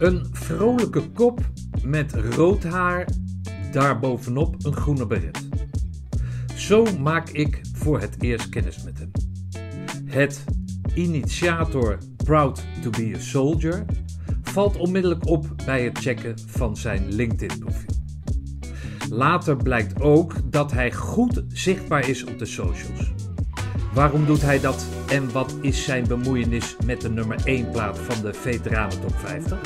Een vrolijke kop met rood haar, daarbovenop een groene beret. Zo maak ik voor het eerst kennis met hem. Het initiator Proud to be a Soldier valt onmiddellijk op bij het checken van zijn LinkedIn-profiel. Later blijkt ook dat hij goed zichtbaar is op de socials. Waarom doet hij dat en wat is zijn bemoeienis met de nummer 1 plaat van de Veteranen Top 50?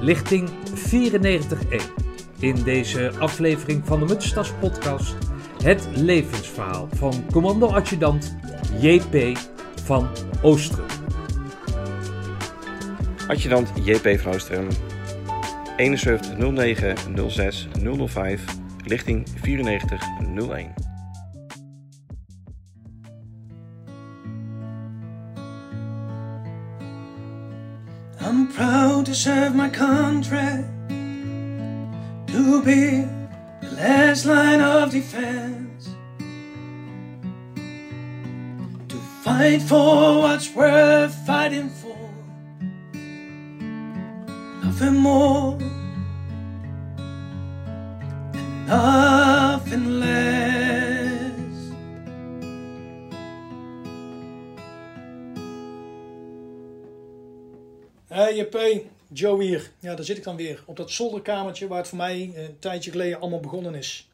Lichting 94.1. In deze aflevering van de Mutstas podcast het levensverhaal van commando-adjudant JP van Oostrum. Adjudant JP van Oostrum, 7109 06 005, lichting 9401. Proud to serve my country, to be the last line of defense, to fight for what's worth fighting for, nothing more, and nothing less. Hey JP, Joe hier. Ja, daar zit ik dan weer. Op dat zolderkamertje waar het voor mij eh, een tijdje geleden allemaal begonnen is.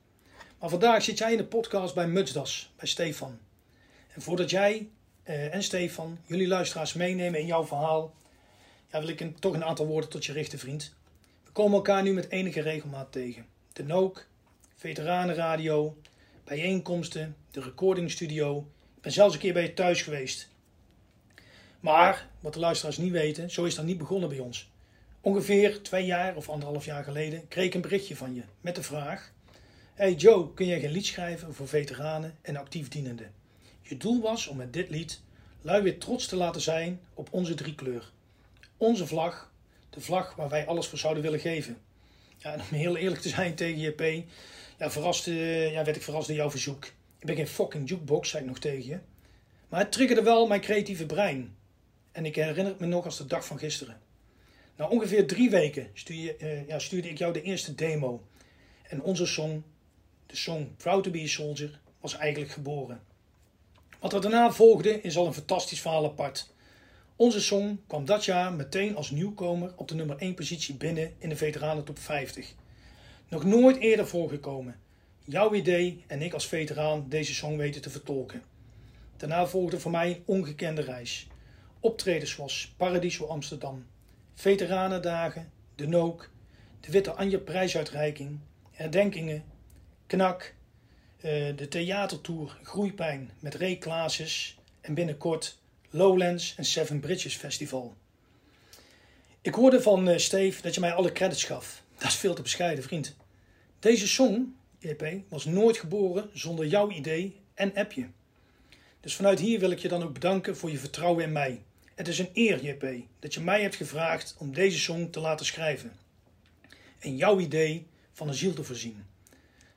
Maar vandaag zit jij in de podcast bij Mutsdas, bij Stefan. En voordat jij eh, en Stefan jullie luisteraars meenemen in jouw verhaal, ja, wil ik een, toch een aantal woorden tot je richten, vriend. We komen elkaar nu met enige regelmaat tegen. De Nook, Veteranenradio, bijeenkomsten, de recordingstudio. Ik ben zelfs een keer bij je thuis geweest. Maar, wat de luisteraars niet weten, zo is dat niet begonnen bij ons. Ongeveer twee jaar of anderhalf jaar geleden kreeg ik een berichtje van je met de vraag: Hey Joe, kun jij geen lied schrijven voor veteranen en actief dienenden? Je doel was om met dit lied lui weer trots te laten zijn op onze driekleur. Onze vlag, de vlag waar wij alles voor zouden willen geven. Ja, om heel eerlijk te zijn tegen JP, ja, verraste, ja, werd ik verrast door jouw verzoek. Ik ben geen fucking jukebox, zei ik nog tegen je. Maar het triggerde wel mijn creatieve brein. En ik herinner het me nog als de dag van gisteren. Na ongeveer drie weken stuurde, uh, ja, stuurde ik jou de eerste demo. En onze song, de song Proud to be a Soldier, was eigenlijk geboren. Wat er daarna volgde is al een fantastisch verhaal apart. Onze song kwam dat jaar meteen als nieuwkomer op de nummer 1 positie binnen in de Veteranen Top 50. Nog nooit eerder voorgekomen. Jouw idee en ik als veteraan deze song weten te vertolken. Daarna volgde voor mij ongekende reis. Optredens zoals Paradiso Amsterdam, Veteranendagen, De Nook, de Witte Anje prijsuitreiking, herdenkingen, Knak, de theatertour Groeipijn met Ray en binnenkort Lowlands en Seven Bridges Festival. Ik hoorde van Steve dat je mij alle credits gaf. Dat is veel te bescheiden, vriend. Deze song, EP, was nooit geboren zonder jouw idee en appje. Dus vanuit hier wil ik je dan ook bedanken voor je vertrouwen in mij. Het is een eer, JP, dat je mij hebt gevraagd om deze song te laten schrijven. En jouw idee van een ziel te voorzien.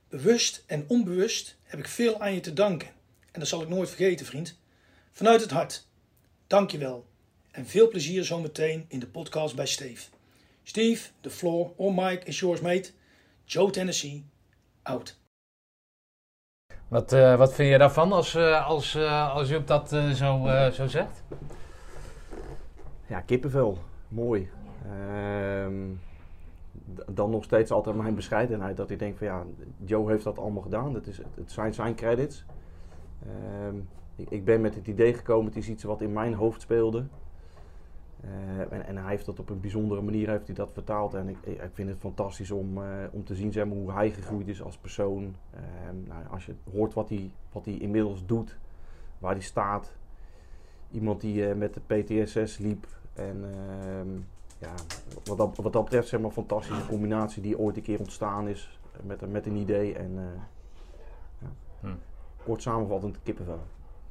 Bewust en onbewust heb ik veel aan je te danken. En dat zal ik nooit vergeten, vriend. Vanuit het hart. Dank je wel. En veel plezier zometeen in de podcast bij Steve. Steve, the floor or Mike is yours, mate. Joe Tennessee, out. Wat, uh, wat vind je daarvan als, uh, als, uh, als dat zo, zo zegt? Ja, kippenvel. Mooi. Ehm, dan nog steeds altijd mijn bescheidenheid. Dat ik denk van ja, Joe heeft dat allemaal gedaan. Dat is, het zijn zijn credits. Ehm, ik, ik, ben met het idee gekomen. Het is iets wat in mijn hoofd speelde. En, en, hij heeft dat op een bijzondere manier heeft hij dat vertaald. En ik, ik vind het fantastisch om, uh, om te zien zeg maar, hoe hij gegroeid is als persoon. Um, nou, als je hoort wat hij, wat hij inmiddels doet, waar hij staat. Iemand die uh, met de PTSS liep. En um, ja, wat, dat, wat dat betreft zeg maar, een fantastische combinatie die ooit een keer ontstaan is met, met een idee. En ja. hm. kort samenvattend kippenvel.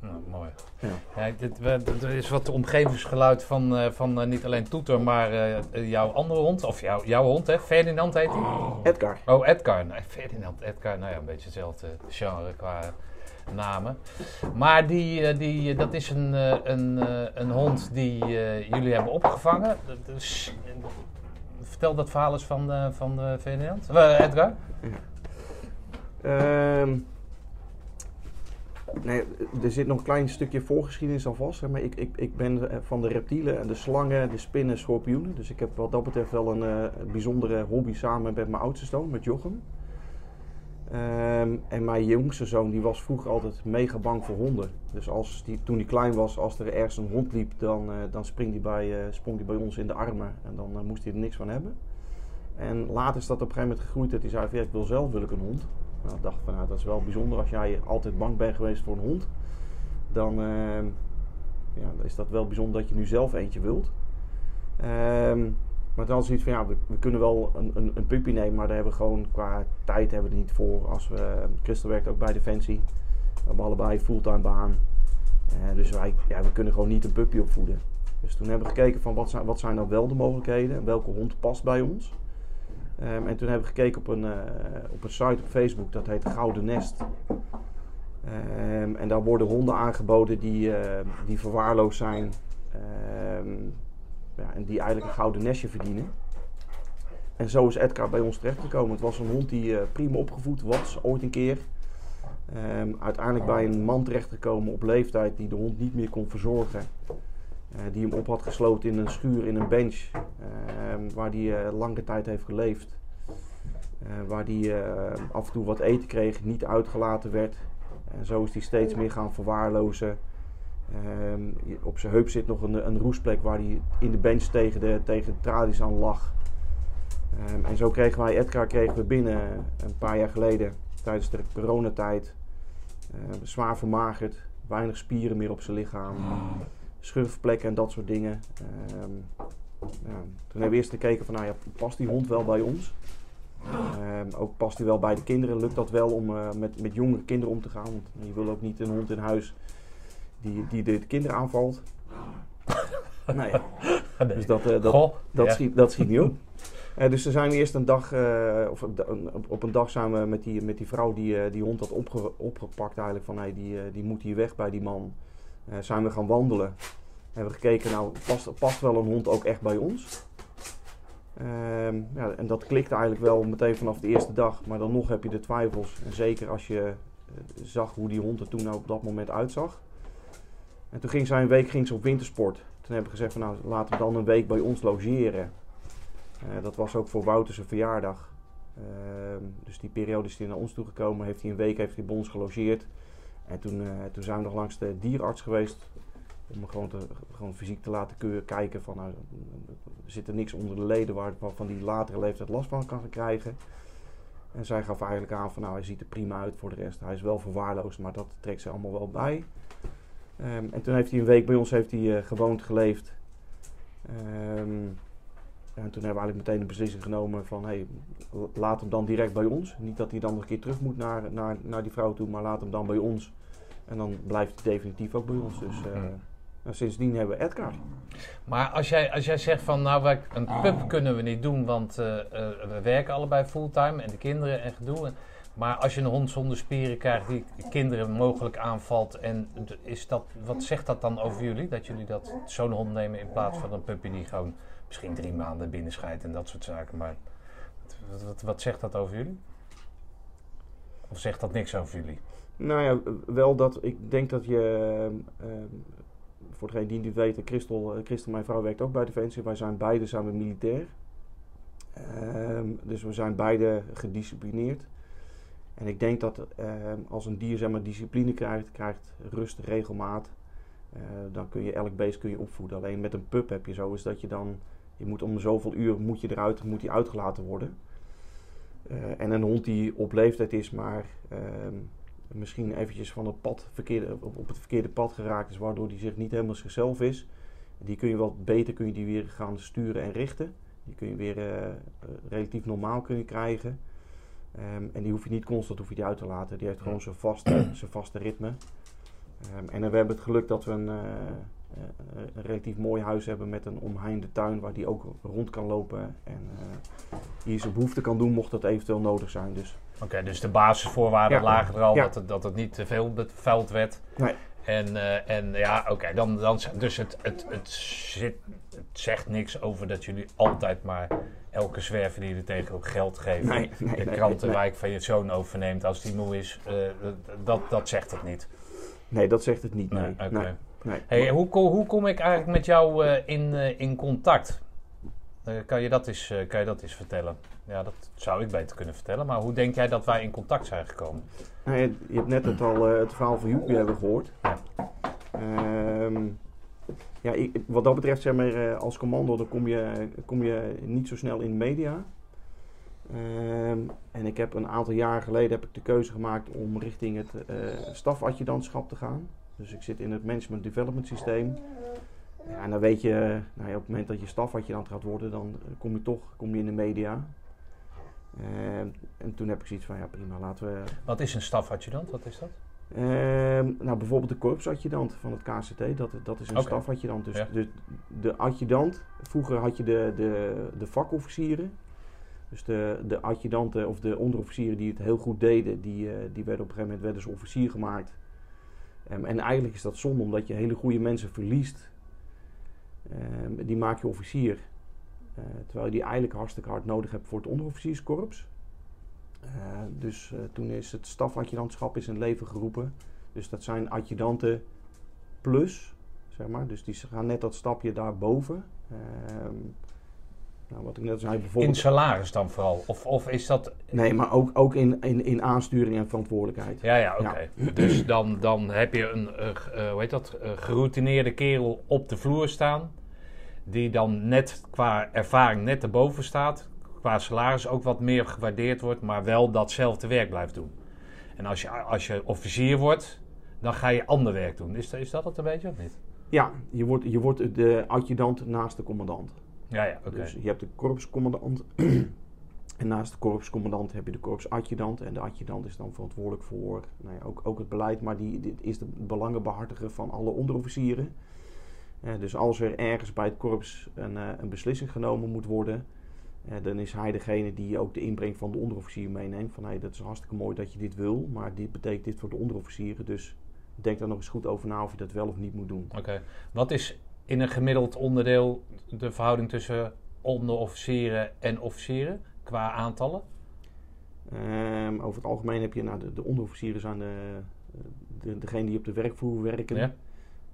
Nou, mooi. Ja. Ja, dit, er is wat omgevingsgeluid van, eh, van eh, niet alleen Toeter, maar eh, jouw andere hond, of jouw, jouw hond, hè? Ferdinand heet hij? Edgar. Oh, Edgar. Nee, Ferdinand, Edgar. Nou ja, een beetje hetzelfde genre qua namen. Maar die, die, dat is een, een, een hond die jullie hebben opgevangen. Dus, vertel dat verhaal eens van, van Ferdinand. Edgar? Ehm, nee, er zit nog een klein stukje voorgeschiedenis aan vast. Maar ik, ik, ik ben eh, van de reptielen, en de slangen, de spinnen, schorpioenen. Dus ik heb wat dat betreft wel een eh, bijzondere hobby samen met mijn oudste zoon, met Jochem. Ehm, en mijn jongste zoon die was vroeger altijd mega bang voor honden. Dus als die, toen hij klein was, als er ergens een hond liep, dan, eh, dan spring die bij, eh, sprong hij bij ons in de armen. En dan moest hij er niks van hebben. En later is dat op een gegeven moment gegroeid dat hij zei ja, ik wil zelf wil ik een hond. Nou, dacht van nou, dat is wel bijzonder als jij altijd bang bent geweest voor een hond. Dan, ehm, ja, is dat wel bijzonder dat je nu zelf eentje wilt. Ehm, maar dan zoiets van ja, we, kunnen wel een, een, een puppy nemen, maar daar hebben we gewoon qua tijd hebben we er niet voor. Als we, Christel werkt ook bij Defensie. We hebben allebei fulltime baan. Eh, dus wij, ja, we kunnen gewoon niet een puppy opvoeden. Dus toen hebben we gekeken van wat zijn, wat zijn nou wel de mogelijkheden en welke hond past bij ons. Ehm, en toen hebben we gekeken op een, eh, op een site op Facebook, dat heet Gouden Nest. Ehm, en daar worden honden aangeboden die, eh, die verwaarloosd zijn. Ja, en die eigenlijk een gouden nestje verdienen. En zo is Edgar bij ons terechtgekomen. Het was een hond die eh, prima opgevoed was, ooit een keer. Uiteindelijk bij een man terechtgekomen op leeftijd die de hond niet meer kon verzorgen. Eh, die hem op had gesloten in een schuur, in een bench. ehm, waar hij eh, lange tijd heeft geleefd. Eh, waar hij af en toe wat eten kreeg, niet uitgelaten werd. En zo is hij steeds meer gaan verwaarlozen. Ehm, op zijn heup zit nog een, een roestplek waar hij in de bench tegen de, tegen de tralies aan lag. Ehm, en zo kregen wij Edgar kregen we binnen een paar jaar geleden, tijdens de coronatijd. Zwaar vermagerd, weinig spieren meer op zijn lichaam, schurfplekken en dat soort dingen. Ehm, ja, toen hebben we eerst gekeken van, nou ja, past die hond wel bij ons? Ehm, ook past hij wel bij de kinderen? Lukt dat wel om eh, met, met jongere kinderen om te gaan? Want je wil ook niet een hond in huis die, die de kinderen aanvalt. nee, dus dat, eh, dat, Goh, dat, ja. schiet, dat schiet niet op. Eh, dus zijn we eerst een dag, of op, een dag zijn we met die, met die vrouw die die hond had opge- opgepakt eigenlijk van hey, die, die moet hier weg bij die man. Eh, zijn we gaan wandelen. Hebben we gekeken, nou past, past wel een hond ook echt bij ons? Ehm, ja, en dat klikte eigenlijk wel meteen vanaf de eerste dag. Maar dan nog heb je de twijfels. En zeker als je eh, zag hoe die hond er toen op dat moment uitzag. En toen ging zij een week ging ze op wintersport. Toen hebben we gezegd van nou laten we dan een week bij ons logeren. Eh, dat was ook voor Wouter zijn verjaardag. Ehm, dus die periode is hij naar ons toegekomen. Heeft hij een week heeft hij bij ons gelogeerd. En toen, eh, toen zijn we nog langs de dierarts geweest. Om gewoon, te, gewoon fysiek te laten keuren, kijken van nou, er zit er niks onder de leden waar, waarvan die latere leeftijd last van kan krijgen. En zij gaf eigenlijk aan van nou hij ziet er prima uit voor de rest. Hij is wel verwaarloosd, maar dat trekt ze allemaal wel bij. Ehm, en toen heeft hij een week bij ons heeft hij, eh, gewoond, geleefd. Ehm, en toen hebben we eigenlijk meteen de beslissing genomen van hey, laat hem dan direct bij ons. Niet dat hij dan nog een keer terug moet naar, naar, naar die vrouw toe, maar laat hem dan bij ons. En dan blijft hij definitief ook bij ons. Dus eh, sindsdien hebben we Edgar. Maar als jij, als jij zegt van nou, wij, een pup kunnen we niet doen, want eh, eh, we werken allebei fulltime en de kinderen en gedoe. En- Maar als je een hond zonder spieren krijgt die kinderen mogelijk aanvalt, en is dat, wat zegt dat dan over jullie? Dat jullie dat zo'n hond nemen in plaats van een puppy die gewoon misschien drie maanden binnenscheidt en dat soort zaken. Maar wat, wat, wat zegt dat over jullie? Of zegt dat niks over jullie? Nou ja, wel dat ik denk dat je, ehm, ehm, voor degene die niet weten, Christel, eh, Christel, mijn vrouw, werkt ook bij Defensie. Wij zijn beide samen militair. Ehm, dus we zijn beide gedisciplineerd. En ik denk dat als een dier zeg maar, discipline krijgt, krijgt rust, regelmaat, eh, dan kun je elk beest kun je opvoeden. Alleen met een pup heb je zo is dat je dan, je moet om zoveel uur moet je eruit, moet die uitgelaten worden. Eh, en een hond die op leeftijd is, maar misschien eventjes van het pad verkeerde, op, het verkeerde pad geraakt is, waardoor die zich niet helemaal zichzelf is. Die kun je wel beter kun je die weer gaan sturen en richten. Die kun je weer eh, eh, relatief normaal kun je krijgen. Ehm, en die hoef je niet constant hoef je die uit te laten. Die heeft gewoon zijn vaste, zijn vaste ritme. Ehm, en we hebben het geluk dat we een, eh, een relatief mooi huis hebben met een omheinde tuin waar die ook rond kan lopen en hier zijn behoefte kan doen mocht dat eventueel nodig zijn. Dus Oké, dus de basisvoorwaarden Ja. lagen er al, Ja. dat, het, dat het niet te veel bevuild werd. Nee. En, eh, en ja, oké, dan, dan, dus het, het, het, zit, het zegt niks over dat jullie altijd maar elke zwerver die er tegen ook geld geven. Nee, nee, de krantenwijk van je zoon overneemt als die moe is, eh, dat, dat zegt het niet. nee, dat zegt het niet. Nee, nee. Hey, hoe, hoe kom ik eigenlijk met jou eh, in, in contact? Eh, kan, je dat eens, eh, kan je dat eens vertellen? Ja, dat zou ik beter kunnen vertellen. Maar hoe denk jij dat wij in contact zijn gekomen? Nou, je, je hebt net het, al, eh, het verhaal van Joepie hebben gehoord. Ja. Ehm, ja, ik, wat dat betreft, zeg maar, eh, als commando, dan kom je, kom je niet zo snel in de media. Ehm, en ik heb een aantal jaar geleden heb ik de keuze gemaakt om richting het eh stafadjudantschap te gaan. Dus ik zit in het management development systeem. Ja, en dan weet je, nou ja, op het moment dat je stafadjudant gaat worden, dan kom je toch kom je in de media. Ehm, en toen heb ik zoiets van, ja prima, laten we Wat is een stafadjudant? Wat is dat? Ehm, nou, bijvoorbeeld de korpsadjudant van het KCT, dat, dat is een Oké. stafadjudant. Dus Ja. de, de adjudant, vroeger had je de, de, de vakofficieren. Dus de, de adjudanten of de onderofficieren die het heel goed deden, die, eh, die werden op een gegeven moment werden ze officier gemaakt. Ehm, en eigenlijk is dat zonde, omdat je hele goede mensen verliest. Ehm, die maak je officier. Eh, terwijl je die eigenlijk hartstikke hard nodig hebt voor het onderofficierskorps. Eh, dus eh, toen is het stafadjudantschap in het leven geroepen. Dus dat zijn adjudanten plus, zeg maar. Dus die gaan net dat stapje daarboven. Ehm nou, wat ik net zei, In bijvoorbeeld... salaris dan vooral? Of, of is dat... Nee, maar ook, ook in, in, in aansturing en verantwoordelijkheid. Ja, ja, oké. Dus dan, dan heb je een, eh, hoe heet dat, geroutineerde kerel op de vloer staan. Die dan net qua ervaring net erboven staat. Qua salaris ook wat meer gewaardeerd wordt, maar wel datzelfde werk blijft doen. En als je, als je officier wordt, dan ga je ander werk doen. Is, dat- is dat het een beetje of niet? Ja, je wordt, je wordt de adjudant naast de commandant. Ja, ja. Dus je hebt de korpscommandant. en naast de korpscommandant heb je de korpsadjudant. En de adjudant is dan verantwoordelijk voor nou ja, ook, ook het beleid. Maar die, die is de belangenbehartiger van alle onderofficieren. Eh, dus als er ergens bij het korps een, eh, een beslissing genomen moet worden. eh, dan is hij degene die ook de inbreng van de onderofficier meeneemt. Van hey, dat is hartstikke mooi dat je dit wil. Maar dit betekent dit voor de onderofficieren. Dus denk daar nog eens goed over na of je dat wel of niet moet doen. Oké. Wat is in een gemiddeld onderdeel de verhouding tussen onderofficieren en officieren qua aantallen? Ehm, over het algemeen heb je, nou, de, de onderofficieren zijn de, de, degene die op de werkvloer werken. Ja.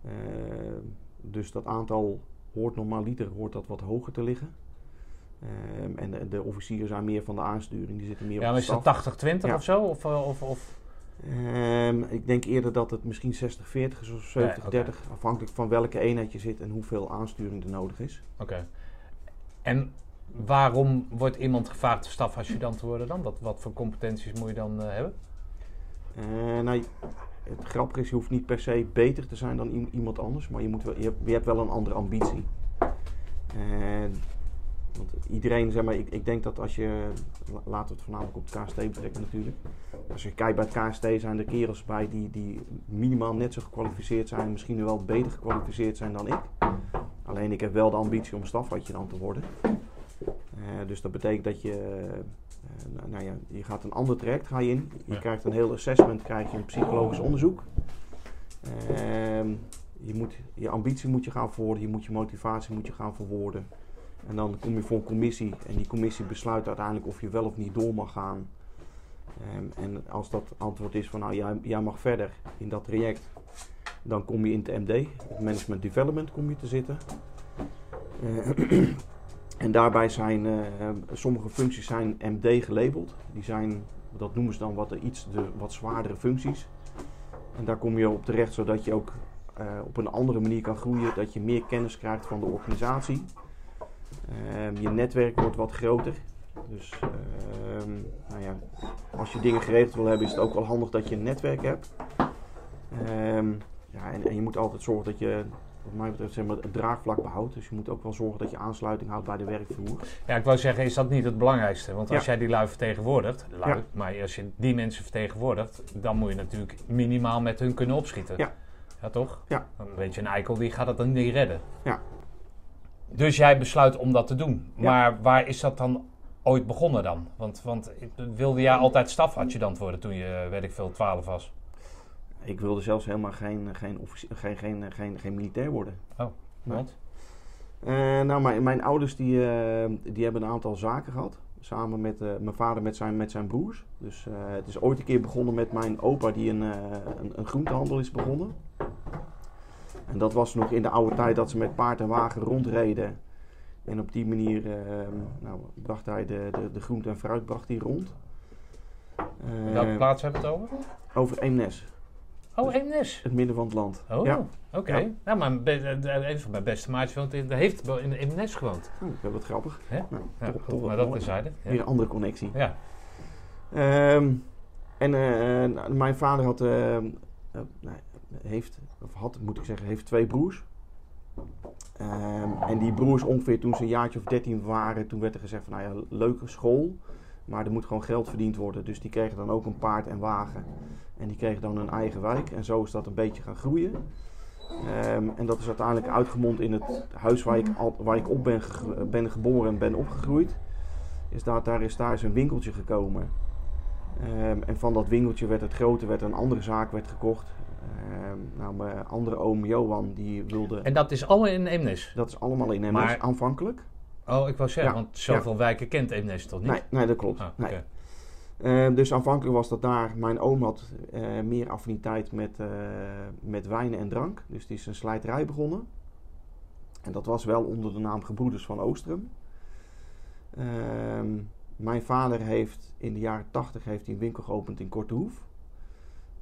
Ehm, dus dat aantal hoort normaliter hoort dat wat hoger te liggen. Ehm, en de, de officieren zijn meer van de aansturing, die zitten meer Ja, op maar de is staf. dat 80-20 Ja. of zo? Of, eh, of, of... Ehm, ik denk eerder dat het misschien 60-40 is of 70-30, afhankelijk van welke eenheid je zit en hoeveel aansturing er nodig is. Oké. En waarom wordt iemand gevraagd stafadjudant te worden dan? Wat, wat voor competenties moet je dan eh, hebben? Eh, nou, het grappige is, je hoeft niet per se beter te zijn dan iemand anders, maar je, moet wel, je, hebt, je hebt wel een andere ambitie. En, want iedereen, zeg maar, ik, ik denk dat als je, la- laten we het voornamelijk op het KST betrekken natuurlijk. Als je kijkt bij het KST zijn er kerels bij die, die minimaal net zo gekwalificeerd zijn, misschien wel beter gekwalificeerd zijn dan ik. Alleen ik heb wel de ambitie om stafadjudant te worden. Eh, dus dat betekent dat je, eh, nou, nou ja, je gaat een ander traject ga je in. Je Ja. krijgt een heel assessment, krijg je een psychologisch onderzoek. Ehm, je, moet, je ambitie moet je gaan verwoorden, je moet je motivatie moet je gaan verwoorden. En dan kom je voor een commissie en die commissie besluit uiteindelijk of je wel of niet door mag gaan. Ehm, en als dat antwoord is van nou jij, jij mag verder in dat traject, dan kom je in het MD, Management Development, kom je te zitten. Eh, en daarbij zijn eh, sommige functies zijn MD gelabeld. Die zijn, dat noemen ze dan wat, iets de, wat zwaardere functies. En daar kom je op terecht zodat je ook eh, op een andere manier kan groeien. Dat je meer kennis krijgt van de organisatie. Ehm, je netwerk wordt wat groter. Dus ehm, nou ja, als je dingen geregeld wil hebben, is het ook wel handig dat je een netwerk hebt. Ehm, ja, en, en je moet altijd zorgen dat je, wat mij betreft, zeg maar, het draagvlak behoudt. Dus je moet ook wel zorgen dat je aansluiting houdt bij de werkvloer. Ja, ik wou zeggen, is dat niet het belangrijkste? Want als Ja. jij die lui vertegenwoordigt, lui, Ja. maar als je die mensen vertegenwoordigt, dan moet je natuurlijk minimaal met hun kunnen opschieten. Ja. Ja, toch? Ja. Dan weet je, een eikel die gaat het dan niet redden. Ja. Dus jij besluit om dat te doen. Ja. Maar waar is dat dan ooit begonnen dan? Want, want wilde jij altijd stafadjudant worden toen je, weet ik veel, 12 was? Ik wilde zelfs helemaal geen, geen, geen, geen, geen, geen militair worden. Nee. Want? Eh, nou, mijn, mijn ouders die, eh, die hebben een aantal zaken gehad. Samen met eh, mijn vader met zijn, met zijn broers. Dus het is ooit een keer begonnen met mijn opa die een, een, een groentehandel is begonnen. En dat was nog in de oude tijd dat ze met paard en wagen rondreden. En op die manier eh, nou, bracht hij de, de, de groente en fruit bracht hij rond. Eh, Welke plaats hebben we het over? over Eemnes, Oh, Eemnes. het midden van het land. Oh, Ja, oké. Ja. Nou, maar eh, een van mijn beste maatjes woont in, heeft in Eemnes gewoond. Hm, dat is wat grappig. Hè? Nou, Ja, toch- toch maar dat mooi. terzijde. Weer Ja. een andere connectie. ja. Ehm, en eh, nou, mijn vader had, eh, eh, nou, heeft, of had moet ik zeggen, heeft twee broers. Ehm, en die broers ongeveer toen ze een jaartje of dertien waren, toen werd er gezegd van nou ja, leuke school, maar er moet gewoon geld verdiend worden. Dus die kregen dan ook een paard en wagen. En die kregen dan een eigen wijk en zo is dat een beetje gaan groeien. Ehm, en dat is uiteindelijk uitgemond in het huis waar ik, waar ik op ben, ben geboren en ben opgegroeid. Is daar, daar is daar is een winkeltje gekomen. Ehm, en van dat winkeltje werd het groter, werd een andere zaak werd gekocht. Ehm, nou, mijn andere oom Johan, die wilde... En dat is allemaal in Eemnes? Dat is allemaal in MS Maar- aanvankelijk. Oh, ik wou zeggen, Ja, want zoveel wijken kent Eemnes toch niet? Nee, nee, dat klopt. Ah, nee. Ehm, dus aanvankelijk was dat daar. Mijn oom had eh, meer affiniteit met, eh, met wijnen en drank. Dus die is een slijterij begonnen. En dat was wel onder de naam Gebroeders van Oostrum. Ehm, mijn vader heeft in de jaren 80 heeft hij een winkel geopend in Kortehoef.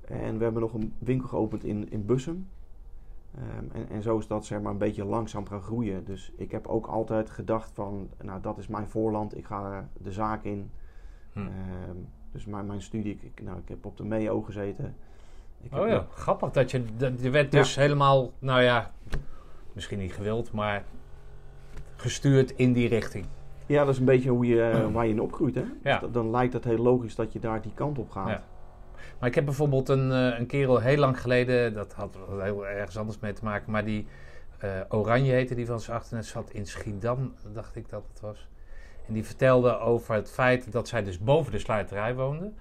En we hebben nog een winkel geopend in, in Bussum. Ehm, en, en zo is dat zeg maar een beetje langzaam gaan groeien. Dus ik heb ook altijd gedacht van, nou dat is mijn voorland. Ik ga de zaak in. Hm. Ehm, dus mijn, mijn studie, ik, nou, ik heb op de MEO gezeten. Ik Oh ja, grappig dat je, je werd Ja. dus helemaal, nou ja, misschien niet gewild, maar gestuurd in die richting. Ja, dat is een beetje hoe je, eh, waar je in opgroeit. Hè? Ja. Dan- Dan lijkt het heel logisch dat je daar die kant op gaat. Ja. Maar ik heb bijvoorbeeld een, eh, een kerel heel lang geleden, dat had heel ergens anders mee te maken, maar die eh, Oranje heette die van zijn achternaam, zat in Schiedam, dacht ik dat het was. En die vertelde over het feit dat zij dus boven de sluiterij woonde.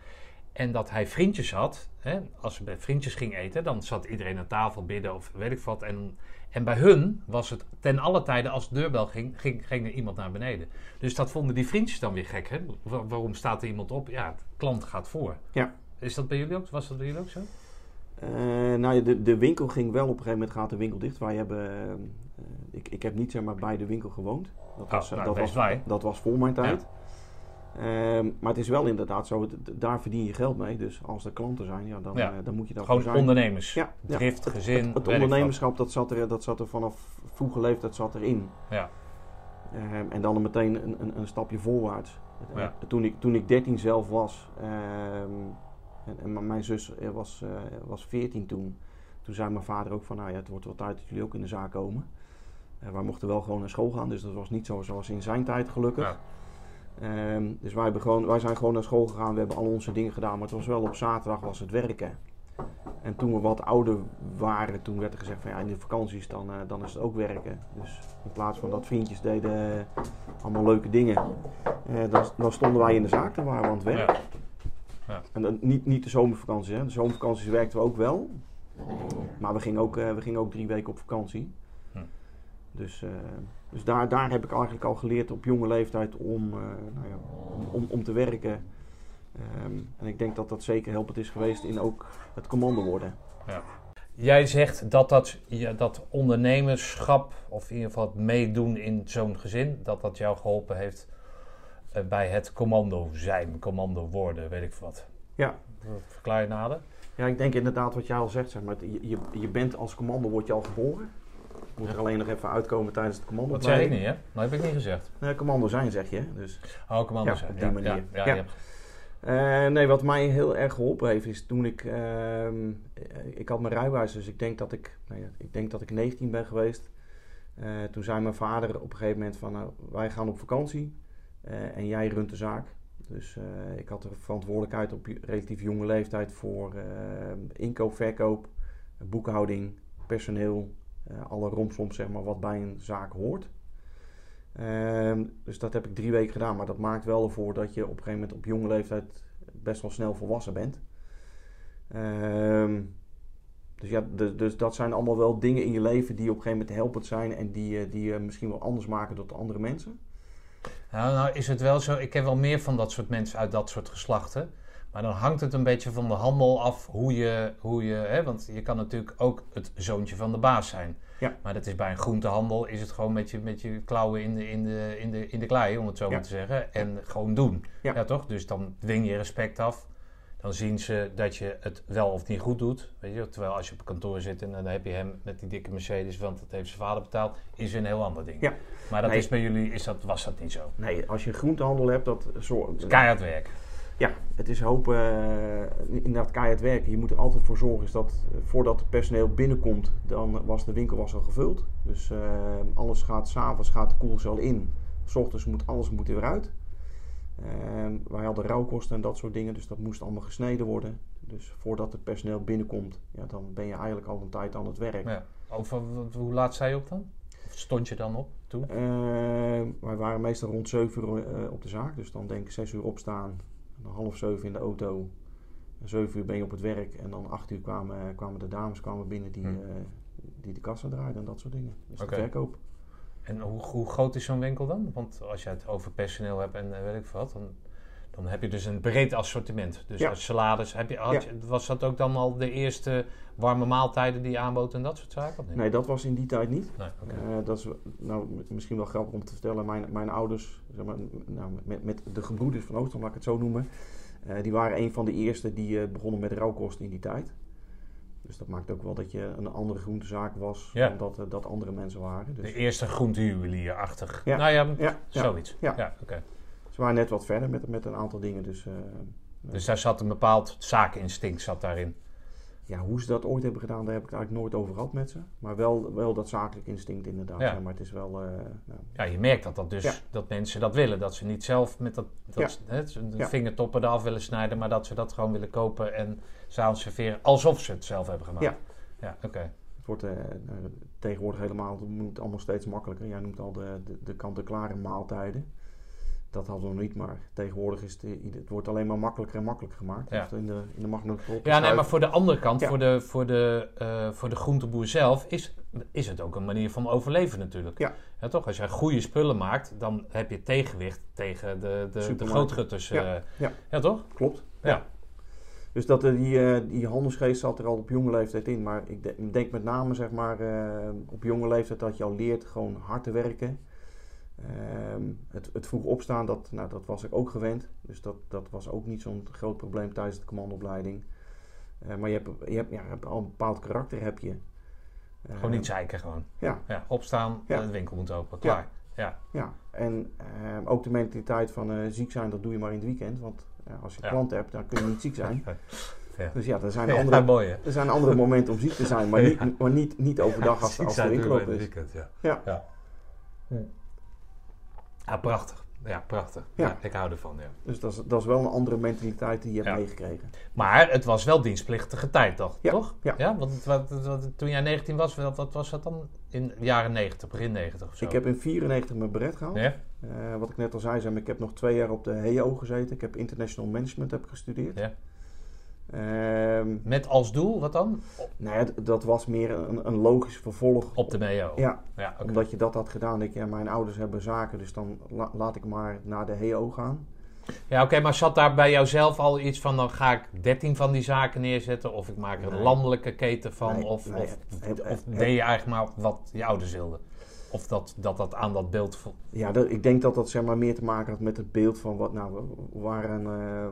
En dat hij vriendjes had. Hè? Als ze bij vriendjes ging eten, dan zat iedereen aan tafel bidden of weet ik wat. En, en bij hun was het ten alle tijden, als de deurbel ging, ging, er iemand naar beneden. Dus dat vonden die vriendjes dan weer gek. Hè? Wa- waarom staat er iemand op? Ja, de klant gaat voor. Ja. Is dat bij jullie ook? Was dat bij jullie ook zo? Eh, nou, ja, de, de winkel ging wel op een gegeven moment gaat de winkel dicht. Wij hebben, eh, ik, ik heb niet zeg maar bij de winkel gewoond. Dat was, nou, dat was, dat was voor mijn tijd. Ehm, maar het is wel inderdaad zo, het- daar verdien je geld mee. Dus als er klanten zijn, ja, dan, Ja. eh, dan moet je dat Gewoon zijn. ondernemers. Ja, ja. Drift, gezin. Het ondernemerschap, dat zat, er, dat zat er vanaf vroege leeftijd zat erin. Ja. Ehm, en dan meteen een, een, een stapje voorwaarts. Eh, toen, ik, toen ik 13 zelf was, ehm, en, mijn zus eh, was, eh, was 14 toen, toen zei mijn vader ook van, nou ja, het wordt wel tijd dat jullie ook in de zaak komen. Eh, wij mochten wel gewoon naar school gaan, dus dat was niet zo zoals in zijn tijd gelukkig. Ja. Ehm, dus wij, gewoon, wij zijn gewoon naar school gegaan, we hebben al onze dingen gedaan, maar het was wel op zaterdag was het werken. En toen we wat ouder waren, toen werd er gezegd van ja, in de vakanties dan, dan is het ook werken. Dus in plaats van dat vriendjes deden allemaal leuke dingen, dan, dan stonden wij in de zaak, dan waren we aan het werk. Ja. Ja. En dan, niet, niet de zomervakanties, hè. de zomervakanties werkten we ook wel. Maar we gingen ook, eh, we gingen ook drie weken op vakantie. Hm. Dus, eh, dus daar, daar heb ik eigenlijk al geleerd op jonge leeftijd om, eh, nou ja, om, om, om te werken. Ehm, en ik denk dat dat zeker helpend is geweest in ook het commando worden. Jij zegt dat dat, ja, dat ondernemerschap, of in ieder geval het meedoen in zo'n gezin, dat dat jou geholpen heeft bij het commando zijn, commando worden, weet ik wat. Ja. Verklaar je nader? Ja, ik denk inderdaad wat jij al zegt, zeg maar. Je, je, je bent als commando, word je al geboren. Moet er alleen nog even uitkomen tijdens het commando. Dat zei ik niet, hè? Dat heb ik niet gezegd. Nee, commando zijn, zeg je. Dus Oh, commando Ja, zijn. op die ja, manier. Ja, ja. Eh, nee, wat mij heel erg geholpen heeft is toen ik... ehm, eh, ik had mijn rijbewijs, dus ik denk dat ik, nou ja, ik, denk dat ik 19 ben geweest. Eh, toen zei mijn vader op een gegeven moment van... nou, wij gaan op vakantie eh, en jij runt de zaak. Dus eh, ik had de verantwoordelijkheid op relatief jonge leeftijd voor eh, inkoop, verkoop, boekhouding. zaakpersoneel, eh, alle romslomp zeg maar, wat bij een zaak hoort. Ehm, dus dat heb ik drie weken gedaan, maar dat maakt wel ervoor dat je op een gegeven moment op jonge leeftijd best wel snel volwassen bent. Ehm, dus ja, dus, dat zijn allemaal wel dingen in je leven die op een gegeven moment helpend zijn en die, die je misschien wel anders maken dan andere mensen. Nou, nou is het wel zo, ik heb wel meer van dat soort mensen uit dat soort geslachten. Maar dan hangt het een beetje van de handel af hoe je, hoe je hè, want je kan natuurlijk ook het zoontje van de baas zijn. Ja. Maar dat is bij een groentehandel, is het gewoon met je, met je klauwen in de, in, de, in, de, in de klei, om het zo Ja. maar te zeggen. En gewoon doen. Ja. Ja. toch? Dus dan dwing je respect af. Dan zien ze dat je het wel of niet goed doet. Weet je? Terwijl als je op kantoor zit en dan heb je hem met die dikke Mercedes, want dat heeft zijn vader betaald, is een heel ander ding. Ja. Maar dat Nee. is bij jullie, is dat, was dat niet zo. Nee, als je een groentehandel hebt, dat is keihard werk. Ja, het is hoop uh, inderdaad keihard werken. Je moet er altijd voor zorgen is dat eh, voordat het personeel binnenkomt, dan was de winkel was al gevuld. Dus eh, alles gaat, s'avonds gaat de koelcel in. S ochtends moet alles moet er weer uit. Ehm, wij hadden rauwkosten en dat soort dingen, dus dat moest allemaal gesneden worden. Dus voordat het personeel binnenkomt, ja, dan ben je eigenlijk al een tijd aan het werk. Ja. Over, hoe laat je op dan? Of stond je dan op toen? Ehm, wij waren meestal rond 7 uur eh, op de zaak, dus dan denk ik 6 uur opstaan, dan half 7 in de auto. 7 uur ben je op het werk en dan 8 uur kwamen, kwamen de dames kwamen binnen die, Hm. eh, die de kassa draaiden en dat soort dingen. Dus de verkoop. En hoe, hoe groot is zo'n winkel dan? Want als je het over personeel hebt en eh, weet ik wat, dan, dan heb je dus een breed assortiment. Dus Ja. als salades, heb je, had Ja. je- was dat ook dan al de eerste warme maaltijden die je aanbood en dat soort zaken? Niet? Nee, dat was in die tijd niet. Nee. Eh, dat is nou, misschien wel grappig om te vertellen. Mijn, mijn ouders, zeg maar, nou, met, met de gebroeders van Oostland, laat ik het zo noemen. eh, die waren een van de eerste die eh, begonnen met rauwkosten in die tijd. Dus dat maakt ook wel dat je een andere groentezaak was Ja. dan dat, eh, dat andere mensen waren. Dus De eerste groentejuwelierachtig. Ja. Nou ja, zoiets. Ja. Oké. Ze waren net wat verder met, met een aantal dingen. Dus eh, Dus daar zat een bepaald zakeninstinct zat daarin. Ja, hoe ze dat ooit hebben gedaan, daar heb ik het eigenlijk nooit over gehad met ze. Maar wel, wel dat zakelijk instinct inderdaad. Ja. Ja. Maar het is wel... eh, nou, Ja, je merkt dat, dat, dus, Ja. dat mensen dat willen. Dat ze niet zelf met dat, dat hè, de Ja. vingertoppen eraf willen snijden, maar dat ze dat gewoon willen kopen en s'avonds serveren alsof ze het zelf hebben gemaakt. Ja. Ja, oké. Het wordt eh, nou, tegenwoordig helemaal, het moet allemaal steeds makkelijker. Jij noemt al de, de, de kant-en-klare maaltijden. Dat hadden we nog niet, maar tegenwoordig is het, het wordt alleen maar makkelijker en makkelijker gemaakt. Ja. Dus in de, in de. Ja, nee, maar voor de andere kant, Ja. voor, de, voor, de, eh, voor de groenteboer zelf, is, is het ook een manier van overleven natuurlijk. Ja. toch? Als jij goede spullen maakt, dan heb je tegenwicht tegen de, de, de grootgutters. Ja. eh, Ja. ja, toch? Klopt. Ja. Dus dat, eh, die, die handelsgeest zat er al op jonge leeftijd in. Maar ik de- ik denk met name zeg maar, op jonge leeftijd dat je al leert gewoon hard te werken. Ehm, het, het vroeg opstaan, dat, nou, dat was ik ook gewend. Dus dat, dat was ook niet zo'n groot probleem tijdens de commandoopleiding. Eh, maar je hebt, je, hebt, ja, al een bepaald karakter heb je. Gewoon niet zeiken gewoon. Ja, Ja, opstaan, Ja. de winkel moet open, klaar. Ja. ja. En ehm, ook de mentaliteit van eh, ziek zijn, dat doe je maar in het weekend. Want als je Ja. klant hebt, dan kun je niet ziek zijn. Ja. Dus ja, er zijn Ja, andere mooi? Er zijn andere momenten om ziek te zijn, maar niet, maar niet, niet overdag als, als de winkel open in is. het weekend, Ja. ja. Ja. Ja, prachtig. Ja, prachtig. Ja. Ja. ik hou ervan, ja. Dus dat is, dat is wel een andere mentaliteit die je hebt Ja. meegekregen. Maar het was wel dienstplichtige tijd, toch? Ja, toch? ja. want wat, wat- toen jij 19 was, wat, wat was dat dan? In de jaren 90, begin 90 of zo? Ik heb in 94 mijn beret gehaald. Ja? Eh, wat ik net al zei, ik heb nog twee jaar op de HEO gezeten. Ik heb International Management heb gestudeerd. Ja. Ehm, Met als doel, wat dan? nou ja, d- dat was meer een, een logisch vervolg. Op de MEO. Ja, ja omdat je dat had gedaan. Denk ik, ja, mijn ouders hebben zaken, dus dan la- laat ik maar naar de HEO gaan. Ja, oké, maar zat daar bij jouzelf al iets van, dan ga ik 13 van die zaken neerzetten, of ik maak er een Nee. landelijke keten van, Nee, of, nee, of, het- of het- deed je eigenlijk maar wat je ouders wilden? Of dat dat, dat aan dat beeld... Ja, dat, ik denk dat dat zeg maar, meer te maken had met het beeld van wat, nou, waaraan,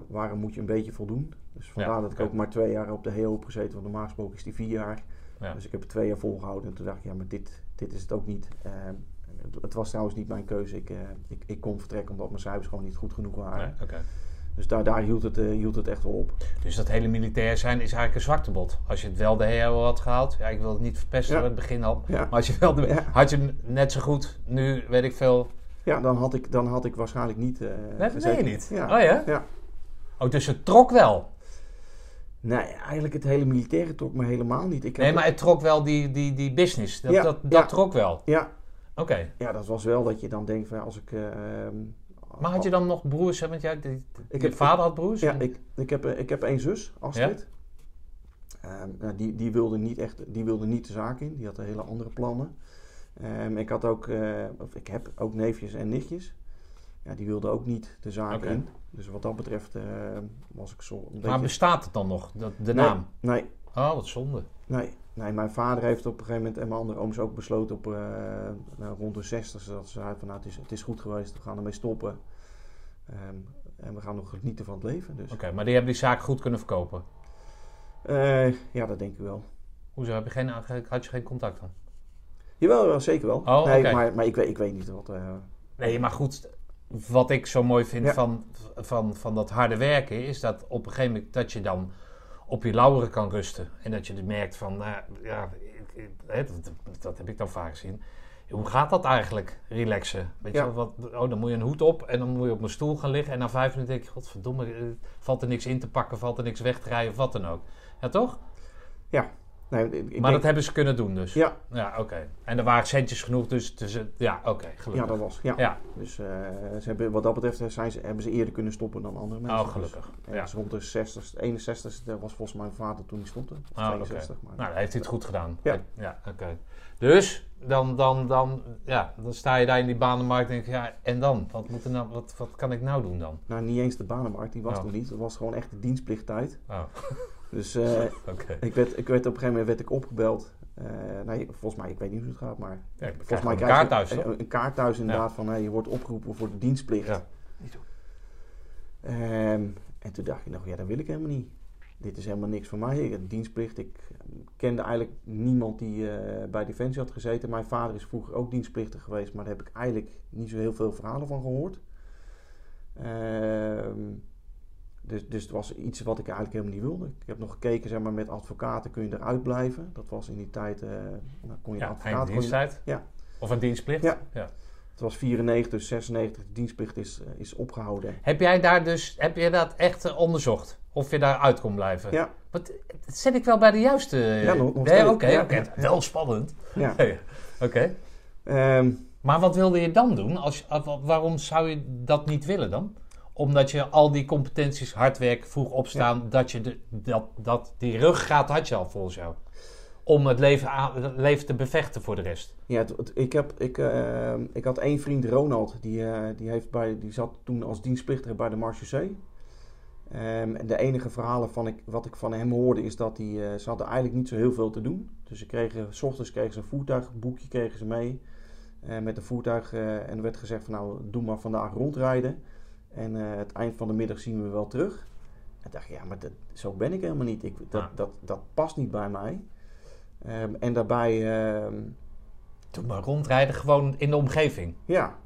waaraan moet je een beetje voldoen. Dus vandaar Ja, dat ik ook maar twee jaar op de HEO heb gezeten, want normaal gesproken is die vier jaar. Ja. Dus ik heb het twee jaar volgehouden en toen dacht ik, ja, maar dit, dit is het ook niet. Eh, het, het was trouwens niet mijn keuze. Ik, eh, ik, ik kon vertrekken omdat mijn cijfers gewoon niet goed genoeg waren. Nee? Dus daar, daar hield, het, eh, hield het echt wel op. Dus dat hele militair zijn is eigenlijk een zwaktebod. Als je het wel de HEO had gehaald, ja, ik wil het niet verpesten Ja. in het begin al. Ja, Maar als je wel de, had je net zo goed, nu weet ik veel. ja dan, had ik, dan had ik waarschijnlijk niet. eh Nee, dat gezeten. weet je niet. Ja. Oh ja? Ja. Oh, dus het trok wel. Nee, eigenlijk het hele militaire trok me helemaal niet. Ik Nee, maar het trok wel die, die, die business. Dat, Ja, dat, dat ja. trok wel. Ja, Oké. ja, dat was wel dat je dan denkt van ja, als ik... ehm, Maar had je dan nog broers? hè? Want jij, Ik je heb- vader had broers? Ja, ik, ik, heb, eh, ik heb één zus, Astrid. Ehm, nou, die, die, wilde niet echt, die wilde niet de zaak in. Die had hele andere plannen. Ehm, ik had ook, eh, of ik heb ook neefjes en nichtjes. Ja, die wilden ook niet de zaak in. Dus wat dat betreft eh, was ik zo beetje... Maar bestaat het dan nog, de Nee, naam? Nee, Oh, wat zonde. nee, nee, mijn vader heeft op een gegeven moment en mijn andere ooms ook besloten op eh, nou, rond de 60 dat ze zeiden van nou, het is, het is goed geweest, we gaan ermee stoppen. Ehm, en we gaan nog genieten van het leven. Dus. Oké, maar die hebben die zaak goed kunnen verkopen. Eh, ja, dat denk ik wel. Hoezo heb je geen, had je geen contact dan? Jawel, wel, zeker wel. Oh, nee, maar, maar ik, weet, ik weet niet wat. Nee, maar goed, wat ik zo mooi vind Ja. van, van, van dat harde werken is dat op een gegeven moment dat je dan op je lauweren kan rusten. En dat je dus merkt van, nou, ja, dat, dat heb ik dan vaak gezien. Hoe gaat dat eigenlijk, relaxen? Weet je Ja. wat, oh, dan moet je een hoed op en dan moet je op mijn stoel gaan liggen. En na vijf minuten denk je, godverdomme, eh, valt er niks in te pakken, valt er niks weg te rijden of wat dan ook. Ja, toch? Nee, ik, ik maar denk- dat hebben ze kunnen doen dus. Ja, Ja, oké. En er waren centjes genoeg, dus, dus ja, oké, ja, gelukkig. dat was. Ja. Ja, Dus eh, ze hebben, wat dat betreft eh, zijn ze, hebben ze eerder kunnen stoppen dan andere mensen. oh, gelukkig. Dus, Ja. rond de 60, 61 dat was volgens mijn vader toen hij stopte. 62, maar. Nou, dan heeft hij het goed gedaan. Ja. ja oké. Dus, dan, dan, dan, ja, dan sta je daar in die banenmarkt en denk je, ja, en dan? Wat, moet er nou, wat, wat kan ik nou doen dan? Nou, niet eens de banenmarkt, die was Oh. er niet. Het was gewoon echt de dienstplichttijd. Oh, Dus eh, oké. ik, werd, ik werd op een gegeven moment werd ik opgebeld. Eh, nee, volgens mij, ik weet niet hoe het gaat, maar Ja, ik volgens mij een krijg je kaart thuis, een, een kaart thuis inderdaad van hey, je wordt opgeroepen voor de dienstplicht. Ja. Ehm, en toen dacht je nog, ja, dat wil ik helemaal niet. Dit is helemaal niks voor mij. Ik dienstplicht. Ik kende eigenlijk niemand die eh, bij Defensie had gezeten. Mijn vader is vroeger ook dienstplichtig geweest, maar daar heb ik eigenlijk niet zo heel veel verhalen van gehoord. Ehm, dus, dus het was iets wat ik eigenlijk helemaal niet wilde. Ik heb nog gekeken, zeg maar, met advocaten kun je eruit blijven. Dat was in die tijd, nou, kon je Ja, advocaat... kon je-. Ja. Of een dienstplicht. Ja. ja. het was 94, dus 96, de dienstplicht is, eh, is opgehouden. Heb jij daar dus, heb je dat echt eh, onderzocht? Of je daar uit kon blijven? Ja. Wat, dat zet ik wel bij de juiste... Ja, nog- nog nee, steeds. Oké, Ja, oké. ja. Wel spannend. Ja. Oké. Ehm, Maar wat wilde je dan doen? Als, waarom zou je dat niet willen dan? Omdat je al die competenties, hard werken, vroeg opstaan, dat je de, dat, dat, die ruggraat had je al volgens jou. Om het leven, aan, het leven te bevechten voor de rest. Ja, het- het- ik, heb, ik, eh, ik had één vriend, Ronald, die, eh, die, heeft bij, die zat toen als dienstplichtige bij de Marchusee. Ehm, en de enige verhalen van ik, wat ik van hem hoorde is dat die, eh, ze hadden eigenlijk niet zo heel veel te doen. Dus ze kregen, s ochtends kregen ze een voertuigboekje kregen ze mee met een voertuig. en er werd gezegd van nou, doe maar vandaag rondrijden. En eh, het eind van de middag zien we wel terug. En dacht ik, ja, maar dat, zo ben ik helemaal niet. Ik, dat, Ja. dat, dat past niet bij mij. Ehm, en daarbij... ehm, Toen maar rondrijden, gewoon in de omgeving. ja,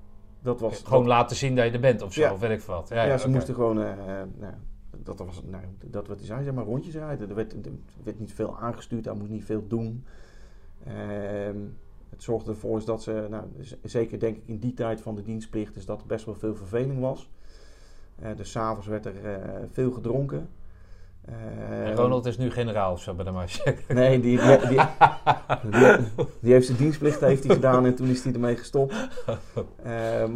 dat was. Gewoon laten zien dat je er bent of zo, Ja. of weet ik wat. Ja, Ja, ze moesten gewoon. eh, eh, nou, dat was nou, dat wat hij zei, zeg maar rondjes rijden. Er werd, er werd niet veel aangestuurd, hij moest niet veel doen. Ehm, het zorgde ervoor dat ze, nou, zeker denk ik in die tijd van de dienstplicht, is dat er best wel veel verveling was. Eh, dus s'avonds werd er eh, veel gedronken. En Ehm, Ronald is nu generaal of zo bij de marge. Nee, die, die, die, heeft zijn dienstplicht heeft hij gedaan en toen is hij ermee gestopt.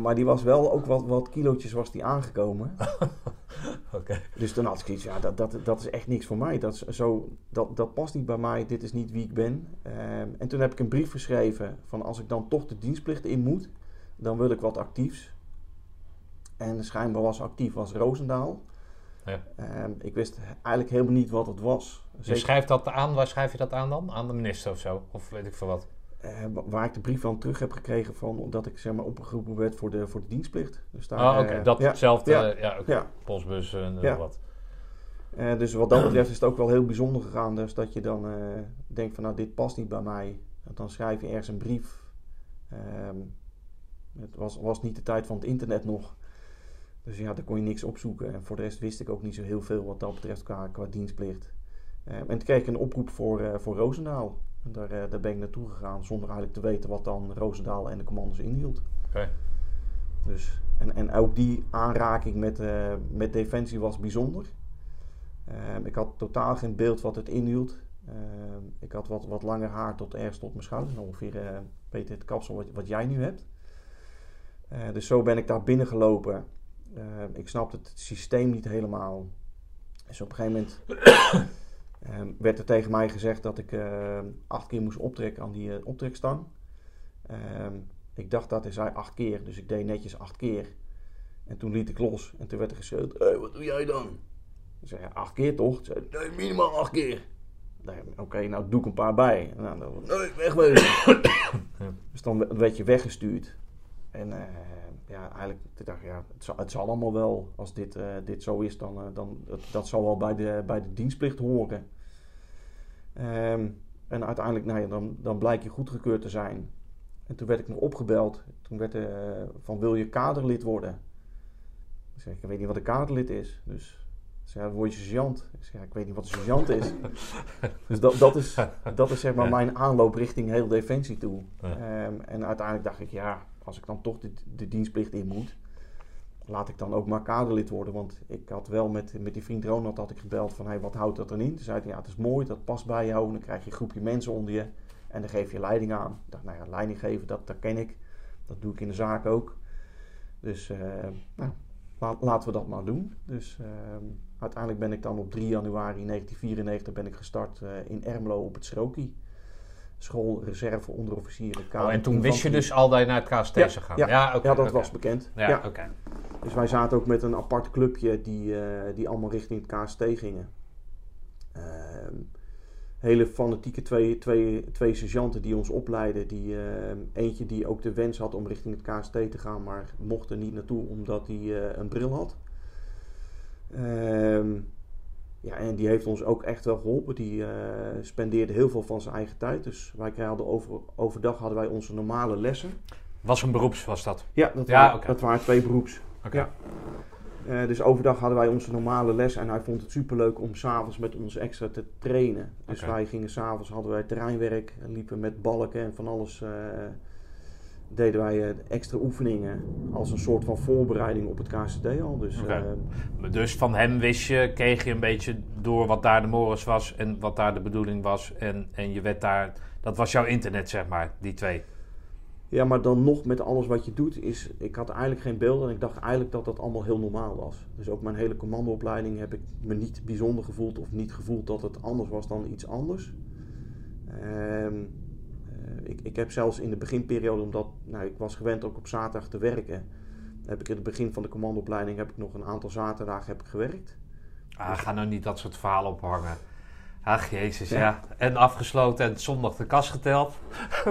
Maar die was wel ook wat, wat kilootjes was die aangekomen. Oké. Dus toen had ik zoiets, ja, dat, dat, dat is echt niks voor mij. Dat, is zo, dat, dat past niet bij mij, dit is niet wie ik ben. En toen heb ik een brief geschreven van als ik dan toch de dienstplicht in moet, dan wil ik wat actiefs. En schijnbaar was actief was Roosendaal. Ja. Ehm, ik wist eigenlijk helemaal niet wat het was. Je schrijft dat aan, waar schrijf je dat aan dan? Aan de minister of zo? Of weet ik veel wat? Eh, wa- waar ik de brief van terug heb gekregen van omdat ik zeg maar opgeroepen werd voor de, voor de dienstplicht. Dus daar, Oh, oké. eh, Dat ja, hetzelfde. ja, ja. Postbus en wat. Eh, dus wat dat betreft is het ook wel heel bijzonder gegaan. Dus dat je dan denkt van nou dit past niet bij mij. Dan schrijf je ergens een brief. Ehm, het was, was niet de tijd van het internet nog. Dus ja, daar kon je niks opzoeken. En voor de rest wist ik ook niet zo heel veel wat dat betreft qua, qua dienstplicht. Ehm, en toen kreeg ik een oproep voor, eh, voor Roosendaal. En daar, eh, daar ben ik naartoe gegaan zonder eigenlijk te weten wat dan Roosendaal en de commando's inhield. Oké. Dus, en, en ook die aanraking met, eh, met Defensie was bijzonder. Ehm, ik had totaal geen beeld wat het inhield. Ehm, ik had wat, wat langer haar tot ergens tot mijn schouders. Ongeveer uh, beter het kapsel wat, wat jij nu hebt. Eh, dus zo ben ik daar binnen Ehm, ik snapte het systeem niet helemaal. Dus op een gegeven moment werd er tegen mij gezegd dat ik acht keer moest optrekken aan die optrekstang. ik dacht dat hij zei acht keer, dus ik deed netjes acht keer. En toen liet ik los en toen werd er gezegd: Hé, hey, wat doe jij dan? Ik zei: Acht keer toch? Ik zei: Nee, minimaal acht keer. Oké, nou doe ik een paar bij. Nou, dan, nee, wegwezen. dus dan werd je weggestuurd. En uh, ja, eigenlijk ik dacht ja, het zal, het zal allemaal wel. Als dit, uh, dit zo is, dan, uh, dan dat, dat zal wel bij de, bij de dienstplicht horen. Um, en uiteindelijk, nou ja, dan, dan blijkt je goedgekeurd te zijn. En toen werd ik nog opgebeld. Toen werd er van wil je kaderlid worden? Ik zeg, ik weet niet wat een kaderlid is. Dus zei, word je sergeant? Ik zeg, ik weet niet wat een sergeant is. dus dat, dat is, dat is zeg maar mijn aanloop richting heel defensie toe. Um, en uiteindelijk dacht ik, ja, als ik dan toch de, de, dienstplicht in moet, laat ik dan ook maar kaderlid worden. Want ik had wel met, met die vriend Ronald had ik gebeld van, hey, wat houdt dat erin? Toen zei hij, ja, het is mooi, dat past bij jou. Dan krijg je een groepje mensen onder je en dan geef je leiding aan. Ik dacht, nou ja, leiding geven, dat, dat ken ik. Dat doe ik in de zaak ook. Dus uh, nou, laten we dat maar doen. Dus uh, uiteindelijk ben ik dan op 3 januari 1994 ben ik gestart uh, in Ermelo op het Schroki. School reserve onderofficieren. Oh, en toen wist je dus al dat je naar het KST ja, zou gaan? Ja, ja, okay, ja dat okay. was bekend. Ja, ja. oké. Dus wij zaten ook met een apart clubje die, uh, die allemaal richting het KST gingen. Uh, hele fanatieke twee, twee, twee sergeanten die ons opleiden. Die, uh, eentje die ook de wens had om richting het KST te gaan, maar mocht er niet naartoe omdat hij uh, een bril had. Um, ja, en die heeft ons ook echt wel geholpen. Die uh, spendeerde heel veel van zijn eigen tijd. Dus wij hadden over, overdag hadden wij onze normale lessen. Was een beroeps, was dat? Ja, dat, ja, waren, okay. dat waren twee beroeps. Okay. Ja. Uh, dus overdag hadden wij onze normale les en hij vond het superleuk om s'avonds met ons extra te trainen. Dus Okay. wij gingen s'avonds, hadden wij terreinwerk en liepen met balken en van alles. Deden wij uh, extra oefeningen als een soort van voorbereiding op het KCT al. Dus, uh, Dus van hem wist je, kreeg je een beetje door wat daar de morris was en wat daar de bedoeling was. En, en je werd daar, dat was jouw internet zeg maar, die twee. ja, maar dan nog met alles wat je doet, is, ik had eigenlijk geen beeld en ik dacht eigenlijk dat dat allemaal heel normaal was. Dus ook mijn hele commandoopleiding heb ik me niet bijzonder gevoeld of niet gevoeld dat het anders was dan iets anders. Ehm, ik, ik, heb zelfs in de beginperiode, omdat nou, ik was gewend ook op zaterdag te werken, heb ik in het begin van de commandoopleiding heb ik nog een aantal zaterdagen heb ik gewerkt. Ah, ga nou niet dat soort verhalen ophangen. Ach jezus, ja. Ja. En afgesloten en zondag de kas geteld.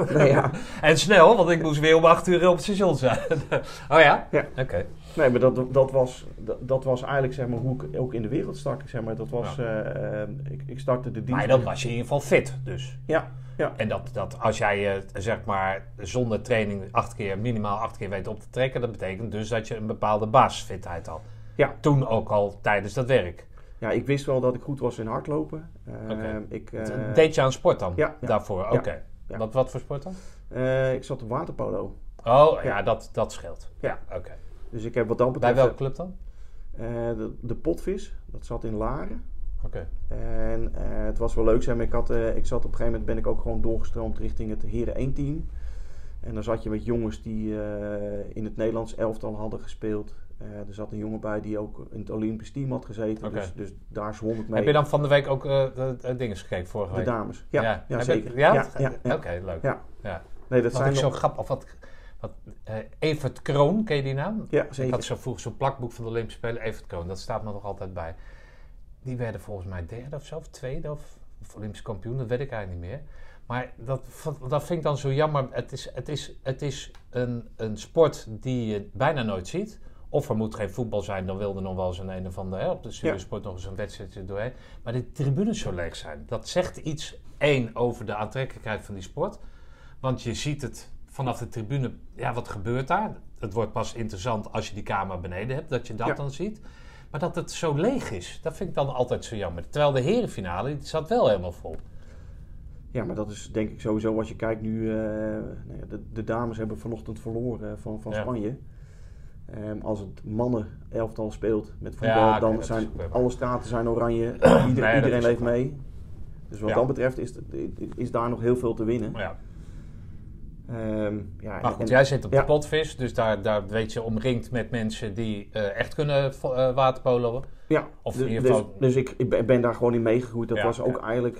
Ja. En snel, want ik moest weer om acht uur op het station zijn. oh ja? Ja. Oké. Nee, maar dat, dat, was, dat, dat was eigenlijk zeg maar, hoe ik ook in de wereld stak. Zeg maar. dat was, eh, ik, ik startte de dienst. Maar dan was je in ieder geval fit dus. Ja, ja. En dat, dat als jij eh, zeg maar zonder training acht keer, minimaal acht keer weet op te trekken, dat betekent dus dat je een bepaalde basisfitheid had. Ja. Toen ook al tijdens dat werk. Ja, ik wist wel dat ik goed was in hardlopen. Eh, Oké. ik, eh, Deed je aan sport dan? ja. Daarvoor, oké. Wat, wat voor sport dan? eh, ik zat op waterpolo. Oh, ja, dat, dat scheelt. Ja. Oké. Dus ik heb wat Bij betreft... welke club dan? eh, de, de potvis, dat zat in Laren. Oké. En het was wel leuk, zeg maar. Ik, had, ik zat op een gegeven moment ben ik ook gewoon doorgestroomd richting het Heren 1 team. En dan zat je met jongens die in het Nederlands elftal hadden gespeeld. Eh, er zat een jongen bij die ook in het Olympisch team had gezeten. Dus, dus daar zwom ik mee. Heb je dan van de week ook eh de, de dingen gekeken vorige de week? dames? Ja, ja, zeker. Ja? Oké, leuk. Ja. Nee, dat Wat zijn ik zo nog... grappig, of wat, wat eh, Evert Kroon, ken je die naam? Ja, Ik zeker. had zo vroeger zo'n plakboek van de Olympische Spelen, Evert Kroon, dat staat me nog altijd bij. Die werden volgens mij derde of zo, of tweede of, of Olympisch kampioen, dat weet ik eigenlijk niet meer. Maar dat, dat vind ik dan zo jammer. Het is, het is, het is een, een sport die je bijna nooit ziet. Of er moet geen voetbal zijn, dan wil er nog wel eens een een of andere, hè, op de studiosport nog eens een wedstrijdje doorheen. Maar de tribunes zo leeg zijn, dat zegt iets, één, over de aantrekkelijkheid van die sport. Want je ziet het vanaf de tribune, ja, wat gebeurt daar? Het wordt pas interessant als je die kamer beneden hebt, dat je dat Ja. dan ziet. Maar dat het zo leeg is, dat vind ik dan altijd zo jammer. Terwijl de herenfinale, die zat wel helemaal vol. Ja, maar dat is denk ik sowieso als je kijkt nu... eh, nou ja, de, de dames hebben vanochtend verloren van, van Ja. Spanje. Ehm, als het mannen elftal speelt met voetbal, Ja, dan zijn alle straten zijn oranje. Ieder- iedereen leeft mee. Dus wat Ja. dat betreft is, is daar nog heel veel te winnen. Ja. Ehm, ja, Maar goed, en- jij zit op de potvis, dus daar, daar weet je omringd met mensen die eh, echt kunnen waterpoloen. ja, of in dus, ieder dus, geval- dus ik, ik ben- daar gewoon in meegegroeid. Dat was ook eigenlijk,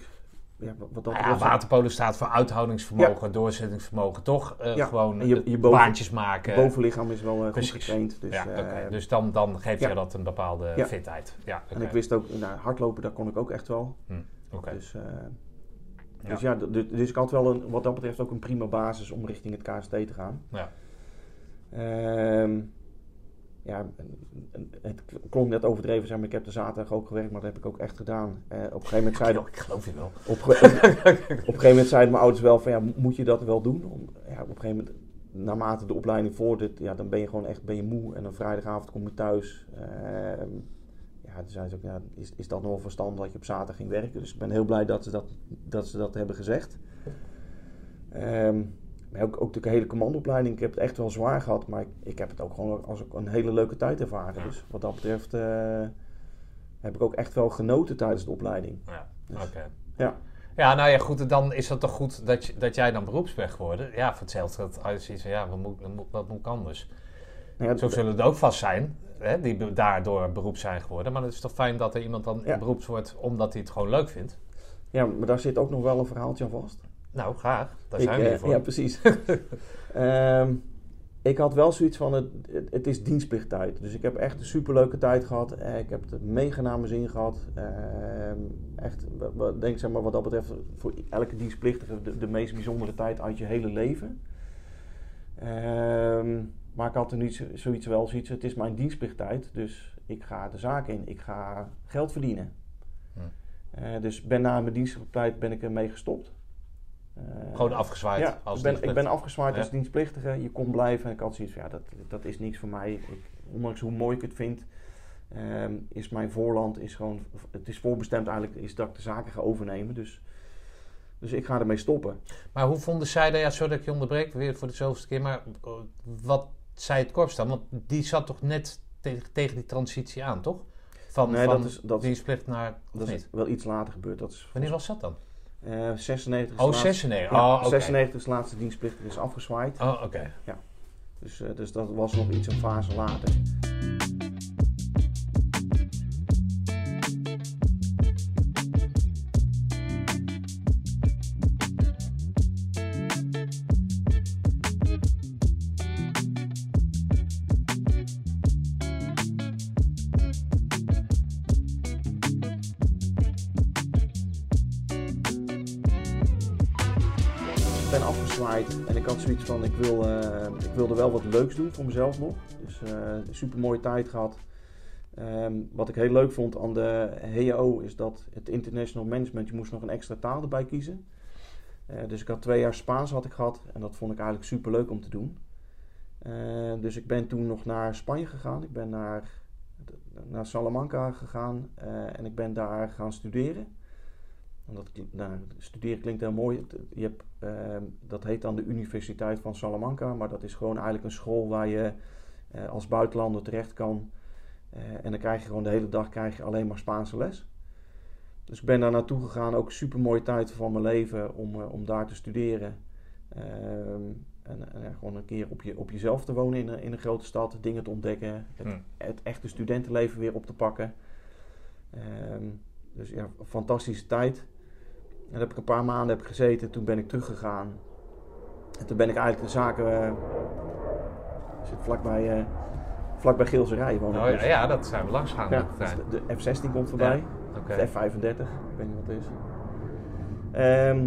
ja, wat dat Nou ja, waterpolo staat voor uithoudingsvermogen, doorzettingsvermogen, toch? Eh, Ja, Gewoon en je- eh, je boven- baantjes maken. het bovenlichaam is wel eh, goed getraind. Dus, ja. Dus dan, dan geeft je dat een bepaalde fitheid. Ja, En ik wist ook, nou, hardlopen, daar kon ik ook echt wel. Oké. Dus, Ja. dus ja, dus ik had wel een, wat dat betreft ook een prima basis om richting het KST te gaan. Ja. Ehm, ja, het klonk net overdreven, zeg maar, ik heb de zaterdag ook gewerkt, maar dat heb ik ook echt gedaan. Eh, op een gegeven moment zeiden, ik geloof je wel. op, een gegeven moment zeiden mijn ouders wel van, ja, mo- moet je dat wel doen? Om, ja, op een gegeven moment, naarmate de opleiding vordert, ja, dan ben je gewoon echt ben je moe. En dan vrijdagavond kom je thuis. Ehm, ja, toen zeiden ze ook, ja, is, is dat nog wel verstandig dat je op zaterdag ging werken? Dus ik ben heel blij dat ze dat, dat, ze dat hebben gezegd. Ehm, maar ook, ook de hele commandoopleiding, ik heb het echt wel zwaar gehad, maar ik, ik heb het ook gewoon als ook een hele leuke tijd ervaren. Dus wat dat betreft eh, heb ik ook echt wel genoten tijdens de opleiding. Ja, Dus- oké. Ja. Ja, nou ja, goed, dan is het toch goed dat, je, dat jij dan beroeps bent geworden. Ja, voor hetzelfde dat als je zoiets van, ja, wat moet, wat moet, ik anders? Nou ja, Zo zullen er ook vast zijn, hè, die daardoor beroeps zijn geworden. Maar het is toch fijn dat er iemand dan Ja. beroeps wordt omdat hij het gewoon leuk vindt? ja, maar daar zit ook nog wel een verhaaltje aan vast. Nou, graag. Daar Ik, zijn we eh, hier voor. Ja, precies. Ehm, ik had wel zoiets van, het, het, het is dienstplichttijd. Dus ik heb echt een superleuke tijd gehad. Eh, ik heb het mega naar mijn zin gehad. Ehm, echt, denk zeg maar wat dat betreft, voor elke dienstplichtige de, de meest bijzondere tijd uit je hele leven. Ehm, maar ik had er niet zo- zoiets wel zoiets, het is mijn dienstplichttijd. Dus ik ga de zaak in. Ik ga geld verdienen. Hm. Eh, dus ben na mijn dienstplichttijd ben ik ermee gestopt. Eh, Gewoon afgezwaaid. ja, als ik ben, ik ben afgezwaaid Ja. als dienstplichtige. Je kon blijven. En ik had zoiets van, ja, dat, dat is niks voor mij. Ik, ondanks hoe mooi ik het vind, ehm, is mijn voorland, is gewoon, het is voorbestemd eigenlijk, is dat ik de zaken ga overnemen. Dus, dus ik ga ermee stoppen. Maar hoe vonden zij dat, ja, sorry dat ik je onderbreek, weer voor de zoveelste keer, maar eh, wat zei het korps dan? Want die zat toch net tegen, tegen die transitie aan, toch? Van, Nee, van dat is, dat, dienstplicht naar, dat is wel iets later gebeurd. Dat is Wanneer was dat dan? Eh 96 is Oh, laatste- 96. Ja, oh, oké. 96 is laatste dienstplichtige is afgezwaaid. Oh, oké. Dus, eh, dus dat was nog iets een fase later. Van, ik, eh, ik wilde wel wat leuks doen voor mezelf nog. Dus eh super mooie tijd gehad. Ehm, wat ik heel leuk vond aan de HEO is dat het International Management, je moest nog een extra taal erbij kiezen. Eh, dus ik had twee jaar Spaans had ik gehad en dat vond ik eigenlijk super leuk om te doen. Dus ik ben toen nog naar Spanje gegaan. Ik ben naar, naar Salamanca gegaan en ik ben daar gaan studeren. Dat, nou, studeren klinkt heel mooi. Je hebt, ehm, dat heet dan de Universiteit van Salamanca, maar dat is gewoon eigenlijk een school waar je eh, als buitenlander terecht kan. Eh, en dan krijg je gewoon de hele dag krijg je alleen maar Spaanse les. Dus ik ben daar naartoe gegaan, ook super mooie tijd van mijn leven om, eh, om daar te studeren. Ehm, en en ja, gewoon een keer op, je, op jezelf te wonen in, een- in een grote stad, dingen te ontdekken, het, Hm. het echte studentenleven weer op te pakken. Ehm, dus ja, fantastische tijd. En daar heb ik een paar maanden heb gezeten. Toen ben ik teruggegaan. En toen ben ik eigenlijk de zaken... eh, ik zit vlakbij, eh vlakbij Geelserij. Oh, dus. ja, ja, dat zijn we langs gaan. Ja, de trein. dus de, de F-16 komt voorbij. De F-35. Ik weet niet wat het is. Ehm,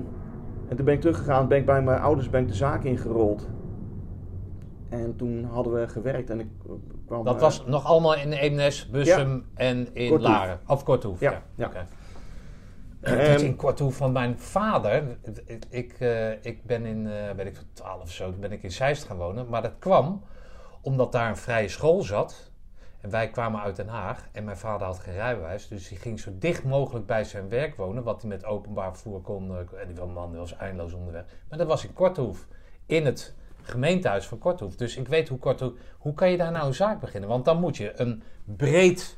en toen ben ik teruggegaan. Ben ik bij mijn ouders ben ik de zaak ingerold. En toen hadden we gewerkt. En ik eh, kwam... Dat eh, was nog allemaal in Eemnes, Bussum en in Korthoef. Laren. Of Korthoef, ja. Ja. Ehm, is in Korthoef van mijn vader. Ik, ik, eh, ik ben in, eh weet ik veel, 12 of zo, ben ik in Zeist gaan wonen. Maar dat kwam omdat daar een vrije school zat. En wij kwamen uit Den Haag en mijn vader had geen rijbewijs. Dus die ging zo dicht mogelijk bij zijn werk wonen. Wat hij met openbaar vervoer kon. eh, En die man was eindeloos onderweg. Maar dat was in Korthoef. In het gemeentehuis van Korthoef. Dus ik weet hoe Korthoef... Hoe kan je daar nou een zaak beginnen? Want dan moet je een breed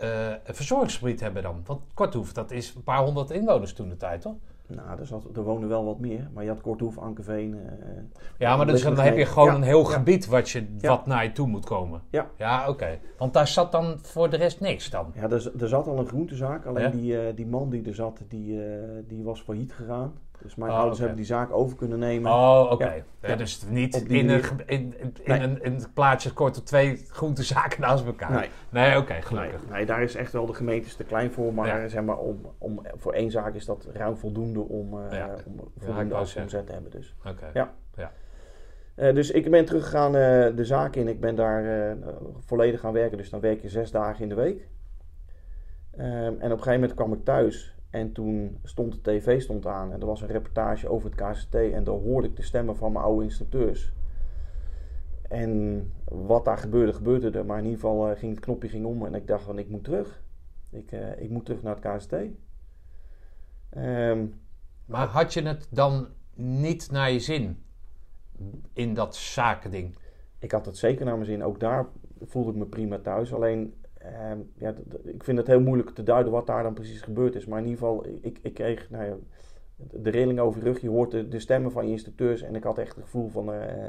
eh, verzorgingsgebied hebben dan. Want Korthoef, dat is een paar honderd inwoners toen de tijd, toch? Nou, er, zat, er wonen wel wat meer. Maar je had Korthoef, Ankeveen. eh, Ja, maar dus, dan heb je gewoon ja, een heel ja. gebied wat, je, Ja. wat naar je toe moet komen. Ja. Ja, oké. Want daar zat dan voor de rest niks dan. ja, er, er zat al een groentezaak. Alleen die, eh, die man die er zat, die, die was failliet gegaan. Dus mijn Oh, ouders hebben die zaak over kunnen nemen. Oh, oké. Ja. Ja, Ja. Dus niet in, een, manier. in, in, Nee. een, in het plaatsje kort op twee groentezaken naast elkaar. Nee. Nee, oké, gelukkig. nee, daar is echt wel de gemeentes te klein voor. Maar, Ja. zeg maar om, om, voor één zaak is dat ruim voldoende om, Ja. om ik voldoende afkomzet te hebben. Dus. Oké. Ja. Eh, dus ik ben teruggegaan eh, de zaak in. Ik ben daar volledig gaan werken. Dus dan werk je zes dagen in de week. Ehm, en op een gegeven moment kwam ik thuis. En toen stond de tv stond aan. En er was een reportage over het KCT. En daar hoorde ik de stemmen van mijn oude instructeurs. En wat daar gebeurde, gebeurde er. Maar in ieder geval eh, ging het knopje ging om. En ik dacht van ik moet terug. Ik, eh, ik moet terug naar het KCT. Ehm, Maar had je het dan niet naar je zin in dat zakending? ik had het zeker naar mijn zin. Ook daar voelde ik me prima thuis. Alleen, ehm, ja, ik vind het heel moeilijk te duiden wat daar dan precies gebeurd is. Maar in ieder geval, ik, ik kreeg nou ja, de rilling over je rug. Je hoort de, de stemmen van je instructeurs. En ik had echt het gevoel van, eh,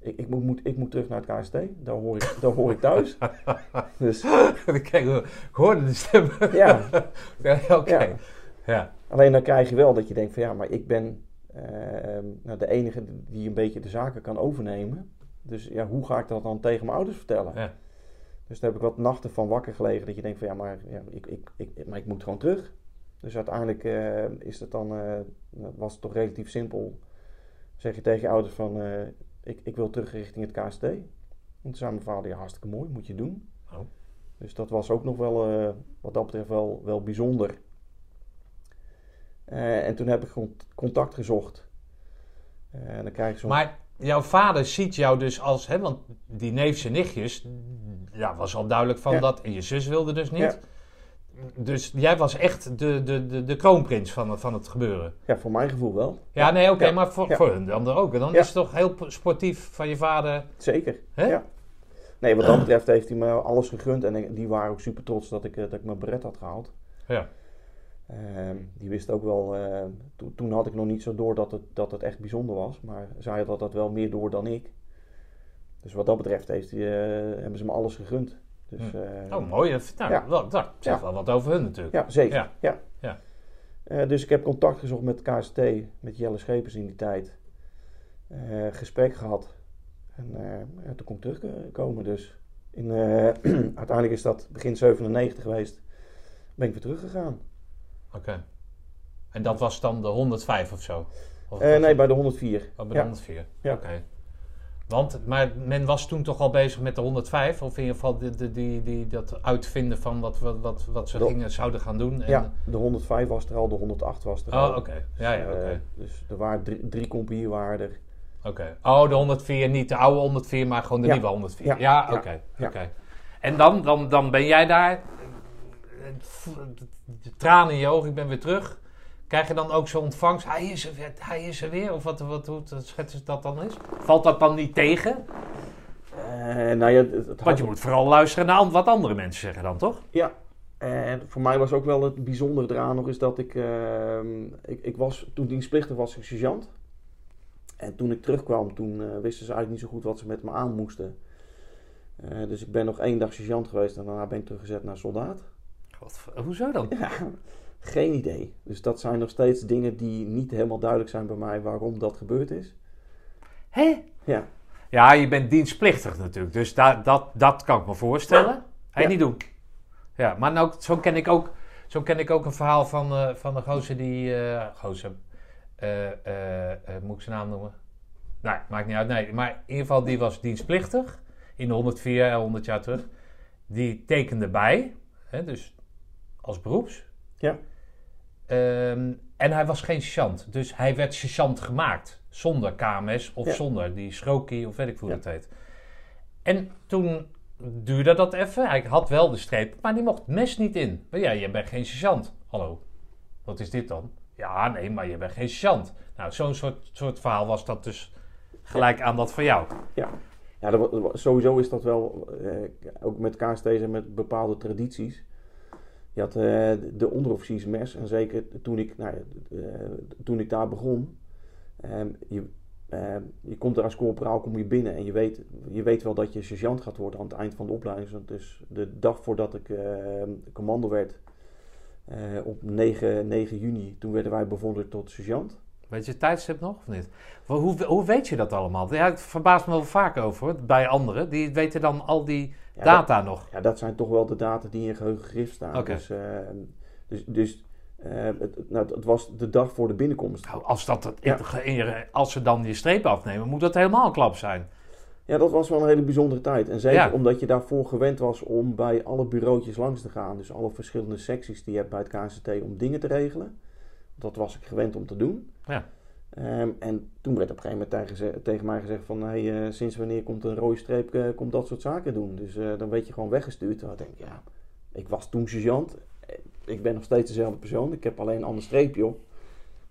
ik, ik, moet, moet, ik moet terug naar het KST. Daar hoor ik, daar hoor ik thuis. dus Kijk, ik hoorde de stem. ja, Ja, Oké. Ja. Ja. alleen dan krijg je wel dat je denkt van ja, maar ik ben ehm, nou, de enige die een beetje de zaken kan overnemen. Dus ja, hoe ga ik dat dan tegen mijn ouders vertellen? Ja. Dus daar heb ik wat nachten van wakker gelegen. Dat je denkt van ja, maar, ja, ik, ik, ik, maar ik moet gewoon terug. Dus uiteindelijk eh, is het dan, eh, was het toch relatief simpel. Zeg je tegen je ouders van eh, ik, ik wil terug richting het KST. En toen zei mijn vader, ja hartstikke mooi, moet je doen. Oh. Dus dat was ook nog wel, wat dat betreft wel, wel bijzonder. En toen heb ik contact gezocht. En dan krijg je zo'n... Maar jouw vader ziet jou dus als, hè, want die neefjes en nichtjes, ja, was al duidelijk van Ja. dat. En je zus wilde dus niet. Ja. Dus jij was echt de, de, de, de kroonprins van, het- van het gebeuren. Ja, voor mijn gevoel wel. Ja, nee, oké, maar voor, voor hun dan ook. En dan is het toch heel sportief van je vader. Zeker. Hè? Ja. Nee, wat dat betreft heeft hij me alles gegund. En die waren ook super trots dat ik, eh, dat ik mijn beret had gehaald. Ja. Ehm, die wist ook wel, to- toen had ik nog niet zo door dat het, dat het echt bijzonder was. Maar zij had dat wel meer door dan ik. Dus wat dat betreft heeft hij, eh, hebben ze me alles gegund. Dus, Hm. eh, Oh, mooi. Dat, nou, Ja. wel, dat zegt Ja. wel wat over hun natuurlijk. Ja, zeker. Ja. Ja. Eh, dus ik heb contact gezocht met KST, met Jelle Schepers in die tijd. Gesprek gehad. En toen kon ik terugkomen. Dus in, uiteindelijk is dat begin 97 geweest. Ben ik weer teruggegaan. Oké. En dat was dan de 105 of zo? Of nee, bij de 104. Oh, bij de Ja. 104. Ja. Oké. Want, maar men was toen toch al bezig met de 105? Of in ieder geval die, die, die, die, dat uitvinden van wat, wat, wat, wat ze De- gingen, zouden gaan doen? En, Ja, de 105 was er al, de 108 was er al. Oh, oké. Ja, ja, Eh, oké. dus er waren drie, drie compagnieën waren er. Oké. Oh, de 104, niet de oude 104, maar gewoon de Ja. nieuwe 104. Ja. Ja, oké. Oké. En dan, dan, dan ben jij daar, eh, de tranen in je ogen, ik ben weer terug. Krijg je dan ook zo'n ontvangst? Hij is er weer, hij is er weer. Of wat, wat, hoe schetsen dat dan is? Valt dat dan niet tegen? Eh, nou ja, het, het had- Want je moet vooral luisteren naar wat andere mensen zeggen dan, toch? Ja, en voor mij was ook wel het bijzondere eraan nog is dat ik, ehm, ik, ik was, toen dienstplichtig was ik sergeant. En toen ik terugkwam, toen eh, wisten ze eigenlijk niet zo goed wat ze met me aan moesten. Eh, dus ik ben nog één dag sergeant geweest en daarna ben ik teruggezet naar soldaat. Wat, hoezo dan? Ja, geen idee. Dus dat zijn nog steeds dingen die niet helemaal duidelijk zijn bij mij waarom dat gebeurd is. Hé? Ja, Ja, je bent dienstplichtig natuurlijk. Dus da, dat, dat kan ik me voorstellen. Hij Ja. niet doen. Ja, maar nou, zo, ken ik ook, zo ken ik ook een verhaal van, eh, van de gozer die... eh gozer, eh, eh, eh, moet ik zijn naam noemen? Nee, maakt niet uit. Nee, maar in ieder geval, die was dienstplichtig. In de 104, 100 jaar terug. Die tekende bij. Hè, dus als beroeps. Ja. Ehm, en hij was geen sergeant. Dus hij werd sergeant gemaakt. Zonder KMS of Ja. zonder die schrokie of weet ik hoe Ja. dat heet. En toen duurde dat even. Hij had wel de streep, maar die mocht mes niet in. Maar ja, je bent geen sergeant. Hallo, wat is dit dan? Ja, nee, maar je bent geen sergeant. Nou, zo'n soort, soort verhaal was dat dus gelijk aan dat van jou. Ja, ja dat, sowieso is dat wel, eh, ook met KST's en met bepaalde tradities. Je had eh, de onderofficiersmes en zeker toen ik, nou, eh, toen ik daar begon. ehm, je, ehm, je komt er als corporaal kom je binnen en je weet, je weet wel dat je sergeant gaat worden aan het eind van de opleiding. Dus de dag voordat ik eh, commando werd, eh, op 9, 9 juni, toen werden wij bevorderd tot sergeant. Weet je het tijdstip nog of niet? Hoe, hoe weet je dat allemaal? Ja, het verbaast me wel vaak over bij anderen. Die weten dan al die Ja, data nog. Ja, dat zijn toch wel de data die in je geheugen gegrift staan. Dus, eh, dus, dus eh, het, nou, het was de dag voor de binnenkomst. Nou, als, dat het, Ja. als ze dan die streep afnemen, moet dat helemaal een klap zijn. Ja, dat was wel een hele bijzondere tijd. En zeker Ja. omdat je daarvoor gewend was om bij alle bureautjes langs te gaan. Dus alle verschillende secties die je hebt bij het KNCT om dingen te regelen. Dat was ik gewend om te doen. Ja. Ehm, en toen werd op een gegeven moment tegen, tegen mij gezegd van... Hey, eh, sinds wanneer komt een rode streep, eh, komt dat soort zaken doen. Dus eh, dan werd je gewoon weggestuurd. Toen denk ik, ja, ik was toen sergeant. Ik ben nog steeds dezelfde persoon. Ik heb alleen een ander streepje op.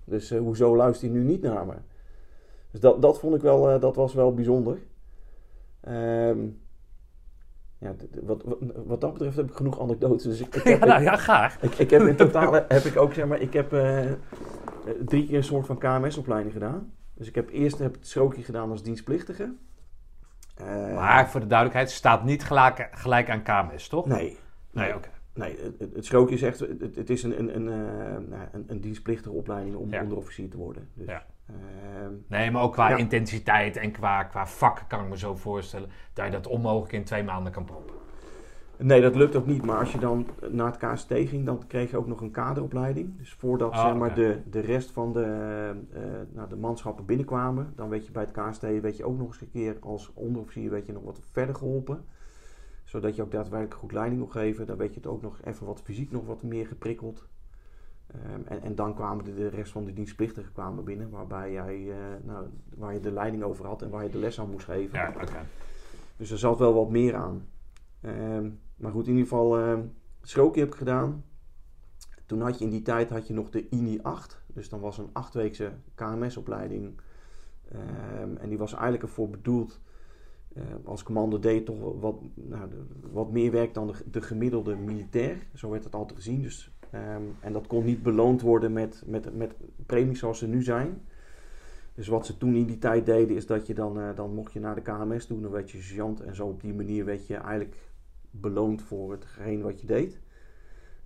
Dus hoezo luistert hij nu niet naar me? Dus dat, dat vond ik wel, dat was wel bijzonder. Ehm, ja, wat, wat, wat dat betreft heb ik genoeg anekdotes. Dus ik, ik heb, Ja, nou ja, graag. ik, ik heb in totaal heb ik ook zeg maar, ik heb drie keer een soort van KMS-opleiding gedaan. Dus ik heb eerst heb het strookje gedaan als dienstplichtige. Eh, Maar voor de duidelijkheid, staat niet gelijk, gelijk aan KMS, toch? nee, Nee, oké. nee het, strookje is echt, het, het is een, een, een, eh, nou, een, een dienstplichtige opleiding om Ja. onderofficier te worden. Dus, Ja. ehm, Nee, maar ook qua Ja. intensiteit en qua, qua vak kan ik me zo voorstellen dat je dat onmogelijk in twee maanden kan proppen. Nee, dat lukt ook niet. Maar als je dan naar het KST ging, dan kreeg je ook nog een kaderopleiding. Dus voordat Ah, zeg maar, de, de rest van de, eh, nou, de manschappen binnenkwamen, dan weet je bij het KST weet je ook nog eens een keer als onderofficier weet je nog wat verder geholpen. Zodat je ook daadwerkelijk goed leiding kon geven. Dan weet je het ook nog even wat fysiek nog wat meer geprikkeld. Ehm, en, en dan kwamen de, de rest van de dienstplichtigen kwamen binnen, waarbij jij, eh, nou, waar je de leiding over had en waar je de les aan moest geven. Ja, oké. Dus er zat wel wat meer aan. Ehm, maar goed, in ieder geval, ehm Schrookje heb ik gedaan. Toen had je in die tijd had je nog de INI 8. Dus dan was een achtweekse KMS-opleiding. Ehm, en die was eigenlijk ervoor bedoeld. eh, als commando deed toch wat, nou, de- wat meer werk dan de, de gemiddelde militair. Zo werd het altijd gezien. Dus, ehm, en dat kon niet beloond worden met, met, met premies zoals ze nu zijn. Dus wat ze toen in die tijd deden, is dat je dan, eh, dan mocht je naar de KMS doen, dan werd je sergeant. En zo op die manier werd je eigenlijk beloond voor hetgeen wat je deed.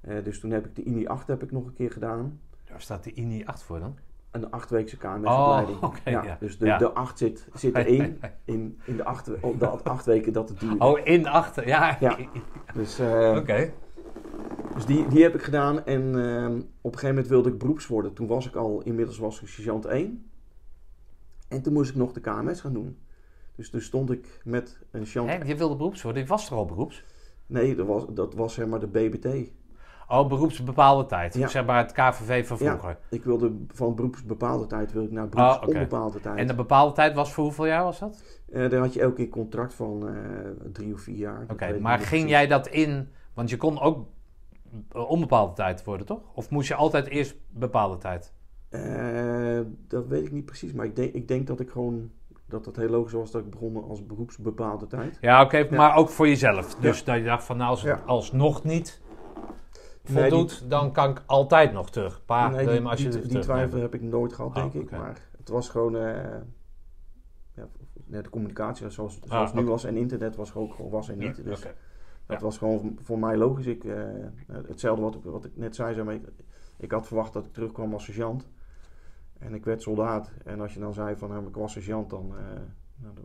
Eh, dus toen heb ik de INI 8 heb ik nog een keer gedaan. Daar staat de INI 8 voor dan? Een achtweekse KMS-opleiding. Oh, oké, ja. Dus de, Ja. de 8 zit, zit erin in, in de, acht, op de acht weken dat het duurde. Oh, in achter, ja. Ja. Dus, eh, Oké. dus die, die heb ik gedaan. En ehm, op een gegeven moment wilde ik beroeps worden. Toen was ik al, inmiddels was ik sergeant 1. En toen moest ik nog de KMS gaan doen. Dus toen stond ik met een sergeant je wilde beroeps worden, je was toch al beroeps? Nee, dat was, dat was zeg maar de BBT. Oh, beroeps bepaalde tijd. Ja. Zeg maar het KVV van vroeger. Ja, ik wilde van beroepsbepaalde tijd wil ik naar beroeps Ah, oké. onbepaalde tijd. En de bepaalde tijd was voor hoeveel jaar was dat? Eh, daar had je elke keer een contract van eh, drie of vier jaar. Oké, maar ging precies. jij dat in... Want je kon ook eh, onbepaalde tijd worden, toch? Of moest je altijd eerst bepaalde tijd? Dat weet ik niet precies, maar ik denk, ik denk dat ik gewoon dat het heel logisch was dat ik begon als beroepsbepaalde tijd. Ja, oké, maar ook voor jezelf. Dus dat je dacht van, nou, als het Ja. alsnog niet Nee, voldoet, dan kan ik altijd nog terug. Pa, nee, wil je die, me alsjeblieft die, die terugnemen? twijfel heb ik nooit gehad, Oh, denk ik. oké. Maar het was gewoon eh, ja, ja, de communicatie zoals, zoals Ah, nu was en internet was ook gewoon was en niet. Dus. Dat was gewoon voor mij logisch. Ik, eh, hetzelfde wat, ik- wat ik net zei. zeg maar, ik, ik had verwacht dat ik terugkwam als sergeant. En ik werd soldaat. En als je dan zei van nou, ik was sergeant, dan, eh, nou, dan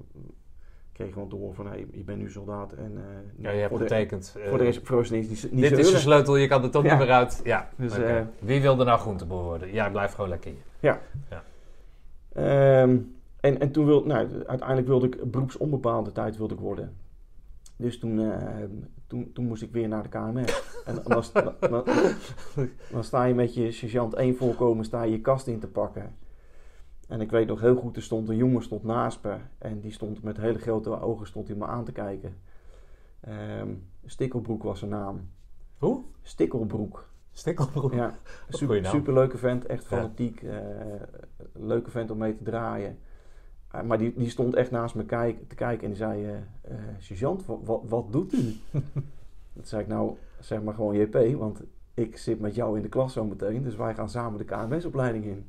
kreeg je gewoon horen van hey, je bent nu soldaat. En, eh, Ja, je hebt voor, getekend. voor de rest voor de rest niet, dit is de sleutel, je kan er toch Ja. niet meer uit. Ja, Dus, eh, Wie wilde nou groenteboer worden? Ja, blijf gewoon lekker hier. Ehm, en, en toen wilde, nou, uiteindelijk wilde ik beroepsonbepaalde tijd wilde ik worden. Dus toen, eh, toen, toen moest ik weer naar de KMS. En dan, dan, dan, dan sta je met je sergeant 1 voorkomen, sta je je kast in te pakken. En ik weet nog heel goed, er stond een jongen stond naast me. En die stond met hele grote ogen stond hij me aan te kijken. Ehm Stikkelbroek was zijn naam. Hoe? Stikkelbroek. Stikkelbroek. Ja, super, superleuke vent, echt Ja. fanatiek. eh, leuke vent om mee te draaien. Eh, maar die, die stond echt naast me kijk, te kijken en die zei... eh, sergeant, wat, doet u? Toen zei ik nou, zeg maar gewoon JP, want ik zit met jou in de klas zo meteen. Dus wij gaan samen de KMS-opleiding in.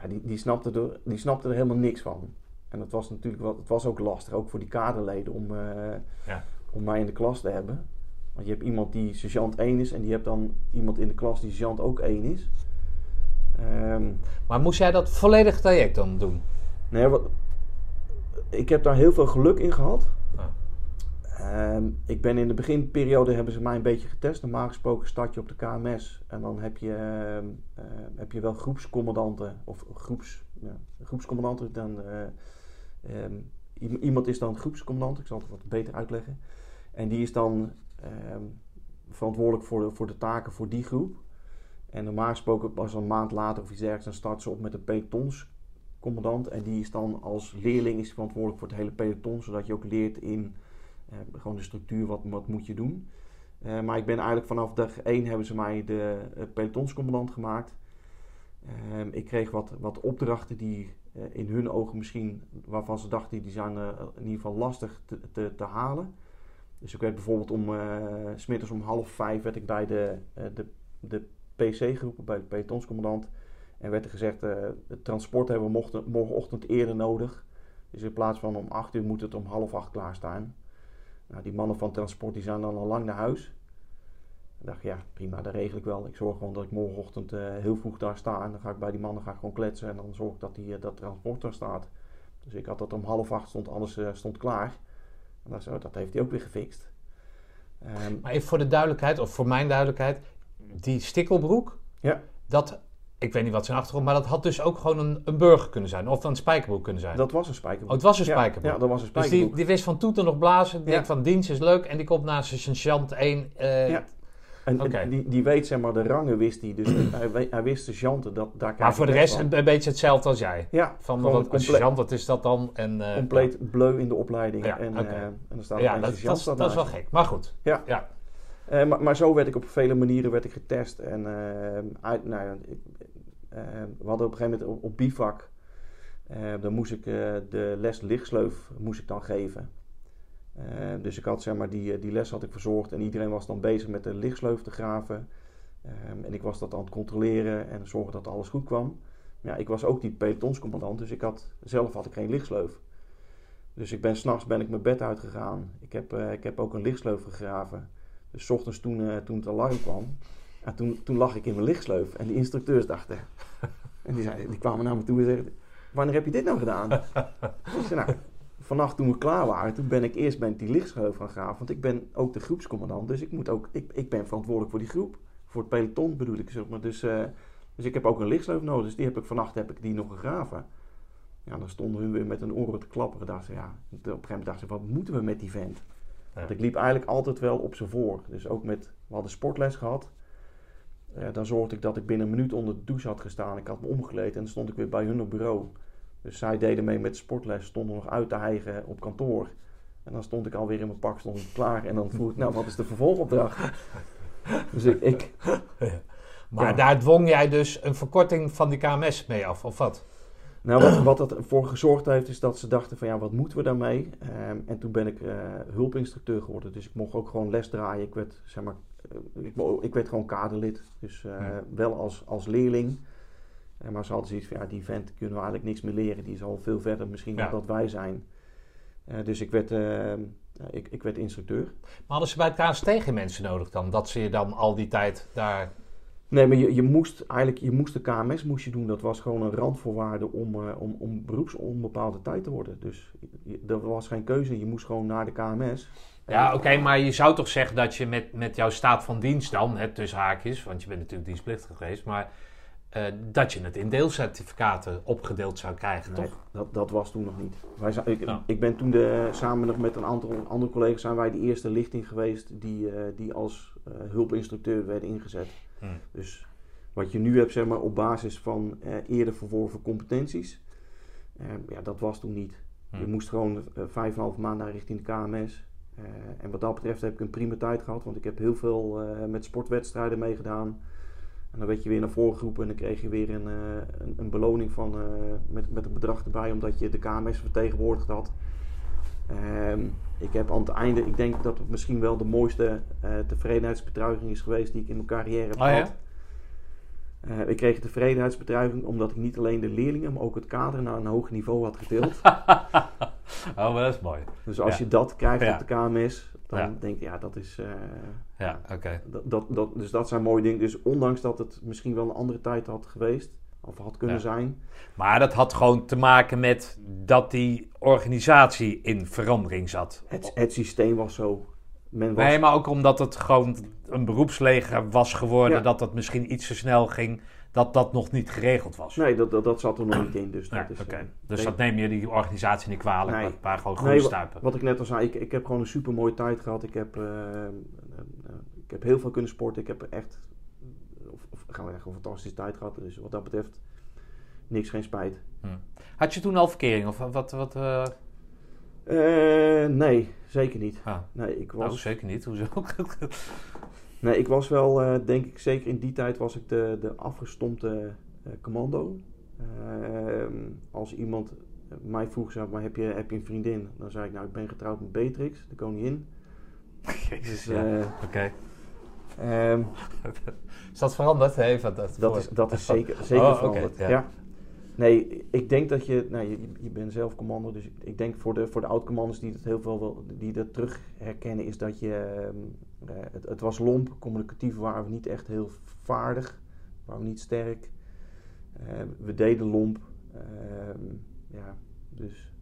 Ja, die, die, snapte er, die snapte er helemaal niks van. En dat was natuurlijk wat, het was ook lastig, ook voor die kaderleden, om, Ja. om mij in de klas te hebben. Want je hebt iemand die sergeant 1 is en die hebt dan iemand in de klas die sergeant ook 1 is. Ehm, Maar moest jij dat volledige traject dan doen? Nee, wat, ik heb daar heel veel geluk in gehad. Ah. Ehm, ik ben in de beginperiode hebben ze mij een beetje getest. Normaal gesproken start je op de KMS en dan heb je, ehm, eh, heb je wel groepscommandanten of groeps, ja, groepscommandanten. Dan, eh, ehm, iemand is dan groepscommandant, ik zal het wat beter uitleggen. En die is dan verantwoordelijk voor de, voor de taken voor die groep. En normaal gesproken pas een maand later of iets dergelijks, dan starten ze op met een pelotons commandant. En die is dan als leerling is verantwoordelijk voor het hele peloton, zodat je ook leert in eh, gewoon de structuur, wat, wat moet je doen. Eh, maar ik ben eigenlijk vanaf dag 1 hebben ze mij de uh, pelotonscommandant gemaakt. Ehm, ik kreeg wat, wat opdrachten die eh, in hun ogen misschien, waarvan ze dachten die zijn eh, in ieder geval lastig te, te, te halen. Dus ik werd bijvoorbeeld om, eh, smiddags om half vijf werd ik bij de, eh, de, de PC geroepen, bij de pelotonscommandant. En werd er gezegd, eh, het transport hebben we morgenochtend eerder nodig. Dus in plaats van om 8 uur moet het om half acht klaarstaan. Nou, die mannen van transport die zijn dan al lang naar huis. Ik dacht, ja, prima, dat regel ik wel. Ik zorg gewoon dat ik morgenochtend eh, heel vroeg daar sta. En dan ga ik bij die mannen ga ik gewoon kletsen. En dan zorg ik dat die, eh, dat transport daar staat. Dus ik had dat om half acht stond, alles stond klaar. En zo, dat heeft hij ook weer gefixt. Ehm, Maar even voor de duidelijkheid, of voor mijn duidelijkheid, die stikkelbroek, Ja. dat, ik weet niet wat zijn achtergrond, maar dat had dus ook gewoon een, een burger kunnen zijn, of een spijkerbroek kunnen zijn. dat was een spijkerbroek. oh, het was een Ja, spijkerbroek. Ja, dat was een dus die, die wist van toeten nog blazen, die Ja. denkt van dienst is leuk, en die komt naast zijn sergeant 1. eh, Ja. En, en die, die weet zeg maar de rangen wist hij. Dus hij, wist de chanten. Dat, daar Maar voor de rest van. een, beetje hetzelfde als jij. Ja, Van wat, compleet- wat is dat dan? En, eh, compleet bleu in de opleiding. Ja, en, eh, en dan staat Ja, er dat, dat, dat is wel gek. Maar goed. Ja. ja. Maar, maar zo werd ik op vele manieren werd ik getest. En uit, nou ik, we hadden op een gegeven moment op, op bivak. eh, dan moest ik eh, de les lichtsleuf moest ik dan geven. Eh, dus ik had zeg maar die, eh, die les had ik verzorgd en iedereen was dan bezig met de lichtsleuf te graven. Ehm, en ik was dat aan het controleren en zorgen dat alles goed kwam. Maar ja, ik was ook die pelotonscommandant, dus ik had, zelf had ik geen lichtsleuf. Dus ik ben s'nachts ben ik mijn bed uitgegaan. Ik heb, eh, ik heb ook een lichtsleuf gegraven. Dus ochtends toen, toen het alarm kwam, ja, toen, toen lag ik in mijn lichtsleuf. En die instructeurs dachten, en die, zeiden, die kwamen naar me toe en zeiden, wanneer heb je dit nou gedaan? ik zei, nou, vannacht toen we klaar waren, toen ben ik eerst ben ik die lichtsleuf gaan graven. Want ik ben ook de groepscommandant, dus ik, moet ook, ik, ik ben verantwoordelijk voor die groep. Voor het peloton bedoel ik, zeg maar. Dus, eh, dus ik heb ook een lichtsleuf nodig, dus die heb ik vannacht heb ik die nog gegraven. Ja, dan stonden hun weer met een oren te klapperen. Dachten, ja, op een gegeven moment dachten ze, wat moeten we met die vent? Ja. Want ik liep eigenlijk altijd wel op ze voor. Dus ook met, we hadden sportles gehad. Eh, dan zorgde ik dat ik binnen een minuut onder de douche had gestaan. Ik had me omgekleed en dan stond ik weer bij hun op bureau. Dus zij deden mee met sportles, stonden nog uit te hijgen op kantoor. En dan stond ik alweer in mijn pak, stond ik klaar. En dan vroeg ik, nou, wat is de vervolgopdracht? dus ik, ik Maar Ja. daar dwong jij dus een verkorting van die KMS mee af, of wat? Nou, wat, wat dat ervoor gezorgd heeft, is dat ze dachten van ja, wat moeten we daarmee? Ehm, en toen ben ik eh, hulpinstructeur geworden. Dus ik mocht ook gewoon les draaien. Ik werd, zeg maar, ik, ik werd gewoon kaderlid. Dus eh, Ja. wel als, als leerling. Eh, maar ze hadden zoiets van ja, die vent kunnen we eigenlijk niks meer leren. Die is al veel verder misschien dan dat wij zijn. Eh, dus ik werd, ehm, ik, ik werd instructeur. Maar hadden ze bij het KST geen mensen nodig dan? Dat ze je dan al die tijd daar... Nee, maar je, je moest eigenlijk je moest de KMS moest je doen. Dat was gewoon een randvoorwaarde om, eh, om, om beroepsonbepaalde tijd te worden. Dus je, er was geen keuze. Je moest gewoon naar de KMS. Ja, oké, maar je zou toch zeggen dat je met, met jouw staat van dienst dan, het tussen haakjes, want je bent natuurlijk dienstplichtig geweest, maar eh, dat je het in deelcertificaten opgedeeld zou krijgen, Nee, toch? dat, dat was toen nog niet. Wij zijn, ik, ben toen de, samen nog met een aantal andere collega's zijn wij de eerste lichting geweest die, eh, die als eh, hulpinstructeur werden ingezet. Hm. Dus wat je nu hebt, zeg maar, op basis van eerder verworven competenties, ja, dat was toen niet. Hm. Je moest gewoon vijf en half maand naar richting de KMS. Eh, en wat dat betreft heb ik een prima tijd gehad, want ik heb heel veel eh, met sportwedstrijden meegedaan. En dan werd je weer naar voren geroepen en dan kreeg je weer een, eh, een, een beloning van, met, met een bedrag erbij, omdat je de KMS vertegenwoordigd had. Ehm, ik heb aan het einde, ik denk dat het misschien wel de mooiste eh tevredenheidsbetuiging is geweest die ik in mijn carrière heb Oh ja? Eh, ik kreeg tevredenheidsbetuiging omdat ik niet alleen de leerlingen, maar ook het kader naar een hoog niveau had getild. Oh, maar dat is mooi. dus als Ja. je dat krijgt Ja. op de KMS, dan Ja. denk ik, ja, dat is... eh, Ja, oké. dat, dat, dat, dus dat zijn mooie dingen. Dus ondanks dat het misschien wel een andere tijd had geweest, of had kunnen zijn. Maar dat had gewoon te maken met dat die organisatie in verandering zat. Het, het systeem was zo. Men was, Nee, maar ook omdat het gewoon een beroepsleger was geworden, Ja. dat dat misschien iets te snel ging, dat dat nog niet geregeld was. nee dat, dat, dat zat er nog niet in. Dus, dat is, eh, Dus nee. dat neem je die organisatie niet kwalijk, Nee. maar gewoon wa- stuipen. Wat ik net al zei, ik, ik heb gewoon een super mooie tijd gehad. Ik heb, eh, eh, ik heb heel veel kunnen sporten. Ik heb echt of, of, gewoon echt een fantastische tijd gehad. Dus wat dat betreft, niks, geen spijt. Had je toen al verkering of wat? wat Eh, nee, zeker niet. ah, Nee, ik nou, was, zeker niet. Hoezo? nee, ik was wel, eh, denk ik, zeker in die tijd was ik de, de afgestompte eh, commando. Ehm, als iemand mij vroeg, zeg maar, heb je, heb je een vriendin? Dan zei ik, nou, ik ben getrouwd met Beatrix, de koningin. Jezus, Dus, ja. Oké. ehm, Is dat veranderd? Nee, dat, dat, Dat is, dat is zeker, zeker Oh, veranderd. ja. ja. Nee, ik denk dat je, nou, je, je bent zelf commando, dus ik denk voor de, voor de oud-commanders die dat heel veel wel, die dat terug herkennen, is dat je, ehm, eh, het, het was lomp, communicatief waren we niet echt heel vaardig, waren we niet sterk. Eh, we deden lomp, ehm, ja, dus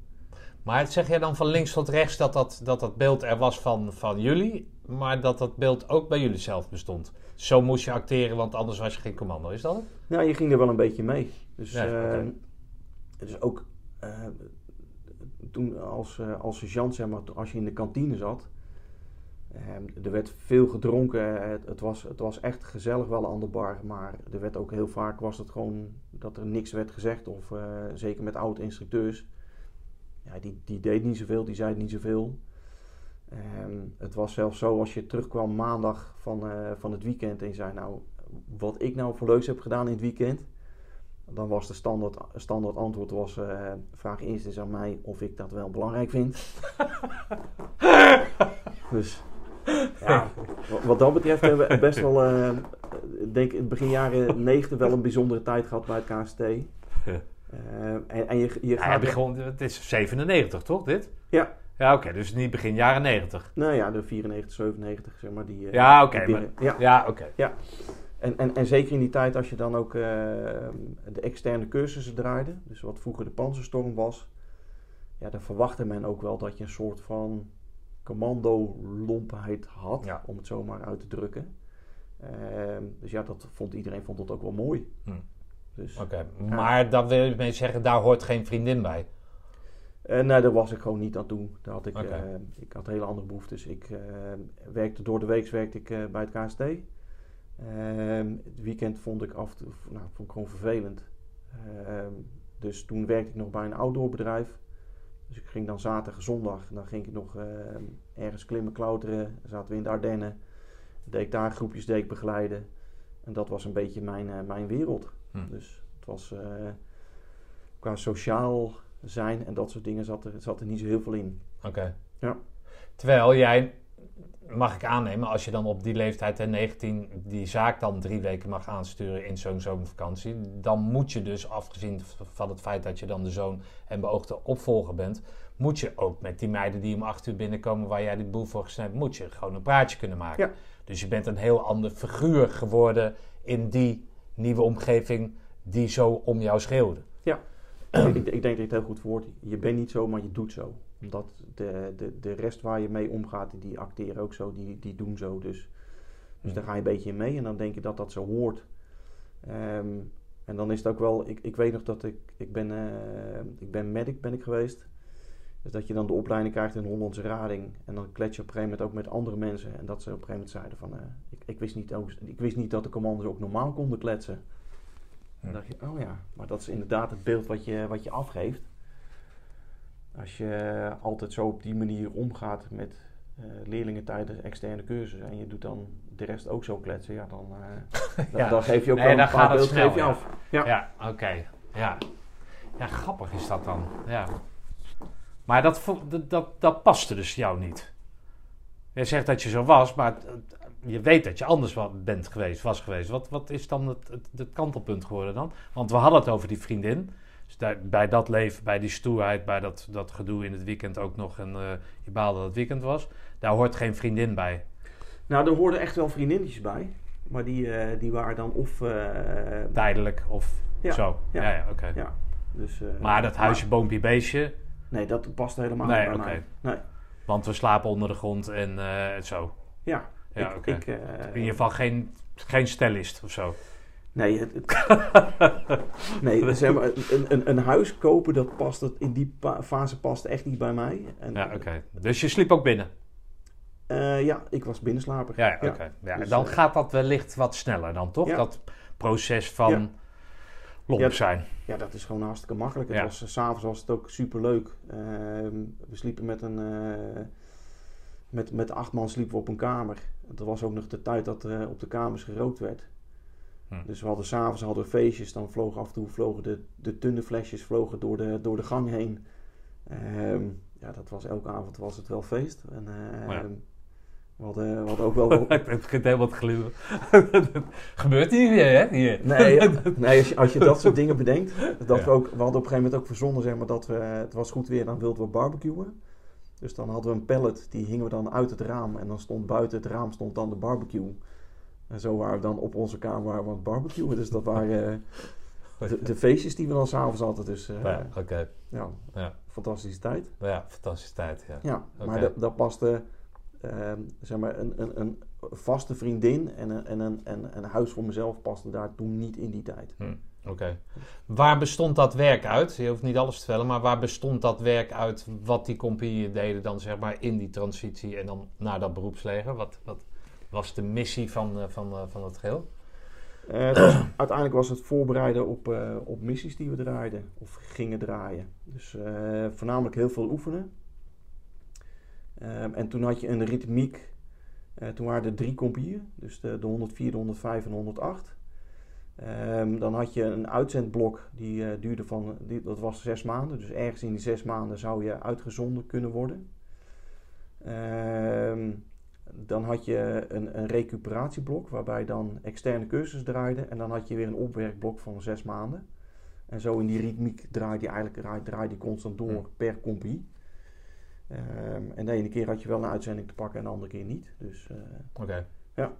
Maar zeg jij dan van links tot rechts dat dat, dat, dat beeld er was van, van jullie, maar dat dat beeld ook bij jullie zelf bestond? Zo moest je acteren, want anders was je geen commando, is dat het? Ja, je ging er wel een beetje mee. Dus, Ja, eh, dus ook eh, toen als, eh, als sergeant, zeg maar, als je in de kantine zat, er werd veel gedronken. Het, het, was, het was echt gezellig wel aan de bar, maar er werd ook heel vaak was het gewoon dat er niks werd gezegd. Of zeker met oude instructeurs. Ja, die, die deed niet zoveel, die zei niet zoveel. Ehm, het was zelfs zo als je terugkwam maandag van, eh, van het weekend en je zei nou, wat ik nou voor leuks heb gedaan in het weekend. Dan was de standaard, standaard antwoord was, eh, vraag eerst eens aan mij of ik dat wel belangrijk vind. dus ja, wat, dat betreft hebben we best wel, ik denk in het begin jaren 90 wel een bijzondere tijd gehad bij het KST. Eh, en, en je, je gaat... gewoon, het is 97 toch, dit? Ja. Ja, oké, dus niet begin jaren 90. Nou ja, de 94, 97, zeg maar. Die, eh, Ja, oké, ja. Ja, oké. En, en, en zeker in die tijd als je dan ook eh, de externe cursussen draaide, dus wat vroeger de panzerstorm was, ja, dan verwachtte men ook wel dat je een soort van commando-lompheid had, Ja. om het zo maar uit te drukken. Ehm, dus ja, dat vond iedereen vond dat ook wel mooi. Hm. Dus, Oké, maar dan wil je mee zeggen, daar hoort geen vriendin bij. Eh, nee, daar was ik gewoon niet aan toe. Daar had ik, eh, ik had hele andere behoeftes. Ik eh, werkte door de week werkte ik bij het KST. Ehm, het weekend vond ik af nou, vond ik gewoon vervelend. Ehm, dus toen werkte ik nog bij een outdoorbedrijf. Dus ik ging dan zaterdag, zondag, dan ging ik nog ergens klimmen, klauteren. Dan zaten we in de Ardennen. Deed ik daar groepjes deed ik begeleiden. En dat was een beetje mijn, mijn wereld. Hm. Dus het was qua sociaal zijn en dat soort dingen zat er, zat er niet zo heel veel in. Oké. Ja. Terwijl jij, mag ik aannemen, als je dan op die leeftijd en 19 die zaak dan drie weken mag aansturen in zo'n zomervakantie, dan moet je dus, afgezien van het feit dat je dan de zoon en beoogde opvolger bent, moet je ook met die meiden die om acht uur binnenkomen waar jij die boel voor gesneden hebt, moet je gewoon een praatje kunnen maken. Ja. Dus je bent een heel ander figuur geworden in die nieuwe omgeving die zo om jou schreeuwde. Ik, ik denk dat je het heel goed verwoordt. Je bent niet zo, maar je doet zo. Omdat de, de, de rest waar je mee omgaat, die acteren ook zo, die, die doen zo. Dus, dus Ja. daar ga je een beetje in mee en dan denk je dat dat zo hoort. Ehm, en dan is het ook wel, ik, ik weet nog dat ik, ik ben, eh, ik ben medic ben ik geweest. Dus dat je dan de opleiding krijgt in Hollandse Rading. En dan klets je op een gegeven moment ook met andere mensen. En dat ze op een gegeven moment zeiden van, eh, ik, ik, wist niet, ook- ik wist niet dat de commando's ook normaal konden kletsen. Dan dacht je, oh ja, maar dat is inderdaad het beeld wat je, wat je afgeeft. Als je altijd zo op die manier omgaat met, eh, leerlingen tijdens externe cursus en je doet dan de rest ook zo kletsen, ja, dan, eh, Ja. dan geef je ook Nee, een paar beeld snel, geef je ja. af. Ja. Ja, oké. Ja. ja, grappig is dat dan. Ja. Maar dat, dat, dat, dat paste dus jou niet. Je zegt dat je zo was, maar je weet dat je anders wa- bent geweest, was geweest. Wat, wat is dan het, het, het kantelpunt geworden dan? Want we hadden het over die vriendin. Dus daar, bij dat leven, bij die stoerheid, bij dat, dat gedoe in het weekend ook nog. En eh, je baalde dat het weekend was. Daar hoort geen vriendin bij. Nou, er hoorden echt wel vriendinnetjes bij, maar die, eh, die waren dan of... eh, Tijdelijk of Ja, zo. Ja, ja. ja, oké. ja, dus, Maar dat huisje, boompje, beestje. Nee, dat past helemaal Nee, niet bij oké. mij. Nee, Want we slapen onder de grond en zo. ja. Ja, ik, oké. ik, eh, In ieder geval geen, geen stellist of zo. Nee, het, het- nee zeg maar, een, een, een huis kopen, dat past het, in die pa- fase past echt niet bij mij. En, Ja, oké. Dus je sliep ook binnen? eh, ja, ik was binnenslaper. Ja, ja, oké. Ja, Dus, dan eh, gaat dat wellicht wat sneller dan, toch? Ja. Dat proces van lomp zijn. Ja, dat is gewoon hartstikke makkelijk. Het Ja. was, 's S'avonds was het ook super leuk. we sliepen met een. met, met acht man sliepen we op een kamer. Dat was ook nog de tijd dat er eh, op de kamers gerookt werd. Hm. Dus we hadden s'avonds hadden we feestjes. Dan vlogen af en toe vlogen de, de dunne flesjes vlogen door, de, door de gang heen. Ehm, ja, dat was elke avond was het wel feest. En, ehm, Ja. we, hadden, we hadden ook wel... Het begint helemaal te gluren. Gebeurt hier weer, hè? Hier. Nee, nee als, je, als je dat soort dingen bedenkt. Dat Ja. we, ook, we hadden op een gegeven moment ook verzonnen zeg maar, dat we, het was goed weer, dan wilden we barbecuen. Dus dan hadden we een pallet, die hingen we dan uit het raam. En dan stond buiten het raam stond dan de barbecue. En zo waren we dan op onze kamer waren we aan het barbecuen. Dus dat waren eh, de, de feestjes die we dan s'avonds hadden. Dus eh, Ja, oké. ja, Ja. fantastische tijd. Ja, fantastische tijd, ja. Ja, maar dat, dat paste ehm, zeg maar een, een, een vaste vriendin en een, en, een, en een huis voor mezelf paste daar toen niet in die tijd. Hm, Oké. Waar bestond dat werk uit? Je hoeft niet alles te vertellen, maar waar bestond dat werk uit wat die compagnieën deden dan zeg maar in die transitie en dan naar dat beroepsleger? Wat, wat was de missie van, eh, van, eh, van het geheel? Eh, uiteindelijk was het voorbereiden op, op missies die we draaiden of gingen draaien. Dus voornamelijk heel veel oefenen. En toen had je een ritmiek. toen waren er drie compagnieën, dus de, de 104, de 105 en de 108. Ehm, dan had je een uitzendblok die eh, duurde van, die, dat was zes maanden. Dus ergens in die zes maanden zou je uitgezonden kunnen worden. Ehm, dan had je een, een recuperatieblok waarbij dan externe cursus draaide. En dan had je weer een opwerkblok van zes maanden. En zo in die ritmiek draaide je eigenlijk draai- draaide je constant door Hmm. per compie. Ehm, en de ene keer had je wel een uitzending te pakken en de andere keer niet. Dus eh, Oké. Ja.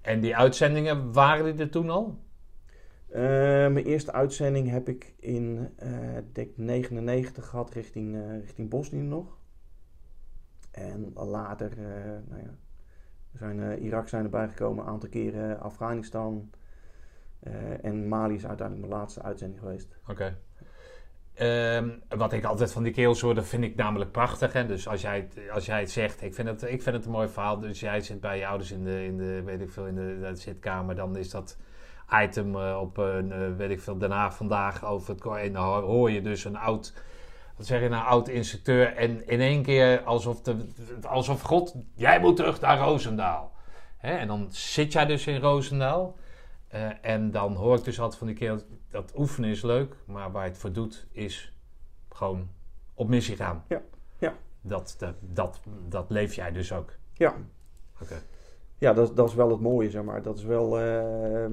En die uitzendingen, waren die er toen al? Eh, mijn eerste uitzending heb ik in eh ik denk 99 gehad richting, eh, richting Bosnië nog. En later, eh, nou ja, we zijn eh, Irak zijn erbij gekomen, een aantal keren Afghanistan. Eh, en Mali is uiteindelijk mijn laatste uitzending geweest. Oké. Ehm, wat ik altijd van die keels hoor, dat vind ik namelijk prachtig. Hè? Dus als jij, als jij het zegt, ik vind het, ik vind het een mooi verhaal. Dus jij zit bij je ouders in de, in de, weet ik veel, in de, de zitkamer. Dan is dat item eh, op, een, eh, weet ik veel, Haag vandaag over het... En dan hoor- je dus een oud, wat zeg je nou, oud instructeur. En in één keer alsof, de, alsof God, jij moet terug naar Roosendaal. Hè? En dan zit jij dus in Roosendaal. Eh, en dan hoor ik dus altijd van die keer dat oefenen is leuk, maar waar je het voor doet is gewoon op missie gaan. Ja, ja. Dat, dat, dat, dat leef jij dus ook. Ja, Oké. ja dat, dat is wel het mooie, zeg maar. Dat is wel eh,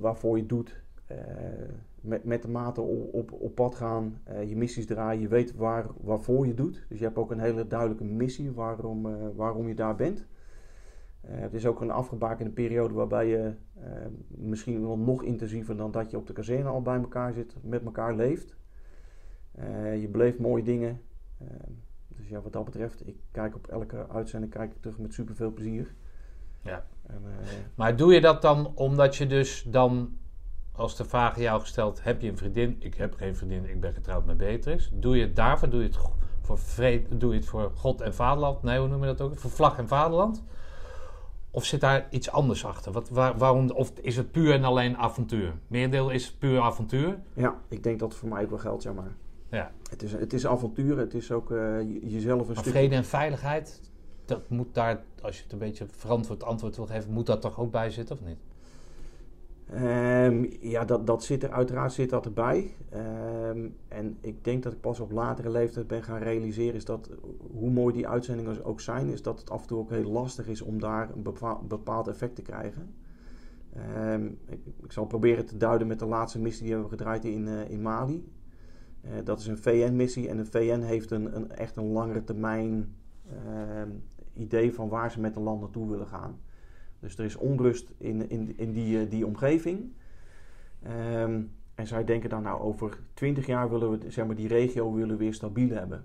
waarvoor je doet. Eh, met, met de mate op, op, op pad gaan, eh, je missies draaien, je weet waar, waarvoor je doet. Dus je hebt ook een hele duidelijke missie waarom, eh, waarom je daar bent. Eh, het is ook een afgebakende periode waarbij je eh, misschien wel nog intensiever dan dat je op de kazerne al bij elkaar zit, met elkaar leeft. Eh, je beleeft mooie dingen. Eh, dus ja, wat dat betreft, ik kijk op elke uitzending kijk ik terug met super veel plezier. Ja. En, eh, Maar doe je dat dan omdat je dus dan, als de vraag aan jou gesteld, heb je een vriendin? Ik heb geen vriendin, ik ben getrouwd met Beatrix. Doe je het daarvoor? Doe je het voor vrede? Doe je het voor God en vaderland? Nee, hoe noem je dat ook? Voor vlag en vaderland? Of zit daar iets anders achter? Wat, waar, waarom, of is het puur en alleen avontuur? Meerdeel is puur avontuur. ja, ik denk dat het voor mij ook wel geldt, zeg maar. Ja. Het is, het is avontuur, het is ook eh, je- jezelf een Maar stuk... vrede en veiligheid, dat moet daar, als je het een beetje verantwoord antwoord wil geven, moet dat toch ook bij zitten of niet? Ehm, ja, dat, dat zit er uiteraard zit dat erbij. Ehm, en ik denk dat ik pas op latere leeftijd ben gaan realiseren is dat hoe mooi die uitzendingen ook zijn, is dat het af en toe ook heel lastig is om daar een bepaald, effect te krijgen. Ehm, ik, ik, zal proberen te duiden met de laatste missie die we hebben gedraaid in, uh, in Mali. Uh, dat is een VN-missie en de VN heeft een, een echt een langere termijn idee van waar ze met de land naartoe willen gaan. Dus er is onrust in, in, in die, eh, die omgeving. Ehm, en zij denken dan, nou, over 20 jaar willen we zeg maar, die regio willen weer stabiel hebben.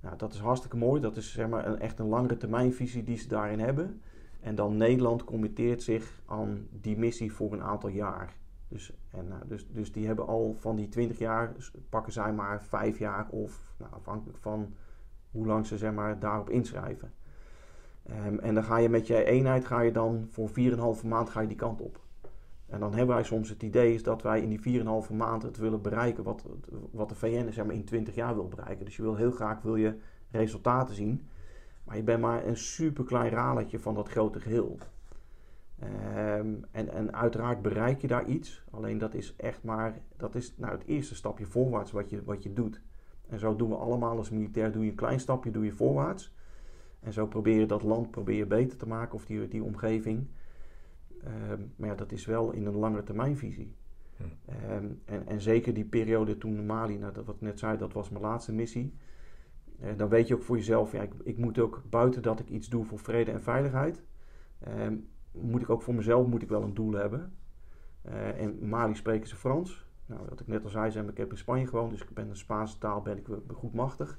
Nou, dat is hartstikke mooi. Dat is zeg maar, een, echt een langere termijnvisie die ze daarin hebben. En dan Nederland committeert zich aan die missie voor een aantal jaar. Dus, en, nou, dus, dus die hebben al van die 20 jaar, pakken zij maar 5 jaar of nou, afhankelijk van hoe lang ze zeg maar, daarop inschrijven. Um, en dan ga je met je eenheid ga je dan voor 4,5 maand ga je die kant op. En dan hebben wij soms het idee is dat wij in die 4,5 maand het willen bereiken wat, wat de VN zeg maar, in 20 jaar wil bereiken. Dus je wil heel graag wil je resultaten zien. Maar je bent maar een super klein raletje van dat grote geheel. Um, en, en uiteraard bereik je daar iets. Alleen dat is echt maar dat is, nou, het eerste stapje voorwaarts wat je, wat je doet. En zo doen we allemaal als militair. Doe je een klein stapje, doe je voorwaarts. En zo probeer je dat land probeer je beter te maken of die, die omgeving. Ehm, maar ja, dat is wel in een lange termijnvisie. Hm. Ehm, en, en zeker die periode toen Mali, nou, dat wat ik net zei, dat was mijn laatste missie. Uh, dan weet je ook voor jezelf, ja, ik, ik, moet ook buiten dat ik iets doe voor vrede en veiligheid, ehm, moet ik ook voor mezelf moet ik wel een doel hebben. Uh, en Mali spreken ze Frans. Nou, wat ik net al zei, ik heb in Spanje gewoond, dus ik ben de Spaanse taal ben ik goed machtig.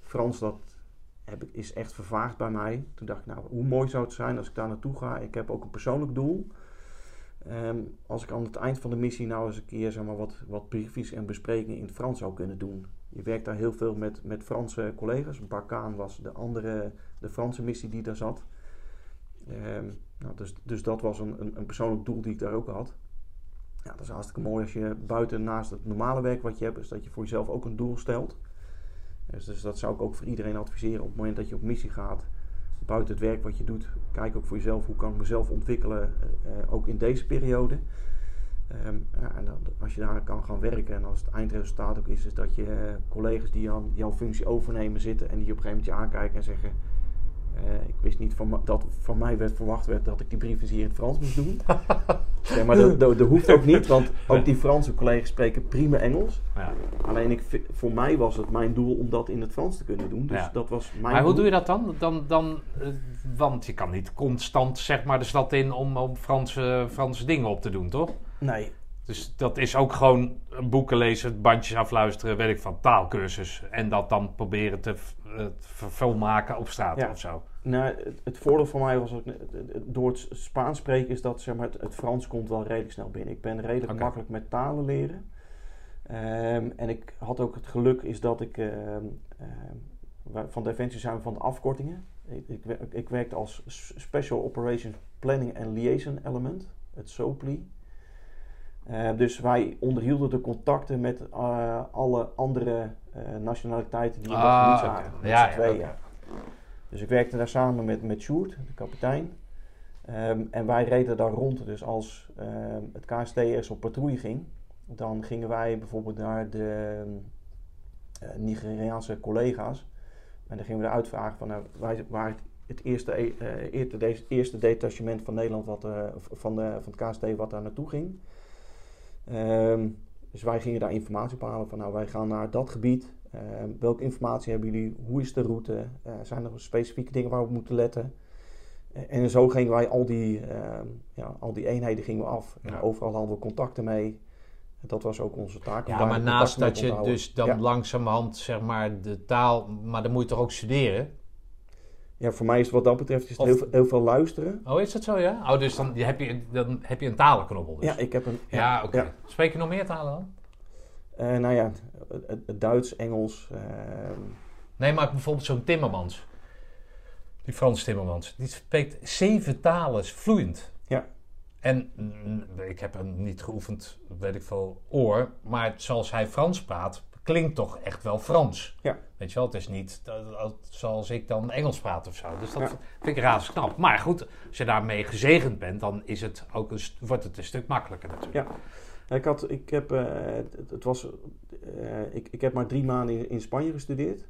Frans, dat heb, is echt vervaagd bij mij. Toen dacht ik, nou, hoe mooi zou het zijn als ik daar naartoe ga. Ik heb ook een persoonlijk doel. Um, als ik aan het eind van de missie nou eens een keer zeg maar, wat, wat briefjes en besprekingen in het Frans zou kunnen doen. Je werkt daar heel veel met, met Franse collega's. Barkaan was de andere, de Franse missie die daar zat. Um, nou, dus, dus dat was een, een, een, persoonlijk doel die ik daar ook had. Ja, dat is hartstikke mooi als je buiten naast het normale werk wat je hebt, is dat je voor jezelf ook een doel stelt. Dus, dus, dat zou ik ook voor iedereen adviseren op het moment dat je op missie gaat. Buiten het werk wat je doet, kijk ook voor jezelf hoe kan ik mezelf ontwikkelen, uh, ook in deze periode. Um, ja, en dan, als je daar kan gaan werken en als het eindresultaat ook is, is dat je uh, collega's die aan jouw functie overnemen zitten en die op een gegeven moment je aankijken en zeggen: ik wist niet van dat van mij werd verwacht werd dat ik die briefjes hier in het Frans moest doen. ja, maar dat, dat, dat, hoeft ook niet, want ook die Franse collega's spreken prima Engels. Ja. Alleen ik, voor mij was het mijn doel om dat in het Frans te kunnen doen. Dus ja. dat was mijn Maar hoe doel. doe je dat dan? dan, dan uh, want je kan niet constant zeg maar, de stad in om, om Franse, Franse dingen op te doen, toch? Nee. Dus dat is ook gewoon boeken lezen, bandjes afluisteren, weet ik van, taalkursus. En dat dan proberen te volmaken op straat ja. of zo. Nou, het, het, voordeel voor mij was ook, door het Spaans spreken, is dat zeg maar, het, het Frans komt wel redelijk snel binnen. Ik ben redelijk okay. makkelijk met talen leren. Um, en ik had ook het geluk is dat ik um, um, van Defensie zijn we van de afkortingen. Ik, ik, ik werkte als Special Operations Planning and Liaison Element, het SOPLI. Uh, dus wij onderhielden de contacten met uh, alle andere uh, nationaliteiten die in dat gebied zaten. Okay. Ja, ja, okay. Dus ik werkte daar samen met, met Sjoerd, de kapitein. Um, en wij reden daar rond. Dus als um, het KST eens op patrouille ging, dan gingen wij bijvoorbeeld naar de Nigeriaanse collega's. En dan gingen we eruit vragen van nou, wij het eerste, eerste, eerste detachement van Nederland wat, van, de, van het KST wat daar naartoe ging. Dus wij gingen daar informatie op halen van nou wij gaan naar dat gebied. Um, welke informatie hebben jullie? Hoe is de route? Uh, zijn er specifieke dingen waar we moeten letten? Uh, en zo gingen wij al die, uh, ja, al die eenheden gingen we af. Ja. En overal hadden we contacten mee. Dat was ook onze taak. Ja, maar naast dat je onthouden. dus dan ja. langzamerhand zeg maar de taal, maar dan moet je toch ook studeren? Ja, voor mij is wat dat betreft is het heel, heel, veel luisteren. Oh, is dat zo, ja? Oh, dus dan heb je, dan heb je een talenknobbel dus. Ja, ik heb een... Ja, ja oké. Okay. Ja. Spreek je nog meer talen dan? Uh, nou ja, het, Duits, Engels... Uh... Nee, maar bijvoorbeeld zo'n Timmermans. Die Frans Timmermans. Die spreekt zeven talen vloeiend. Ja. En mm, ik heb hem niet geoefend, weet ik veel, oor. Maar zoals hij Frans praat, klinkt toch echt wel Frans. Ja. Weet je wel, het is niet zoals ik dan Engels praat of zo. Dus dat Ja. vind ik razend Maar goed, als je daarmee gezegend bent, dan is het ook een, wordt het een stuk makkelijker natuurlijk. Ja. Ik, had, ik, heb, eh, het, het was, ik, ik heb maar drie maanden in, in Spanje gestudeerd.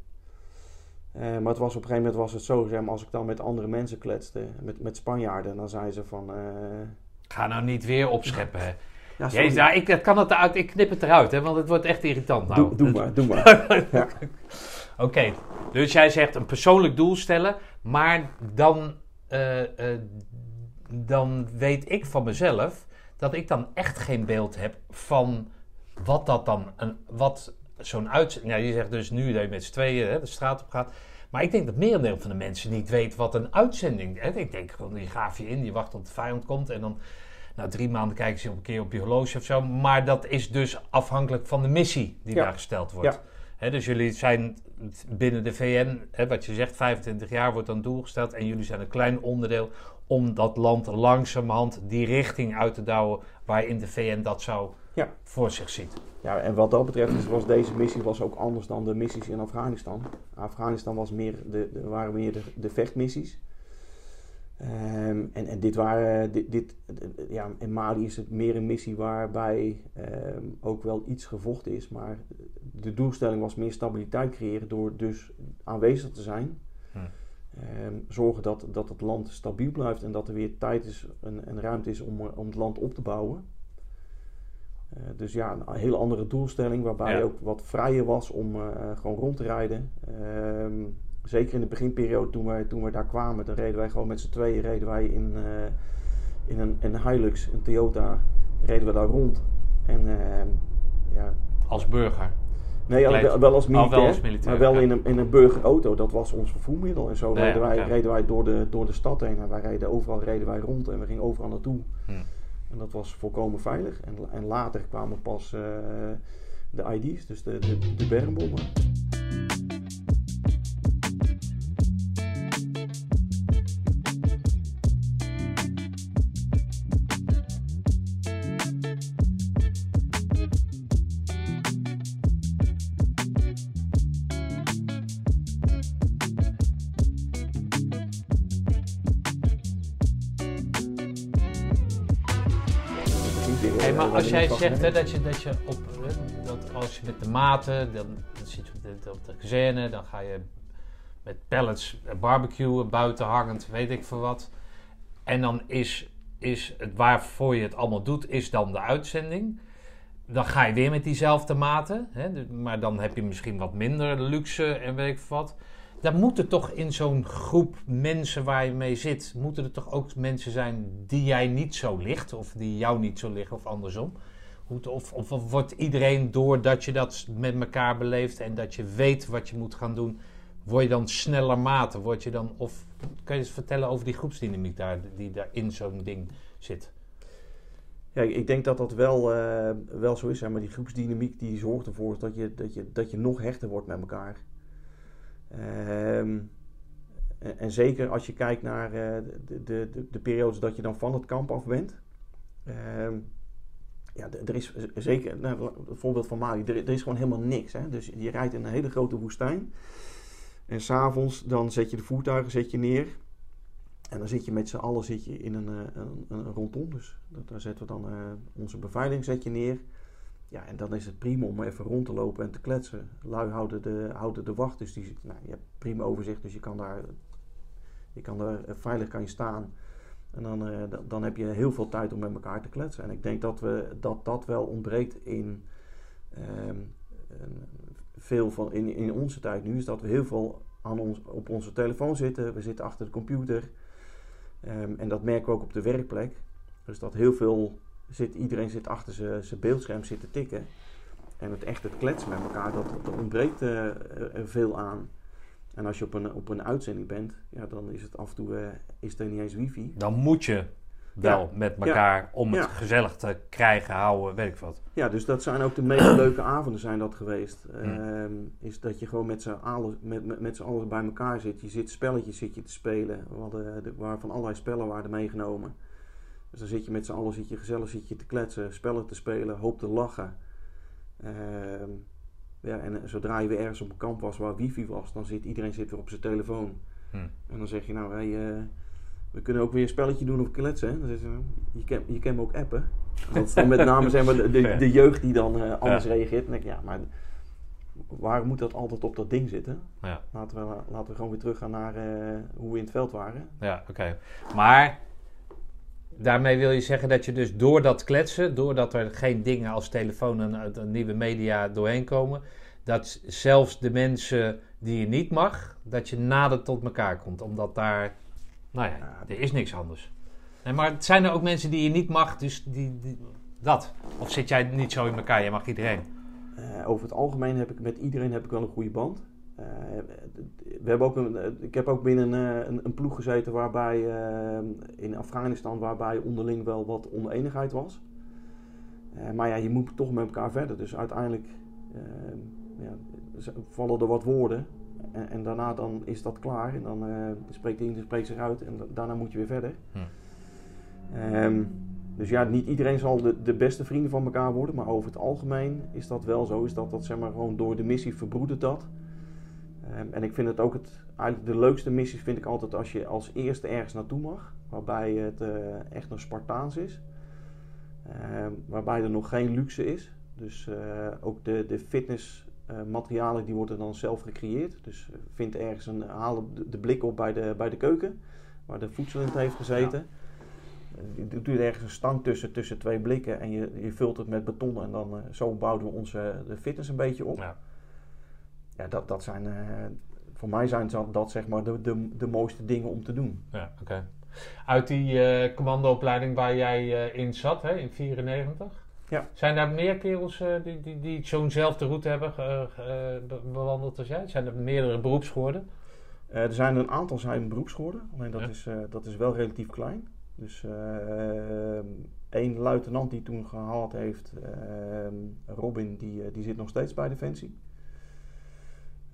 Eh, maar het was op een gegeven moment was het zo, zeg maar, als ik dan met andere mensen kletste, met, met Spanjaarden, dan zeiden ze van... eh, Ga nou niet weer opscheppen, hè. ja, Jezus, nou, ik dat kan het eruit, ik knip het eruit, hè, want het wordt echt irritant nou. doe, maar, doe maar. ja. Oké, dus jij zegt een persoonlijk doel stellen, maar dan, eh, eh, dan weet ik van mezelf dat ik dan echt geen beeld heb van wat dat dan, een, wat zo'n uitzending, ja, je zegt dus nu dat je met z'n tweeën hè, de straat op gaat, maar ik denk dat merendeel van de mensen niet weet wat een uitzending is. Ik denk gewoon, die gaaf je in, je wacht tot de vijand komt en dan na drie maanden kijken ze een keer op je horloge of zo, maar dat is dus afhankelijk van de missie die Ja. daar gesteld wordt. Ja. Dus jullie zijn binnen de VN, wat je zegt, 25 jaar wordt dan doel gesteld. En jullie zijn een klein onderdeel om dat land langzamerhand die richting uit te douwen waarin de VN dat zou Ja. voor zich ziet. Ja, en wat dat betreft was deze missie was ook anders dan de missies in Afghanistan. Afghanistan was meer de, de, waren meer de, de vechtmissies. Ehm, en, en dit waren, dit, dit, ja, in Mali is het meer een missie waarbij ehm, ook wel iets gevochten is, maar de doelstelling was meer stabiliteit creëren door dus aanwezig te zijn. Hm. Ehm, zorgen dat, dat het land stabiel blijft en dat er weer tijd is en, en ruimte is om, eh, om het land op te bouwen. Eh, dus ja, een hele andere doelstelling waarbij Ja. je ook wat vrijer was om eh, gewoon rond te rijden. Ehm, zeker in de beginperiode toen wij, toen we daar kwamen, dan reden wij gewoon met z'n tweeën reden wij in, eh, in een, een Hilux, een Toyota, reden we daar rond. En ehm, ja, Als burger. Nee, al- wel, als Oh, wel als militair, maar wel ja. in een, in een burgerauto. Dat was ons vervoermiddel. En zo Ja, reden, wij, reden wij door de, door de stad heen. En wij reden overal reden wij rond en we gingen overal naartoe. Hm. En dat was volkomen veilig. En, en later kwamen pas eh, de ID's, dus de, de, de bermbommen. Als jij zegt hè, dat je, dat je op, dat als je met de maten, dan, dan zit je op de, op de kazerne, dan ga je met pallets eh, barbecuen, buiten hangend, weet ik veel wat. En dan is, is het waarvoor je het allemaal doet, is dan de uitzending. Dan ga je weer met diezelfde maten, hè, maar dan heb je misschien wat minder luxe en weet ik veel wat. Dan moeten toch in zo'n groep mensen waar je mee zit, moeten er toch ook mensen zijn die jij niet zo ligt, of die jou niet zo liggen, of andersom. Of, of, of wordt iedereen doordat je dat met elkaar beleeft en dat je weet wat je moet gaan doen, word je dan sneller maten? Word je dan, of kan je eens vertellen over die groepsdynamiek daar, die daar in zo'n ding zit? Ja, ik denk dat dat wel, eh, wel zo is. Hè, maar die groepsdynamiek die zorgt ervoor dat je, dat je, dat je nog hechter wordt met elkaar. Ehm, en, zeker als je kijkt naar eh, de, de, de, de periodes dat je dan van het kamp af bent. Ehm, ja, er is zeker, nou, het voorbeeld van Mali, er, is gewoon helemaal niks. Hè? Dus je rijdt in een hele grote woestijn. En s'avonds dan zet je de voertuigen zet je neer. En dan zit je met z'n allen zit je in een, eh, een, een rondom. Dus daar zetten we dan eh, onze beveiliging zet je neer. Ja, en dan is het prima om even rond te lopen en te kletsen. Lui houden de, houden de wacht, dus die, nou, je hebt prima overzicht. Dus je kan daar, je kan daar eh, veilig kan je staan. En dan, eh, dan, dan heb je heel veel tijd om met elkaar te kletsen. En ik denk dat we, dat, dat wel ontbreekt in ehm, veel van in, in onze tijd nu. Is dat we heel veel aan ons, op onze telefoon zitten. We zitten achter de computer. Ehm, en dat merken we ook op de werkplek. Dus dat heel veel zit, iedereen zit achter zijn beeldscherm zitten tikken. En het echt het kletsen met elkaar, dat, dat ontbreekt eh, er veel aan. En als je op een, op een uitzending bent, ja, dan is het af en toe eh, is er niet eens wifi. Dan moet je wel Ja. met elkaar om het Ja. gezellig te krijgen, houden, weet ik wat. Ja, dus dat zijn ook de meest leuke avonden zijn dat geweest. Hmm. Ehm, is dat je gewoon met z'n allen, met, met, met z'n allen bij elkaar zit. Je zit spelletjes zit je te spelen. We hadden de, waar van allerlei spellen waren meegenomen. Dus dan zit je met z'n allen zit je gezellig zit je te kletsen, spellen te spelen, hoop te lachen. Ehm, Ja, en eh, zodra je weer ergens op een kamp was waar wifi was, dan zit iedereen zit weer op zijn telefoon. Hm. En dan zeg je nou, hey, eh, we kunnen ook weer een spelletje doen of kletsen. Hè? Dan zeg je, nou, je, kan, je kan ook appen. Dat is dan met name zeg maar, de, de, jeugd die dan eh, anders Ja. reageert. Dan denk ik, ja, maar waar moet dat altijd op dat ding zitten? Ja. Laten we, laten we gewoon weer teruggaan naar hoe we in het veld waren. Ja, oké. Maar daarmee wil je zeggen dat je dus door dat kletsen, doordat er geen dingen als telefoon en, en nieuwe media doorheen komen, dat zelfs de mensen die je niet mag, dat je nader tot elkaar komt. Omdat daar, nou ja, Ja. er is niks anders. Nee, maar zijn er ook mensen die je niet mag, dus die, die- dat? Of zit jij niet zo in elkaar, je mag iedereen? Eh, over het algemeen heb ik met iedereen heb ik wel een goede band. Eh, we hebben ook een, eh, ik heb ook binnen eh, een, een ploeg gezeten waarbij in Afghanistan waarbij onderling wel wat oneenigheid was. Maar ja, je moet toch met elkaar verder. Dus uiteindelijk ja, vallen er wat woorden. En, en daarna dan is dat klaar. En dan spreekt de een spreekt zich uit. En da- daarna moet je weer verder. Hm. Ehm, dus ja, niet iedereen zal de, de beste vrienden van elkaar worden. Maar over het algemeen is dat wel zo. Is dat, dat zeg maar gewoon door de missie verbroedert dat. Ehm, en ik vind het ook het, eigenlijk de leukste missies vind ik altijd als je als eerste ergens naartoe mag. Waarbij het eh, echt nog Spartaans is. Ehm, waarbij er nog geen luxe is. Dus eh, ook de, de fitnessmaterialen die worden dan zelf gecreëerd. Dus eh, vind ergens een, haal de, blik op bij de, bij de keuken. Waar de voedsel in heeft gezeten. Eh, Je doet er ergens een stang tussen, tussen twee blikken en je, je vult het met beton. En dan eh, zo bouwen we onze de fitness een beetje op. Ja. Ja, dat, dat zijn, eh, voor mij zijn dat, dat zeg maar de, de, de mooiste dingen om te doen. Ja, oké. Uit die eh, commandoopleiding waar jij eh, in zat, hè, in 94. Ja. Zijn daar meer kerels die, die, die zo'nzelfde route hebben bewandeld als jij? Zijn er meerdere beroepsgeworden? Eh, er zijn een aantal zijn beroeps geworden, alleen dat, Ja. is, dat is wel relatief klein. Dus één luitenant die toen gehaald heeft, Robin, die, die zit nog steeds bij Defensie.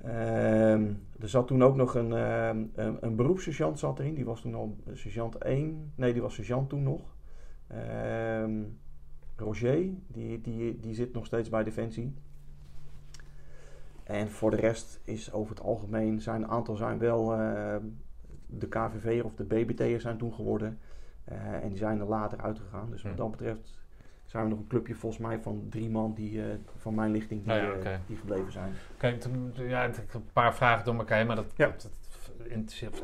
Ehm, er zat toen ook nog een, ehm, een, een beroepssergeant zat erin, die was toen al sergeant 1. Nee, die was sergeant toen nog. Ehm, Roger, die, die, die zit nog steeds bij Defensie. En voor de rest is over het algemeen zijn een aantal zijn wel eh, de KVV'er of de BBT'er zijn toen geworden. Eh, en die zijn er later uitgegaan. Dus wat Hm. dat betreft zijn we nog een clubje volgens mij van drie man die eh, van mijn lichting die, Oh ja, eh, oké. die gebleven zijn. Kijk, toen- ja, een paar vragen door elkaar heen, maar dat, Ja. dat,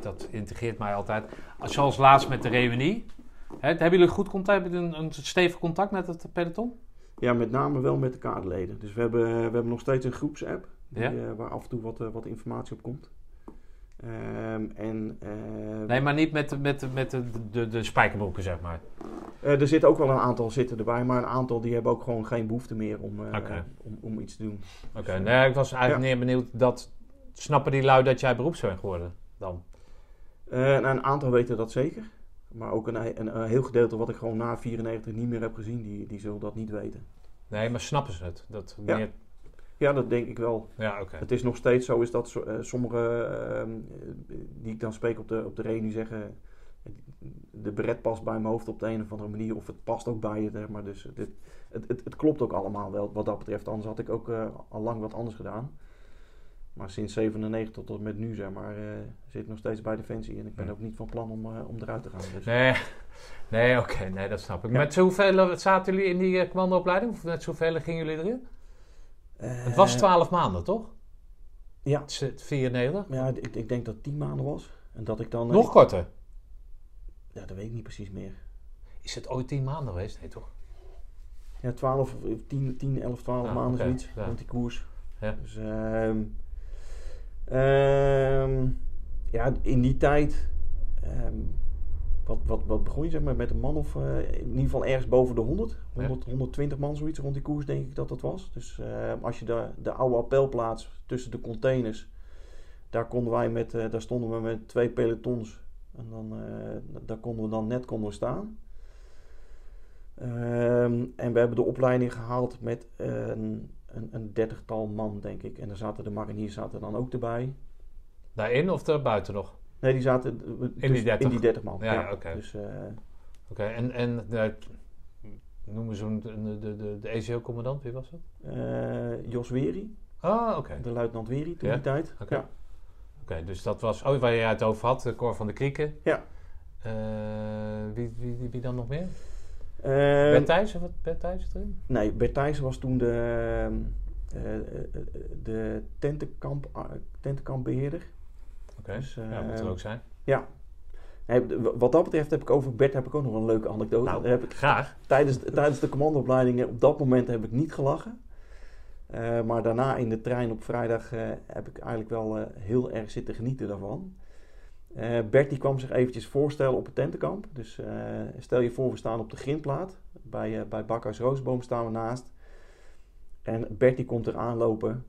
dat, integreert mij altijd. Zoals laatst met de reunie. Hè, hebben jullie goed contact, hebben jullie een, een stevig contact met het peloton? Ja, met name wel met de kaderleden. Dus we hebben, we hebben nog steeds een groepsapp die, Ja. eh, waar af en toe wat, wat informatie op komt. Ehm, en eh, Nee, maar niet met, de- met, met de, de, de spijkerbroeken, zeg maar. eh, er zitten ook wel een aantal zitten erbij, maar een aantal die hebben ook gewoon geen behoefte meer om, eh, om, om iets te doen. Oké, nee, ik was eigenlijk meer benieuwd dat... Snappen die lui dat jij beroeps bent geworden dan? Eh, nou, een aantal weten dat zeker. Maar ook een, een, een heel gedeelte wat ik gewoon na 94 niet meer heb gezien, die, die zullen dat niet weten. Nee, maar snappen ze het? Dat Ja. meer... Ja, dat denk ik wel. Ja, oké. Het is nog steeds zo is dat eh, sommige ehm, eh, die ik dan spreek op de, op de reunie zeggen... De beret past bij mijn hoofd op de een of andere manier. Of het past ook bij je. zeg Maar dus het, het, het, het klopt ook allemaal wel wat dat betreft. Anders had ik ook eh, al lang wat anders gedaan. Maar sinds 97 tot en met nu zeg maar, zit ik nog steeds bij Defensie. En ik ben ook niet van plan om, om eruit te gaan. Dus. Nee, nee oké, nee, dat snap ik. Ja. Met hoeveel zaten jullie in die commandoopleiding? Of met zoveel gingen jullie erin? Het Eh, was 12 maanden, toch? Ja. Het is 94. Ja, ik, ik denk dat het 10 maanden was. En dat ik dan... eh, Nog korter. Ja, dat weet ik niet precies meer. Is het ooit 10 maanden geweest? Nee, toch? Ja, 12, of 10, 10 11, 12 Ah, maanden zoiets. ja. Rond die koers. Ja. Dus, ehm, ehm, ja, in die tijd... ehm, wat, wat, wat begon je zeg maar met een man of... eh, in ieder geval ergens boven de 100. 100 120 man zoiets rond die koers denk ik dat dat was. Dus ehm, als je de, de oude appelplaats tussen de containers... Daar, konden wij met, eh, daar stonden we met twee pelotons. En dan, eh, daar konden we dan net konden we staan. Ehm, en we hebben de opleiding gehaald met een, een, een dertigtal man, denk ik. En daar zaten de mariniers zaten dan ook erbij. Daarin of er buiten nog? Nee, die zaten eh, tussen- die 30? in die 30 man. Ja, ja, oké. Dus, eh, Oké, en, en eh, noemen ze hem de, de, de, de ECO-commandant, wie was dat? eh, Jos Weri. Oh, oké. De luitenant Weri toen Ja? die tijd. Oké. Ja. Oké, dus dat was... Oh, waar je het over had, de Cor van de Krieken. Ja. Eh, wie, wie, wie, dan nog meer? Bert Thijssen? Wat Bert Thijssen erin? Nee, Bert Thijssen was toen de, de tentenkamp, ah, tentenkampbeheerder. Oké, Dus, ja, moet er ook zijn. Ja. Wat dat betreft heb ik over Bert heb ik ook nog een leuke anekdote. Nou, Daar heb ik, graag. tijdens, tijdens de commandoopleidingen op dat moment heb ik niet gelachen. Eh, maar daarna in de trein op vrijdag eh, heb ik eigenlijk wel eh, heel erg zitten genieten daarvan. Bert die kwam zich eventjes voorstellen op het tentenkamp. Dus stel je voor, we staan op de grindplaat. Bij, bij Bakhuis Roosboom staan we naast. En Bert die komt er aanlopen.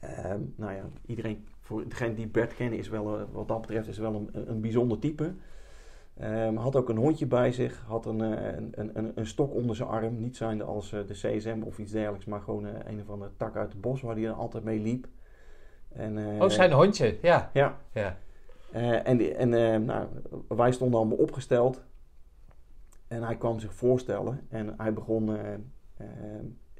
Ehm, nou ja, iedereen, voor degene die Bert kennen, is wel, eh, wat dat betreft, is wel een, een, bijzonder type. Ehm, had ook een hondje bij zich, had een, eh, een, een, een, een stok onder zijn arm. Niet zijnde als eh, de CSM of iets dergelijks, maar gewoon een of andere tak uit het bos waar hij altijd mee liep. En, Oh, zijn hondje. Ja. Ja, ja. en en nou, wij stonden allemaal opgesteld. En hij kwam zich voorstellen. En hij begon eh, eh,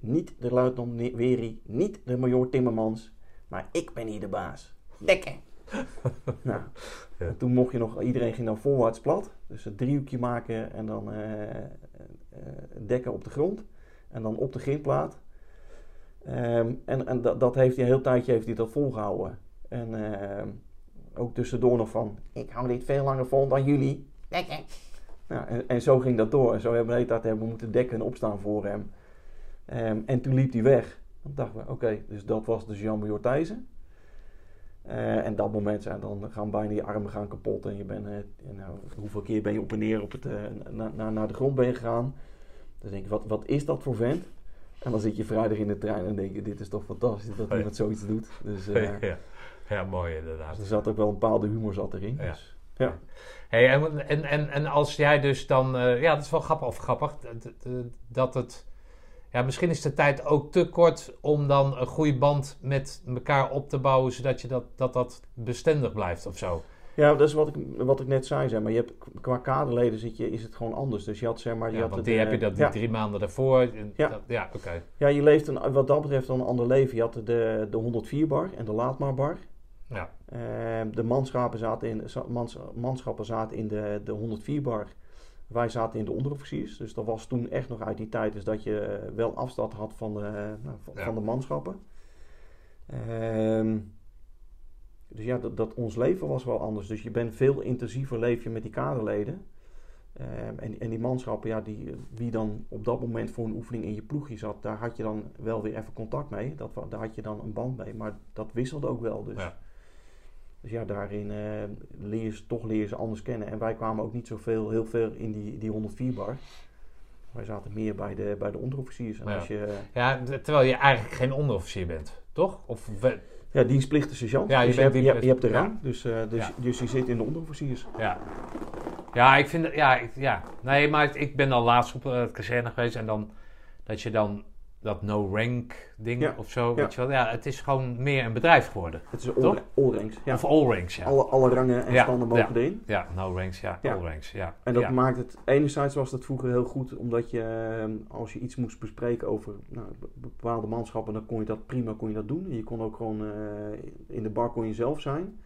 niet de luitenant Weri, niet de major Timmermans. Maar ik ben hier de baas. Dekken. nou, Ja. toen mocht je nog, iedereen ging dan voorwaarts plat. Dus een driehoekje maken en dan eh, eh, dekken op de grond. En dan op de grindplaat. Ehm, en en dat, dat heeft hij een heel tijdje heeft hij dat volgehouden. En ehm, ook tussendoor nog van, ik hou dit veel langer vol dan jullie. Dekken. Nou, en, en zo ging dat door. En zo hebben we de hele tijd hebben we moeten dekken en opstaan voor hem. Ehm, en toen liep hij weg. Dan dachten we, oké, dus dat was dus Jan Major Thijssen. Eh, en dat moment dan gaan bijna je armen gaan kapot. En je bent, eh, nou, hoeveel keer ben je op en neer op het, eh, na, na, naar de grond ben je gegaan. Dan denk je, wat, wat is dat voor vent? En dan zit je vrijdag in de trein en denk je, dit is toch fantastisch dat ja. iemand zoiets doet. Dus eh, ja. ja, mooi inderdaad. er zat ook wel een bepaalde humor zat erin. Ja. Dus, ja. Hey, en, en, en, en als jij dus dan... ja, dat is wel grappig, of grappig dat het... Ja, misschien is de tijd ook te kort om dan een goede band met elkaar op te bouwen... zodat je dat, dat, dat bestendig blijft of zo. Ja, dat is wat ik, wat ik net zei. Zeg maar. je hebt, qua kaderleden zit je, is het gewoon anders. Dus je had zeg maar... Je Ja, had want die eh, heb je dat die ja. drie maanden daarvoor. en Ja. dat- ja oké. Ja, je leeft een, wat dat betreft dan een ander leven. Je had de, de 104 bar en de Laatmaar bar. Ja. Eh, de manschappen zaten in, mans, manschappen zaten in de, de 104 bar. Wij zaten in de onderofficiers. Dus dat was toen echt nog uit die tijd. Dus dat je eh, wel afstand had van de, nou, van, Ja. van de manschappen. Ehm, dus ja, dat, dat ons leven was wel anders. Dus je bent veel intensiever leef je met die kaderleden. Ehm, en, en die manschappen, ja, die, wie dan op dat moment voor een oefening in je ploegje zat, daar had je dan wel weer even contact mee. Dat, daar had je dan een band mee. Maar dat wisselde ook wel. Dus Ja. Dus ja, daarin eh, leer je ze, toch leer ze anders kennen. En wij kwamen ook niet zoveel, heel veel in die, die 104 bar. Wij zaten meer bij de, bij de onderofficiers. En Ja. als je, ja, d- terwijl je eigenlijk geen onderofficier bent, toch? Of we- ja, dienstplichtige sergeant. Ja, je dus bent hebt, je, hebt, je hebt de ja. rang. Dus, eh, dus, Ja. dus je zit in de onderofficiers. Ja. Ja, ik vind ja, ik- ja. Nee, maar ik ben al laatst op eh, het kazerne geweest en dan dat je dan dat no-rank ding Ja. of zo, Ja. weet je wel. Ja, het is gewoon meer een bedrijf geworden. Het is all, all ranks. Ja. Of all ranks, ja. Alle, alle rangen en standen mogen erin. Ja, no ranks, ja, all ranks, ja. En dat maakt het, enerzijds was dat vroeger heel goed, omdat je, eh, als je iets moest bespreken over nou, be- bepaalde manschappen, dan kon je dat prima kon je dat doen. Je kon ook gewoon, eh, in de bar kon je zelf zijn.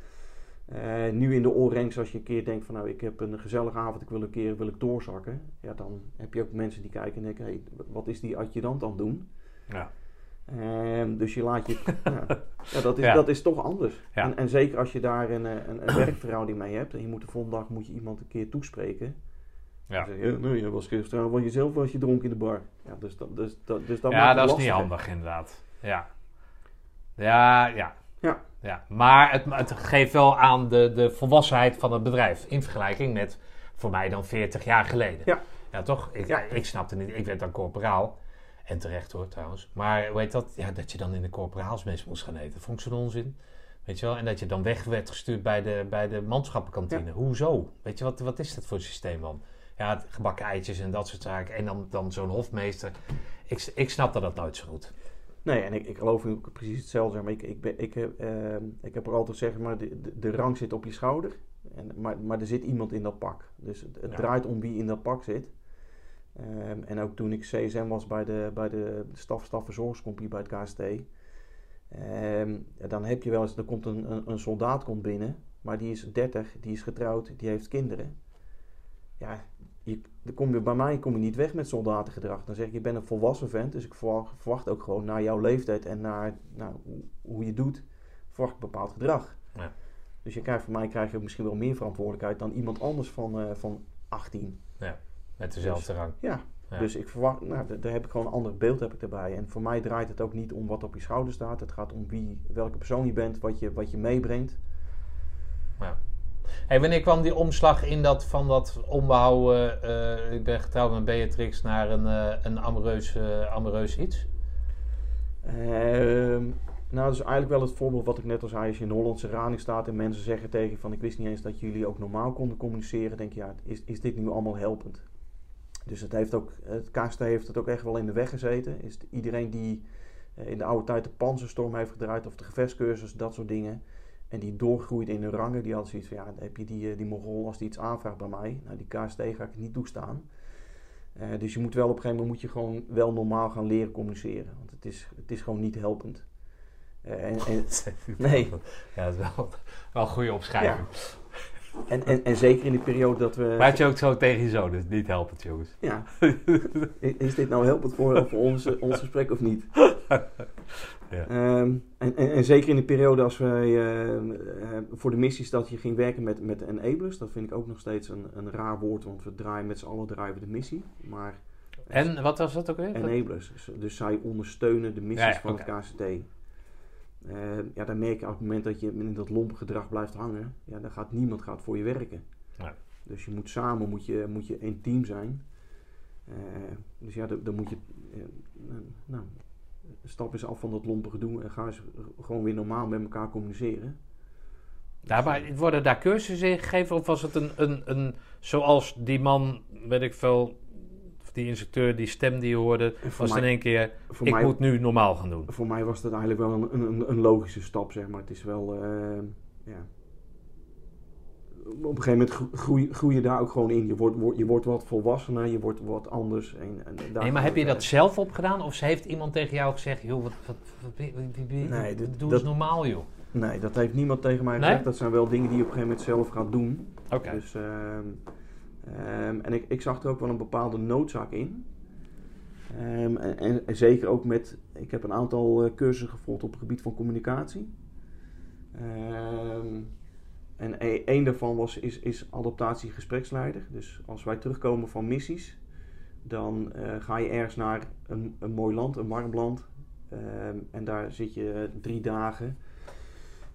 Eh, nu in de all-ranks, als je een keer denkt van nou, ik heb een gezellige avond, ik wil een keer wil ik doorzakken. Ja, dan heb je ook mensen die kijken en denken, hey, wat is die adjudant aan het doen? Ja. Ehm, dus je laat je. ja, ja, dat, is, Ja. dat is toch anders. Ja. En, en zeker als je daar een, eh, een, een werkverhouding mee hebt en je moet de volgende dag moet je iemand een keer toespreken. Ja. Dan zeg je, nee, je was gisteravond van jezelf was je dronken in de bar. Ja, dus dat, dus, dat, dus dat ja, dat is niet handig inderdaad. Ja. Ja, ja. Ja. Ja. Maar het, het geeft wel aan de, de volwassenheid van het bedrijf. In vergelijking met voor mij dan 40 jaar geleden. Ja. Ja, toch? Ik, Ja. ik snapte niet. Ik werd dan corporaal. En terecht hoor, trouwens. Maar heet dat? Ja, dat je dan in de corporaalsmes moest gaan eten. Vond ik zo'n onzin. Weet je wel? En dat je dan weg werd gestuurd bij de, bij de manschappenkantine. Hoezo? Weet je, wat, wat is dat voor systeem dan? Ja, gebakken eitjes en dat soort zaken. En dan, dan zo'n hofmeester. Ik, ik snapte dat nooit zo goed. Nee, en ik, ik geloof ook precies hetzelfde. Maar ik, ik, ben, ik, heb, ehm, ik heb er altijd zeg maar, de, de, de rang zit op je schouder. En, maar, maar er zit iemand in dat pak. Dus het, het Ja. draait om wie in dat pak zit. Ehm, en ook toen ik CSM was bij de, bij de staf, stafverzorgingscompie bij het KST. Ehm, dan heb je wel eens, er komt een, een, een soldaat komt binnen, maar die is 30, die is getrouwd, die heeft kinderen. Ja, dan kom je, bij mij kom je niet weg met soldatengedrag. Dan zeg ik, je bent een volwassen vent, dus ik verwacht, ook gewoon naar jouw leeftijd en naar nou, hoe, je doet, verwacht ik bepaald gedrag. Ja. Dus je krijgt, van mij krijg je misschien wel meer verantwoordelijkheid dan iemand anders van, eh, van 18. Met dezelfde rang. Ja, Ja. dus ik verwacht, nou, daar heb ik gewoon een ander beeld heb ik erbij. En voor mij draait het ook niet om wat op je schouder staat. Het gaat om wie, welke persoon je bent, wat je, wat je meebrengt. Wanneer kwam die omslag in dat van dat onbehouden, eh, ik ben getrouwd met Beatrix, naar een, eh, een amoureus, eh, amoureus iets? Ehm, nou, dat is eigenlijk wel het voorbeeld wat ik net al zei. Als je in de Hollandse rading staat en mensen zeggen tegen van... ik wist niet eens dat jullie ook normaal konden communiceren. denk je, ja, is, is dit nu allemaal helpend? Dus het, heeft ook, het KST heeft het ook echt wel in de weg gezeten. Is iedereen die in de oude tijd de panzerstorm heeft gedraaid... of de gevechtscursus, dat soort dingen... en die doorgroeide in hun rangen... die had zoiets van, ja, dan heb je die, eh, die Mogol als die iets aanvraagt bij mij... nou, die KST ga ik niet toestaan... Eh, dus je moet wel op een gegeven moment moet je gewoon wel normaal gaan leren communiceren. Want het is, het is gewoon niet helpend. En, en, Nee. Ja, dat is wel, wel een goede opschrijving. En, en, en zeker in die periode dat we... Maar had je ook zo tegen je zoon, dus niet helpend jongens. Ja. Is dit nou helpend voor, voor ons, ons gesprek of niet? Ja. Ehm, en, en, en zeker in de periode als wij eh, eh, voor de missies dat je ging werken met, met enablers. Dat vind ik ook nog steeds een, een raar woord, want we draaien met z'n allen draaien we de missie. Maar En wat was dat ook weer? enablers. Dus, dus zij ondersteunen de missies Ja, ja, van oké. het KCT. Eh, ja, dan merk je op het moment dat je in dat lompe gedrag blijft hangen, ja, dan gaat niemand gaat voor je werken. Dus je moet samen moet je, moet je een team zijn. Eh, dus ja, dan, dan moet je. eh, nou, stap eens af van dat lompe gedoe en ga eens gewoon weer normaal met elkaar communiceren. Ja, maar worden daar cursussen in gegeven of was het een, een, een zoals die man, weet ik veel, die instructeur, die stem die je hoorde, was in één keer, Voor ik mij, moet nu normaal gaan doen. voor mij was dat eigenlijk wel een, een, een logische stap, zeg maar. Het is wel, eh, ja. Op een gegeven moment gro- groei, groei je daar ook gewoon in. Je wordt, wordt- je wordt wat volwassener, je wordt wat anders. En, en daar Nee, maar heb je dat zelf opgedaan of heeft iemand tegen jou gezegd, joh, wat, wat, wat, wie- Nee, dit- doe dat- eens normaal joh. Nee, dat heeft niemand tegen mij Nee? gezegd. Dat zijn wel dingen die je op een gegeven moment zelf gaat doen. Oké. Dus, ehm, ehm, en ik, ik zag er ook wel een bepaalde noodzaak in. Ehm, en, zeker ook met, ik heb een aantal eh, cursussen gevolgd op het gebied van communicatie. Ehm, en e- één daarvan was, is, is adaptatie gespreksleider. Dus als wij terugkomen van missies, dan eh, ga je ergens naar een, een mooi land, een warm land. En daar zit je eh, drie dagen.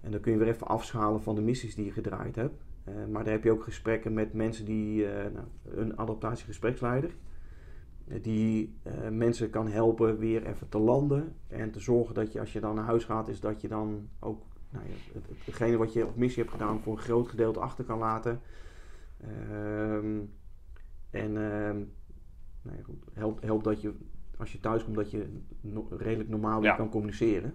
En dan kun je weer even afschalen van de missies die je gedraaid hebt. Eh, maar daar heb je ook gesprekken met mensen die, eh, nou, een adaptatiegespreksleider, eh, die mensen kan helpen weer even te landen. En te zorgen dat je als je dan naar huis gaat, is dat je dan ook nou ja, het, het- hetgene wat je op missie hebt gedaan voor een groot gedeelte achter kan laten. Ehm, en ehm, nou ja, goed, helpt help dat je als je thuis komt dat je no- redelijk normaal weer Ja. kan communiceren.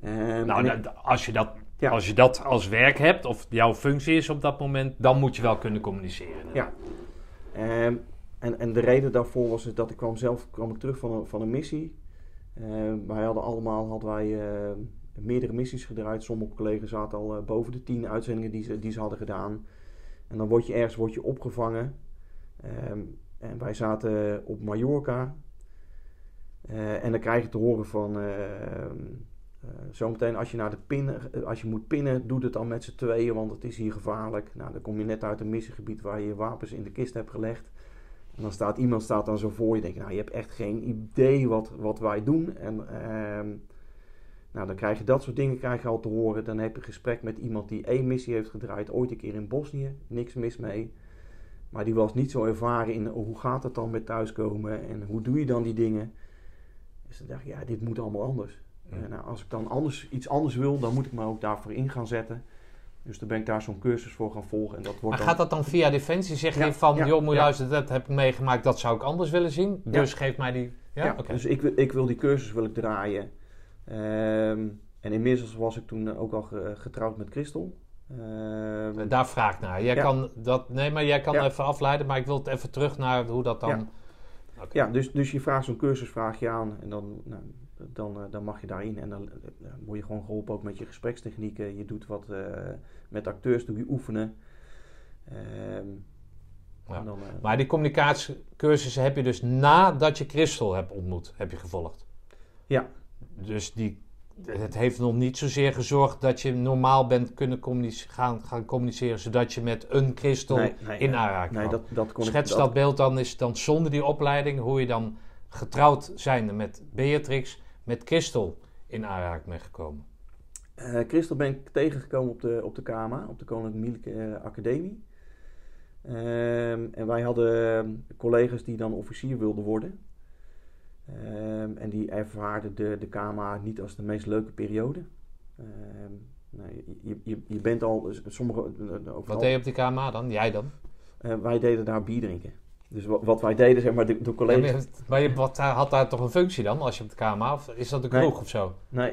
Ehm, Nou, ik- als, je dat, Ja. als je dat als werk hebt, of jouw functie is op dat moment, dan moet je wel kunnen communiceren. Ja. Ehm, en, en de reden daarvoor was dus dat ik kwam zelf kwam ik terug van een, van een missie. Ehm, wij hadden allemaal hadden wij, eh, meerdere missies gedraaid. Sommige collega's zaten al eh, boven de tien uitzendingen die ze, die ze hadden gedaan. En dan word je ergens word je opgevangen. Ehm, en wij zaten op Mallorca. Eh, en dan krijg je te horen van... eh, zometeen als je, naar de pin, eh, als je moet pinnen, doe het dan met z'n tweeën, want het is hier gevaarlijk. Nou, dan kom je net uit een missiegebied waar je je wapens in de kist hebt gelegd. En dan staat iemand staat dan zo voor je. Denk, je, nou, je hebt echt geen idee wat, wat wij doen. En ehm, nou, dan krijg je dat soort dingen krijg je al te horen. Dan heb je een gesprek met iemand die één missie heeft gedraaid, ooit een keer in Bosnië. Niks mis mee. Maar die was niet zo ervaren in hoe gaat het dan met thuiskomen en hoe doe je dan die dingen. Dus dan dacht ik, ja, dit moet allemaal anders. Eh, nou, als ik dan anders, iets anders wil, dan moet ik me ook daarvoor in gaan zetten. Dus dan ben ik daar zo'n cursus voor gaan volgen. En dat wordt Maar dan, gaat dat dan via Defensie? Zeg Ja, je van, ja, joh, moet ja. luisteren, dat heb ik meegemaakt, dat zou ik anders willen zien. Dus geef mij die... Ja, dus ik, wil- ik wil die cursus wil ik draaien. Ehm, en inmiddels was ik toen eh, ook al ge- getrouwd met Christel. Ehm, Daar vraag ik naar. Jij kan dat... Nee, maar jij kan even afleiden, maar ik wil het even terug naar hoe dat dan... Ja, dus, dus je vraagt zo'n cursus vraag je aan en dan, nou, dan, eh, dan mag je daarin. En dan eh, word je gewoon geholpen ook met je gesprekstechnieken. Je doet wat eh, met acteurs, doe je oefenen. Ehm, Ja. dan, eh, Maar die communicatiecursussen heb je dus nadat je Christel hebt ontmoet, heb je gevolgd. Ja. Dus die, het heeft nog niet zozeer gezorgd dat je normaal bent kunnen communice- gaan, gaan communiceren, zodat je met een Christel nee, nee, in aanraking nee, dat, dat kon Schets ik, dat beeld dan is dan zonder die opleiding, hoe je dan getrouwd zijnde met Beatrix, met Christel in aanraking bent gekomen. Eh, Christel ben ik tegengekomen op de, op de KMA, op de Koninklijke Militaire Academie. Ehm, en wij hadden ehm, collega's die dan officier wilden worden. Ehm, en die ervaarden de, de KMA niet als de meest leuke periode. Nou, je, je, je bent al, sommige, eh, overal- Wat deed je op die KMA dan? Jij dan? eh, wij deden daar bier drinken. Dus wat, wat wij deden, zeg maar, de, de collega's... maar maar je wat, had daar toch een functie dan, als je op de KMA, of is dat een Nee. kroeg of zo? Nee.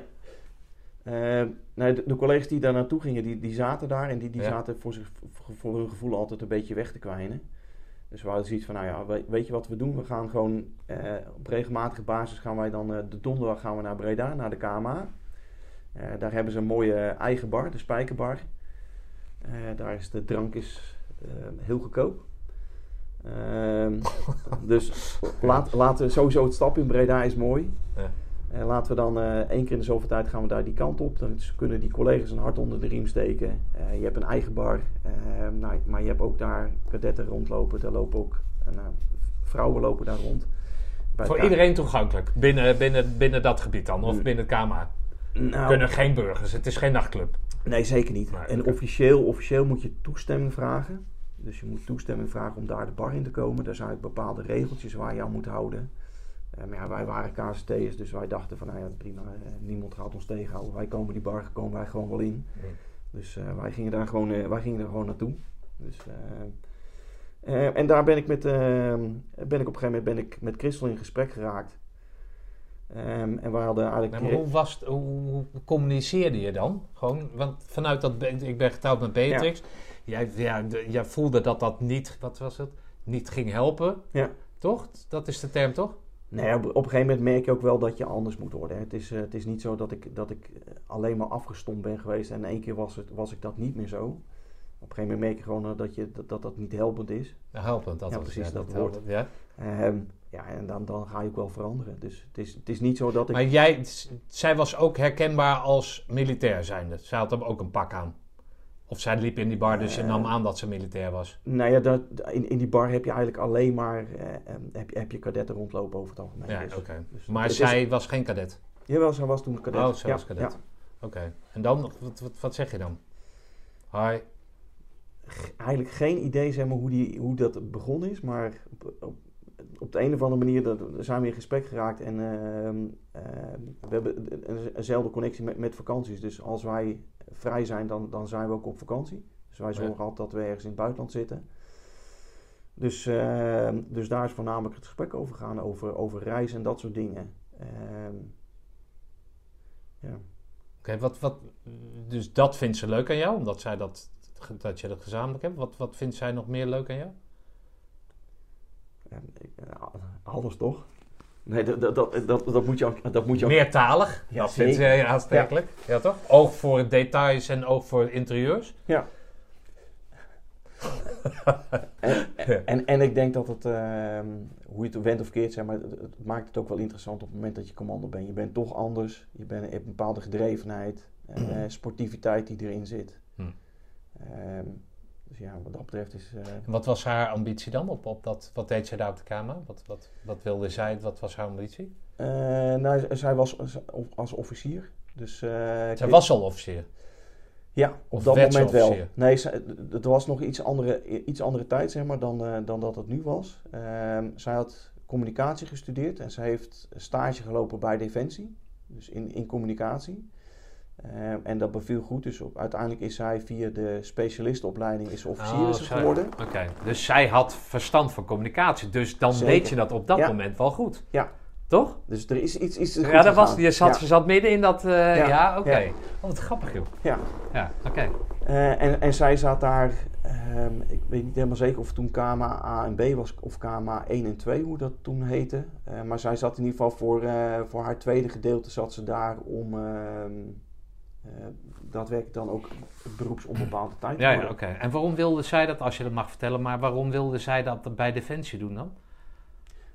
Eh, nee, de, de collega's die daar naartoe gingen, die, die zaten daar en die, die Ja. zaten voor, zich, voor, hun gevoel altijd een beetje weg te kwijnen. Dus we hadden zoiets van, nou ja, we- weet je wat we doen? We gaan gewoon eh, op regelmatige basis gaan wij dan, eh, de donderdag gaan we naar Breda, naar de KMA. Daar hebben ze een mooie eigen bar, de Spijkerbar. Daar is de drank is, heel goedkoop. Ehm, dus laat, laten we sowieso het stap in Breda is mooi. Ja. Laten we dan eh, één keer in de zoveel tijd gaan we daar die kant op. Dan kunnen die collega's een hart onder de riem steken. Eh, je hebt een eigen bar. eh, nou, maar je hebt ook daar kadetten rondlopen. Daar lopen ook eh, nou, vrouwen lopen daar rond. Bij Voor iedereen toegankelijk, binnen, binnen, binnen dat gebied dan, of Mm. binnen het KMA. Nou, Kunnen geen burgers, het is geen nachtclub. Nee, zeker niet. En officieel, officieel moet je toestemming vragen. Dus je moet toestemming vragen om daar de bar in te komen. Daar zijn bepaalde regeltjes waar je aan moet houden. Eh, maar ja, wij waren KCT'ers, dus wij dachten van nou ja, prima, eh, niemand gaat ons tegenhouden. Wij komen die bar, komen wij gewoon wel in. Dus eh, wij, gingen daar gewoon, wij gingen daar gewoon naartoe. Dus, en daar ben ik, met, eh, ben ik op een gegeven moment ben ik met Christel in gesprek geraakt. Ehm, en we hadden eigenlijk... Nee, maar hoe, was het, hoe, hoe communiceerde je dan? Gewoon, want vanuit dat, ik ben getrouwd met Beatrix. Jij, ja, jij voelde dat dat niet, wat was het? Niet ging helpen. Ja. Toch? Dat is de term, toch? Nee, op, op een gegeven moment merk je ook wel dat je anders moet worden. hè. Het is, eh, het is niet zo dat ik, dat ik eh, alleen maar afgestompt ben geweest en in één keer was, het, was ik dat niet meer zo. Op een gegeven moment merk je gewoon eh, dat je, dat, dat, dat niet helpend is. Ja, helpend, dat Ja, was precies, dat woord. Ja. Ehm, ja, en dan, dan ga je ook wel veranderen. Dus het is, het is niet zo dat ik... Maar jij, zij was ook herkenbaar als militair zijnde. Zij had hem ook een pak aan. Of zij liep in die bar, dus je Eh. nam aan dat ze militair was. Nou ja, dat, in, in die bar heb je eigenlijk alleen maar eh, ehm, heb, je, heb je kadetten rondlopen over het algemeen. Ja, Dus- oké. dus Maar is- zij was geen kadet. Jawel, zij was toen kadet. Oh, zij Ja, was kadet. ja. Oké. En dan, wat, wat, wat zeg je dan? Hi. eigenlijk geen idee zeg maar, hoe, die, hoe dat begonnen is, maar op, op, op de een of andere manier dat, zijn we in gesprek geraakt en ehm, ehm, we hebben een- eenzelfde connectie met, met vakanties. Dus als wij vrij zijn, dan, dan zijn we ook op vakantie. Dus wij Ja. zorgen altijd dat we ergens in het buitenland zitten. Dus, ehm, dus daar is voornamelijk het gesprek over gegaan, over, over reizen en dat soort dingen. Ehm, ja. Oké, wat, wat, dus dat vindt ze leuk aan jou, omdat zij dat, dat je dat gezamenlijk hebt. Wat, wat vindt zij nog meer leuk aan jou? Ja, ja, alles toch? Nee, dat, dat, dat, dat, moet je ook. Dat moet je ook Meertalig. Ja, dat vindt ze zeker. ja. Ja. toch? Oog voor details en oog voor interieurs. Ja. en, en, en ik denk dat het, ehm, hoe je het went of keert, zeg maar, het, het maakt het ook wel interessant op het moment dat je commando bent. Je bent toch anders, je, bent, je hebt een bepaalde gedrevenheid, eh, sportiviteit die erin zit. Hm. Ehm, dus ja, wat dat betreft is... En wat was haar ambitie dan? Op, op dat, wat deed zij daar op de kamer? Wat, wat, wat wilde zij? Wat was haar ambitie? eh, nou, zij was als, officier. Dus, eh, Zij ik- was al officier. Ja, op Of dat moment wel. Nee, het was nog iets andere, iets andere tijd zeg maar, dan, dan dat het nu was. Ehm, zij had communicatie gestudeerd en zij heeft stage gelopen bij Defensie, dus in, in communicatie. Ehm, en dat beviel goed, dus op, uiteindelijk is zij via de specialistenopleiding is officier Oh, geworden. Oké, dus zij had verstand van communicatie. Dus dan Zeker. weet je dat op dat Ja. moment wel goed. Ja. Toch? Dus er is iets, iets Ja, dat was, je zat, Ja. zat midden in dat... eh, ja, Ja, oké. Oh, wat grappig, joh. Ja. Ja, oké. Eh, en, en zij zat daar, ehm, ik weet niet helemaal zeker of het toen KMA A en B was of KMA 1 en 2, hoe dat toen heette. Eh, maar zij zat in ieder geval voor, voor haar tweede gedeelte zat ze daar om ehm eh, daadwerkelijk dan ook beroepsonbepaalde tijd Ja, oké. En waarom wilde zij dat, als je dat mag vertellen, maar waarom wilde zij dat bij Defensie doen dan?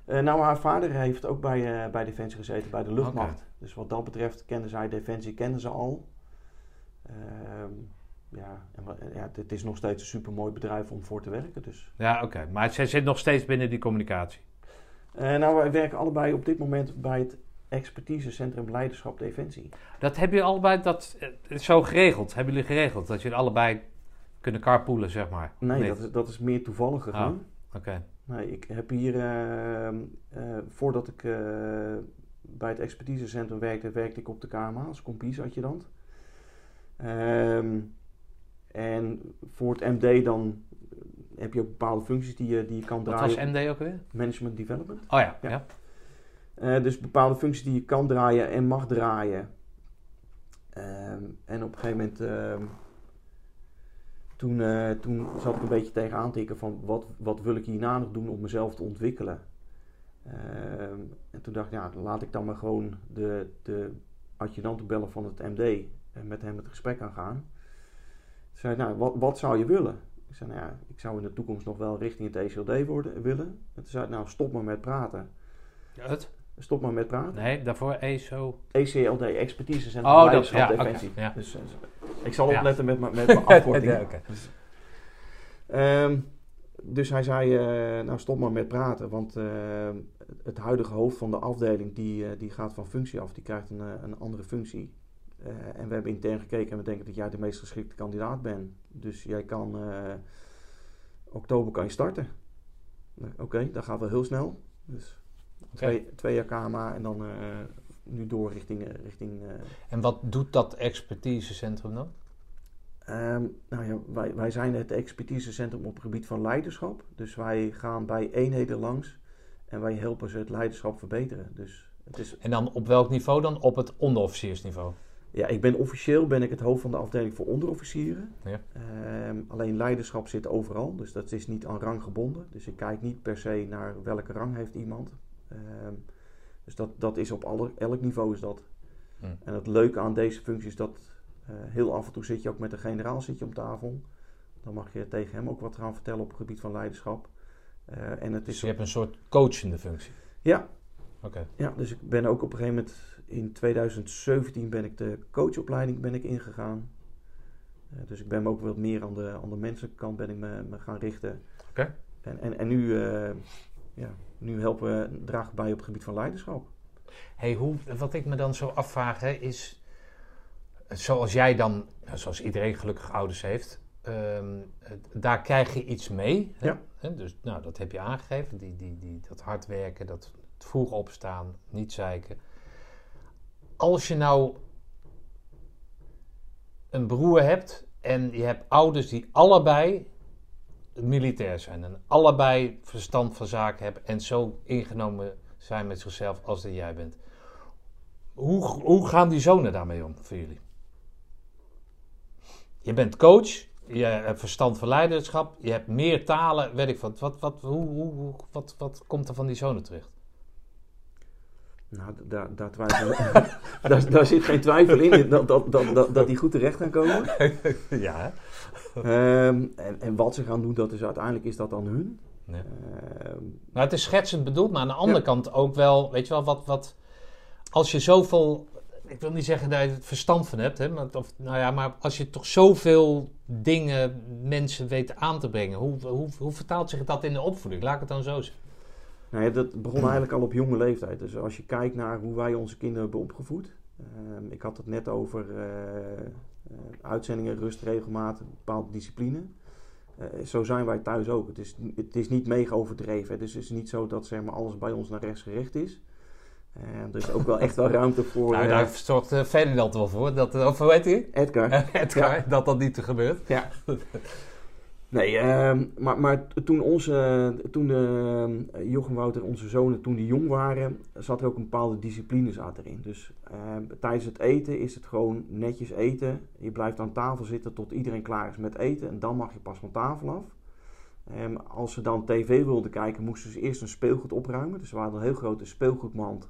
Eh, nou, haar vader heeft ook bij, eh, bij Defensie gezeten, bij de luchtmacht. Dus wat dat betreft kenden zij Defensie, kenden ze al. Ehm, ja, en, ja, het is nog steeds een supermooi bedrijf om voor te werken. Dus. Ja, oké. Maar zij zit nog steeds binnen die communicatie. Nou, wij werken allebei op dit moment bij het expertisecentrum Leiderschap Defensie. Dat hebben jullie allebei dat, eh, zo geregeld? Hebben jullie geregeld? Dat jullie allebei kunnen carpoolen, zeg maar? Nee, dat is, dat is meer toevallig gegaan. Oké. Nee, ik heb hier, ehm, eh, voordat ik eh, bij het expertisecentrum werkte, werkte ik op de KMA als compiesadjudant. Ehm en voor het MD dan heb je ook bepaalde functies die je, die je kan Wat draaien. was MD ook weer? Management Development. Oh ja, ja. Ja. Eh, dus bepaalde functies die je kan draaien en mag draaien. Ehm, en op een gegeven moment, ehm, toen, eh, toen zat ik een beetje tegenaan te tikken van wat, wat wil ik hierna nog doen om mezelf te ontwikkelen. Ehm, en toen dacht ik, ja, laat ik dan maar gewoon de, de adjudanten bellen van het MD en met hem het gesprek aangaan. Toen zei nou, wat, wat zou je willen? Ik zei, nou ja, ik zou in de toekomst nog wel richting het ECLD worden, willen. En toen zei nou, stop maar met praten. Het? Stop maar met praten. Nee, daarvoor ESO. ECLD, expertise Centrum Oh, dat, ja. Defensie. ja. Dus, eh, ik zal opletten met, mijn- met mijn afkorting. Oké. Ehm, dus hij zei, eh, nou stop maar met praten, want eh, het huidige hoofd van de afdeling die, die gaat van functie af, die krijgt een, een andere functie. En we hebben intern gekeken en we denken dat jij de meest geschikte kandidaat bent. Dus jij kan, oktober kan je starten. Nou, Oké, dat gaat wel heel snel. Dus twee, twee jaar KMA en dan eh, nu door richting... eh, richting eh, En wat doet dat expertisecentrum dan? Ehm, nou ja, wij, wij zijn het expertisecentrum op het gebied van leiderschap. Dus wij gaan bij eenheden langs en wij helpen ze het leiderschap verbeteren. Dus het is, En dan op welk niveau dan? Op het onderofficiersniveau. ja, ik ben officieel ben ik het hoofd van de afdeling voor onderofficieren. Ja. Ehm, alleen leiderschap zit overal, dus dat is niet aan rang gebonden. Dus ik kijk niet per se naar welke rang heeft iemand. Ehm, dus dat, dat is op alle, elk niveau is dat. Hm. En het leuke aan deze functie is dat eh, heel af en toe zit je ook met de generaal zit je om tafel. Dan mag je tegen hem ook wat gaan vertellen op het gebied van leiderschap. Eh, en het Dus is je hebt een soort coachende functie. ja, Oké. ja, dus ik ben ook op een gegeven moment in 2017 ben ik de coachopleiding ben ik ingegaan. Eh, dus ik ben me ook wat meer aan de, aan de mensenkant ben ik me, me gaan richten. Oké. En, en, en nu, ja, nu helpen we, dragen bij op het gebied van leiderschap. Hey, hoe, wat ik me dan zo afvraag hè, is, zoals jij dan, nou, zoals iedereen gelukkig ouders heeft, ehm, daar krijg je iets mee. Hè? Ja. Hè, Dus nou, dat heb je aangegeven, die, die, die, dat hard werken, dat vroeg opstaan, niet zeiken. Als je nou een broer hebt en je hebt ouders die allebei militair zijn en allebei verstand van zaken hebben en zo ingenomen zijn met zichzelf als dat jij bent. Hoe, hoe gaan die zonen daarmee om voor jullie? Je bent coach, je hebt verstand van leiderschap, je hebt meer talen, weet ik wat. Wat, wat, hoe, hoe, wat, wat komt er van die zonen terecht? Nou, daar, daar, twijfel, daar, daar zit geen twijfel in dat, dat, dat, dat, dat die goed terecht gaan komen. ja, Ehm, en, en wat ze gaan doen, dat is uiteindelijk is dat dan hun. Ja. Ehm, Nou, het is schetsend bedoeld, maar aan de andere Ja. kant ook wel, weet je wel, wat, wat als je zoveel, ik wil niet zeggen dat je het verstand van hebt, hè, maar, of, nou ja, maar als je toch zoveel dingen mensen weet aan te brengen, hoe, hoe, hoe vertaalt zich dat in de opvoeding? Laat ik het dan zo zeggen. nou ja, dat begon eigenlijk al op jonge leeftijd. Dus als je kijkt naar hoe wij onze kinderen hebben opgevoed. ehm, ik had het net over eh, uitzendingen, rust, regelmaat, bepaalde discipline. Eh, zo zijn wij thuis ook. Het is, het is niet mega overdreven. hè. Dus het is niet zo dat zeg maar, alles bij ons naar rechts gericht is. Eh, er is ook wel echt wel ruimte voor nou, eh, daar zorgt uh, Ferdinand wel voor, dat, of hoe heet hij? Edgar. Edgar, dat dat niet gebeurt. Ja. Nee, ehm, maar, maar toen, onze, toen de, eh, Jochem Wouter, onze zonen, toen die jong waren, zat er ook een bepaalde discipline zat erin. Dus ehm, tijdens het eten is het gewoon netjes eten. Je blijft aan tafel zitten tot iedereen klaar is met eten en dan mag je pas van tafel af. Ehm, als ze dan tv wilden kijken, moesten ze eerst een speelgoed opruimen. Dus we hadden een heel grote speelgoedmand.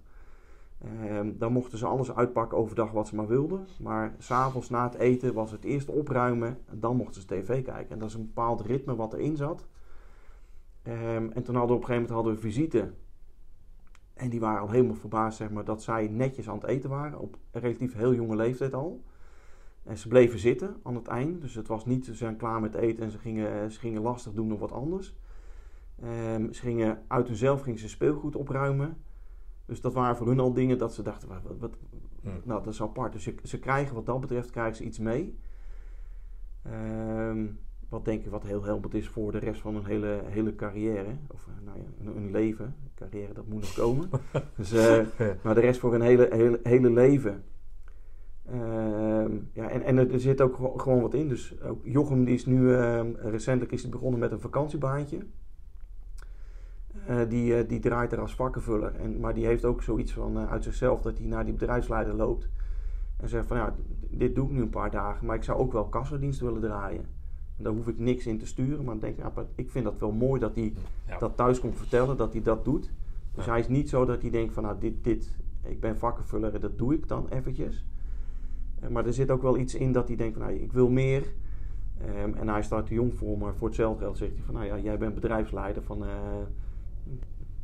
Ehm, dan mochten ze alles uitpakken overdag wat ze maar wilden. Maar s'avonds na het eten was het eerst opruimen. En dan mochten ze tv kijken. En dat is een bepaald ritme wat erin zat. Ehm, en toen hadden we op een gegeven moment hadden we visite. En die waren al helemaal verbaasd zeg maar, dat zij netjes aan het eten waren. Op een relatief heel jonge leeftijd al. En ze bleven zitten aan het eind. Dus het was niet, ze zijn klaar met eten en ze gingen, ze gingen lastig doen of wat anders. Ehm, ze gingen uit hunzelf gingen ze speelgoed opruimen. Dus dat waren voor hun al dingen dat ze dachten, wat, wat, nou dat is apart. Dus ze, ze krijgen wat dat betreft krijgen ze iets mee. Ehm, wat denk ik wat heel helpend is voor de rest van hun hele, hele carrière. Of eh, nou ja, hun, hun leven. Carrière, dat moet nog komen. dus, eh, maar de rest voor hun hele, hele, hele leven. Ehm, ja, en, en er, zit ook gewo- gewoon wat in. Dus ook Jochem die is nu ehm, recentelijk is hij begonnen met een vakantiebaantje. Eh, die, eh, die draait er als vakkenvuller. En, maar die heeft ook zoiets van eh, uit zichzelf dat hij naar die bedrijfsleider loopt. En zegt van ja, dit doe ik nu een paar dagen, maar ik zou ook wel kassendienst willen draaien. En daar hoef ik niks in te sturen, maar dan denk ik, ja, ik vind dat wel mooi dat hij Ja. dat thuis komt vertellen, dat hij dat doet. Dus Ja. hij is niet zo dat hij denkt van nou dit, dit, ik ben vakkenvuller en dat doe ik dan eventjes. Maar er zit ook wel iets in dat hij denkt van nou, ik wil meer. Ehm, en hij staat te jong voor, maar voor hetzelfde geld zegt hij van nou ja, jij bent bedrijfsleider van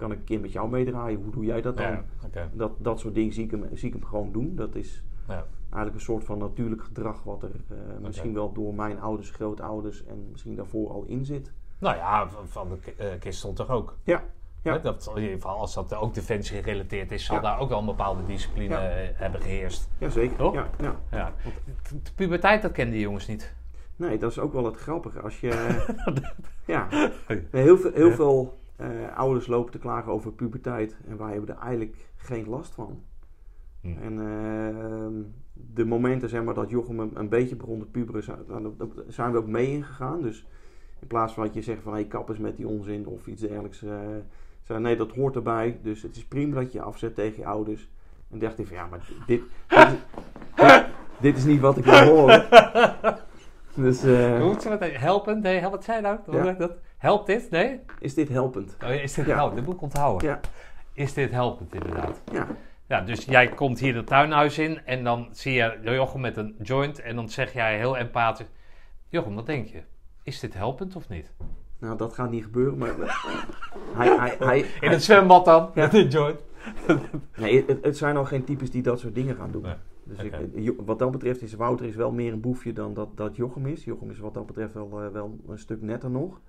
kan ik een keer met jou meedraaien? Hoe doe jij dat dan? Ja. Dat, dat soort dingen zie ik, hem, zie ik hem gewoon doen. Dat is Ja. eigenlijk een soort van natuurlijk gedrag wat er eh, misschien wel door mijn ouders, grootouders en misschien daarvoor al in zit. Nou ja, van- de eh, kist stond toch ook. Ja, ja. Dat, in ieder geval, als dat ook defensie gerelateerd is, zal Ja. daar ook wel een bepaalde discipline eh, hebben geheerst. Jazeker. Toch? Ja, ja. Ja. De puberteit, dat kenden die jongens niet. Nee, dat is ook wel het grappige. Als je. ja, heel veel, heel veel eh, ouders lopen te klagen over puberteit en wij hebben er eigenlijk geen last van. Hm. En ehm, de momenten zeg maar, dat Jochem een, een beetje begon te puberen, zijn, nou, daar zijn we ook mee ingegaan. Dus in plaats van dat je zegt van hey, kap eens met die onzin of iets dergelijks. eh zei nee, dat hoort erbij. Dus het is prima dat je je afzet tegen je ouders. En dacht ik van ja, maar dit, dit, is, dit, dit is niet wat ik wil horen. Dus eh, Hoe ze dat? Helpend? Nee, hel- wat zei je nou? Ja. dat? Helpt dit? Nee? is dit helpend? Oh, is dit, Ja. oh, dit moet ik onthouden. Ja. Is dit helpend, inderdaad? Ja, Ja, dus jij komt hier het tuinhuis in en dan zie je Jochem met een joint en dan zeg jij heel empathisch... Jochem, wat denk je? Is dit helpend of niet? nou dat gaat niet gebeuren, maar hij, hij, hij, In het zwembad dan, Ja. met een joint. nee, het, het zijn al geen types die dat soort dingen gaan doen. Nee. Dus ik, Jo- wat dat betreft is Wouter is wel meer een boefje dan dat, dat Jochem is. Jochem is wat dat betreft wel, eh, wel een stuk netter nog.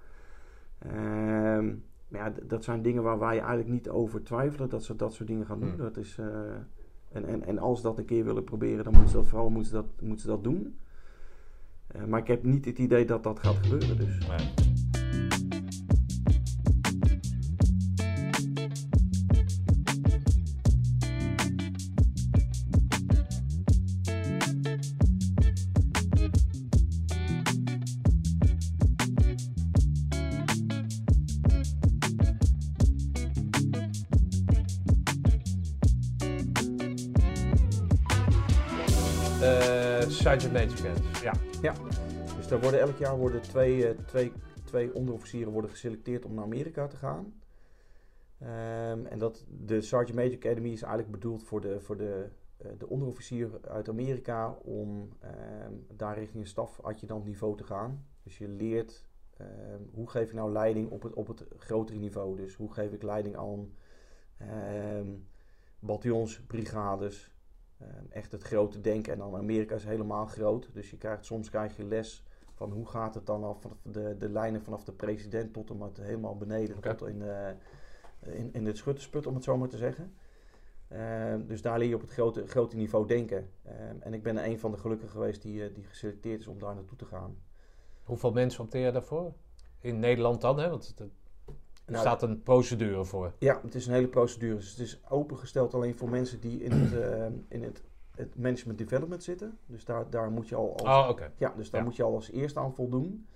Ehm, maar ja, dat zijn dingen waar wij eigenlijk niet over twijfelen dat ze dat soort dingen gaan doen. Hmm. Dat is, eh, en, en, en als ze dat een keer willen proberen, dan moeten ze dat vooral moeten ze dat, moeten ze dat doen. Eh, maar ik heb niet het idee dat dat gaat gebeuren. Dus. Eh Sergeant Major Kent. Ja. Dus daar worden elk jaar worden twee, eh, twee, twee onderofficieren worden geselecteerd om naar Amerika te gaan. Ehm, en dat, de Sergeant Major Academy is eigenlijk bedoeld voor de, voor de, eh, de onderofficier uit Amerika om ehm, daar richting een stafadjudant niveau te gaan. Dus je leert ehm, hoe geef ik nou leiding op het, op het grotere niveau. Dus hoe geef ik leiding aan bataljons, brigades, echt het grote denken. En dan Amerika is helemaal groot. Dus je krijgt, soms krijg je les van hoe gaat het dan af de, de lijnen vanaf de president tot en met helemaal beneden. Tot in, eh, in, in het schuttersput, om het zo maar te zeggen. Ehm, dus daar leer je op het grote, grote niveau denken. Ehm, en ik ben een van de gelukkigen geweest die, eh, die geselecteerd is om daar naartoe te gaan. Hoeveel mensen opteer je daarvoor? In Nederland dan, hè? Want er er Nou, staat een procedure voor. Ja, het is een hele procedure. Dus het is opengesteld alleen voor mensen die in het, ehm, in het, het management development zitten. Dus daar, daar moet je al als Oh, oké. Ja, dus daar Ja. moet je al als eerste aan voldoen.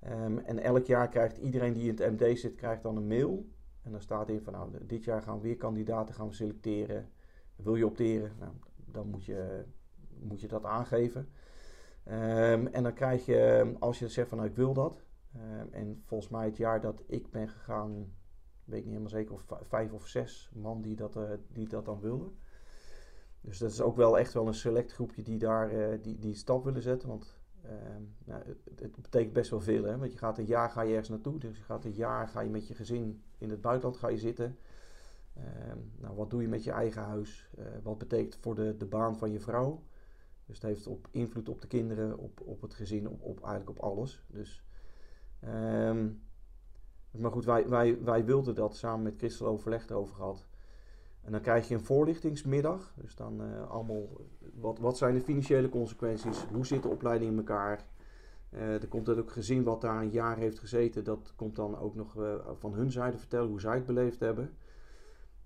Ehm, en elk jaar krijgt iedereen die in het MD zit, krijgt dan een mail. En dan staat in van nou, dit jaar gaan we weer kandidaten gaan we selecteren. Wil je opteren? Nou, dan moet je, moet je dat aangeven. Ehm, en dan krijg je, als je zegt van nou ik wil dat. Ehm, en volgens mij het jaar dat ik ben gegaan, weet ik niet helemaal zeker of vijf of zes man die dat, eh, die dat dan wilden. Dus dat is ook wel echt wel een select groepje die daar eh, die, die stap willen zetten. Want ehm, nou, het, het betekent best wel veel. Hè? Want je gaat een jaar ga je ergens naartoe. Dus je gaat een jaar ga je met je gezin in het buitenland ga je zitten. Ehm, nou, wat doe je met je eigen huis? Eh, wat betekent voor de, de baan van je vrouw? Dus het heeft op invloed op de kinderen, op, op het gezin, op, op eigenlijk op alles. Dus, ehm, maar goed, wij, wij, wij wilden dat samen met Christel overleg erover gehad. En dan krijg je een voorlichtingsmiddag. Dus dan eh, allemaal, wat, wat zijn de financiële consequenties? Hoe zit de opleiding in elkaar? Eh, er komt ook gezin wat daar een jaar heeft gezeten. Dat komt dan ook nog eh, van hun zijde vertellen hoe zij het beleefd hebben.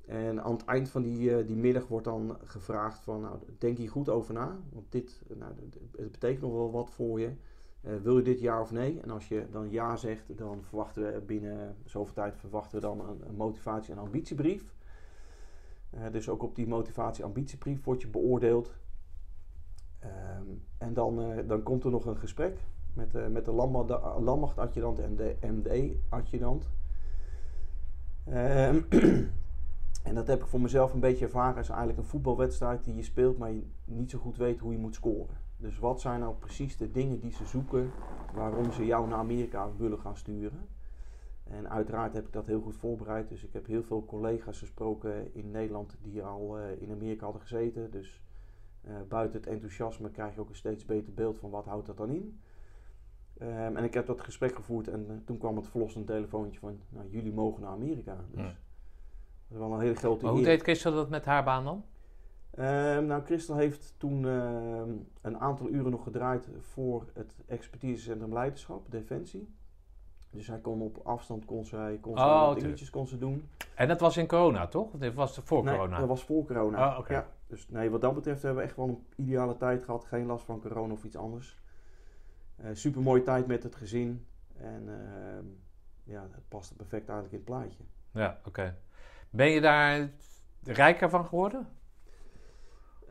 En aan het eind van die, die middag wordt dan gevraagd van, nou, denk hier goed over na. Want dit, nou, het betekent nog wel wat voor je. Eh, wil je dit ja of nee? En als je dan ja zegt, dan verwachten we binnen zoveel tijd verwachten we dan een, motivatie- en ambitiebrief. Eh, dus ook op die motivatie-ambitiebrief word je beoordeeld. Ehm, en dan, eh, dan komt er nog een gesprek met, met de landma- landmachtadjudant en de MD-adjudant. Ehm, en dat heb ik voor mezelf een beetje ervaren als eigenlijk een voetbalwedstrijd die je speelt, maar je niet zo goed weet hoe je moet scoren. Dus wat zijn nou precies de dingen die ze zoeken waarom ze jou naar Amerika willen gaan sturen? En uiteraard heb ik dat heel goed voorbereid. Dus ik heb heel veel collega's gesproken in Nederland die al eh, in Amerika hadden gezeten. Dus eh, buiten het enthousiasme krijg je ook een steeds beter beeld van wat houdt dat dan in. Ehm, en ik heb dat gesprek gevoerd en eh, toen kwam het verlossend telefoontje van, nou jullie mogen naar Amerika. Dus dat is wel een hele grote Maar hoe eer. deed Christel dat met haar baan dan? Ehm, nou, Christel heeft toen ehm, een aantal uren nog gedraaid voor het expertisecentrum leiderschap, Defensie. Dus hij kon op afstand kon zij, kon Oh, dingetjes kon ze doen. En dat was in corona, toch? Dit was voor nee, corona. dat was voor corona. Ja, dus nee, wat dat betreft hebben we echt wel een ideale tijd gehad. Geen last van corona of iets anders. super mooie tijd met het gezin. En ehm, ja, het paste perfect eigenlijk in het plaatje. Ja, oké. Ben je daar rijker van geworden?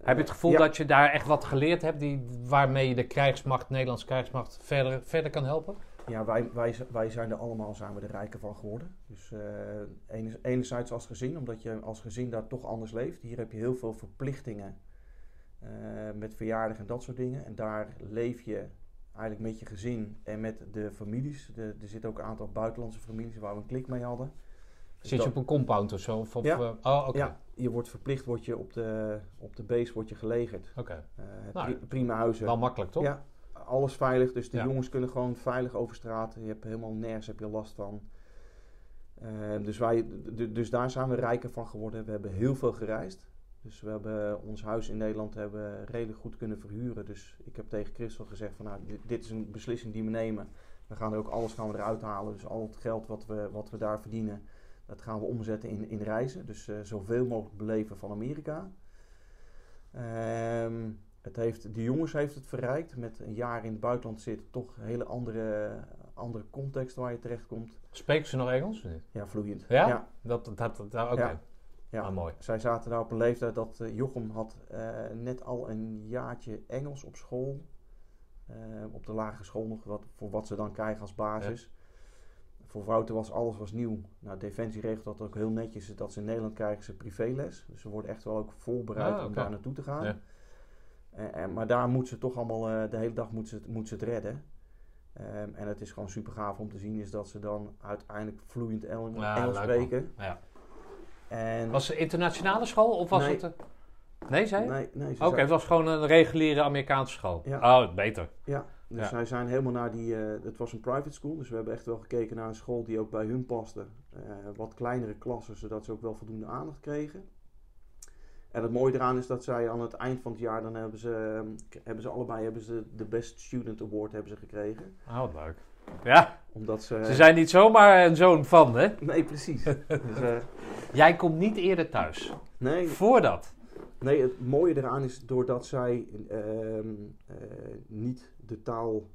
Heb je het gevoel Ja. dat je daar echt wat geleerd hebt die, waarmee je de krijgsmacht, de Nederlandse krijgsmacht, verder, verder kan helpen? Ja, wij, wij, wij zijn er allemaal zijn we er rijker van geworden. Dus eh, ene- enerzijds als gezin, omdat je als gezin daar toch anders leeft. Hier heb je heel veel verplichtingen eh, met verjaardagen en dat soort dingen. En daar leef je eigenlijk met je gezin en met de families. De, er zitten ook een aantal buitenlandse families waar we een klik mee hadden. Zit je dat- op een compound of zo? Of, Ja. eh, oh. Ja, je wordt verplicht, word je op de, op de base wordt je gelegerd. Oké. Eh, Nou, pri- prima huizen. Wel makkelijk, toch? Ja, alles veilig. Dus de Ja. jongens kunnen gewoon veilig over straat. Je hebt helemaal nergens heb je last van. Eh, dus, wij, dus daar zijn we rijker van geworden. We hebben heel veel gereisd. Dus we hebben ons huis in Nederland hebben redelijk goed kunnen verhuren. Dus ik heb tegen Christel gezegd van nou, dit, dit is een beslissing die we nemen. We gaan er ook alles gaan we eruit halen. Dus al het geld wat we, wat we daar verdienen, dat gaan we omzetten in, in reizen. Dus eh, zoveel mogelijk beleven van Amerika. Ehm, het heeft, de jongens heeft het verrijkt. Met een jaar in het buitenland zitten, toch een hele andere, andere context waar je terechtkomt. Spreken ze nog Engels? Ja, vloeiend. Ja? ja. Dat, dat, dat, dat- oké. Ja. Ja. Ah, mooi. Zij zaten daar op een leeftijd dat eh, Jochem had eh, net al een jaartje Engels op school. Op de lagere school nog, wat, voor wat ze dan krijgen als basis. Voor Wouter was alles was nieuw. Nou, Defensie regelt dat ook heel netjes. Dat ze in Nederland krijgen ze privéles. Dus ze worden echt wel ook voorbereid Ah, om daar naartoe te gaan. Ja. Eh, en- maar daar moet ze toch allemaal, eh, de hele dag moet ze, het- moet ze het redden. Ehm, en het is gewoon super gaaf om te zien is dat ze dan uiteindelijk vloeiend El- Ja, Engels leuk, spreken. Ja. En Was het internationale school of was Nee. het... een- Nee, zei nee, nee, Oké, het was gewoon een reguliere Amerikaanse school. Ja. Oh, beter. Ja, dus zij zijn helemaal naar die. eh, het was een private school, dus we hebben echt wel gekeken naar een school die ook bij hun paste. Eh, wat kleinere klassen, zodat ze ook wel voldoende aandacht kregen. En het mooie eraan is dat zij aan het eind van het jaar, dan hebben ze, ehm, hebben ze allebei hebben ze de Best Student Award hebben ze gekregen. Oh, wat leuk. Ja, Omdat ze. ze zijn niet zomaar een zoon van, hè? Nee, precies. dus, eh, Jij komt niet eerder thuis. nee, Voordat. Nee, het mooie eraan is doordat zij ehm, eh, niet de taal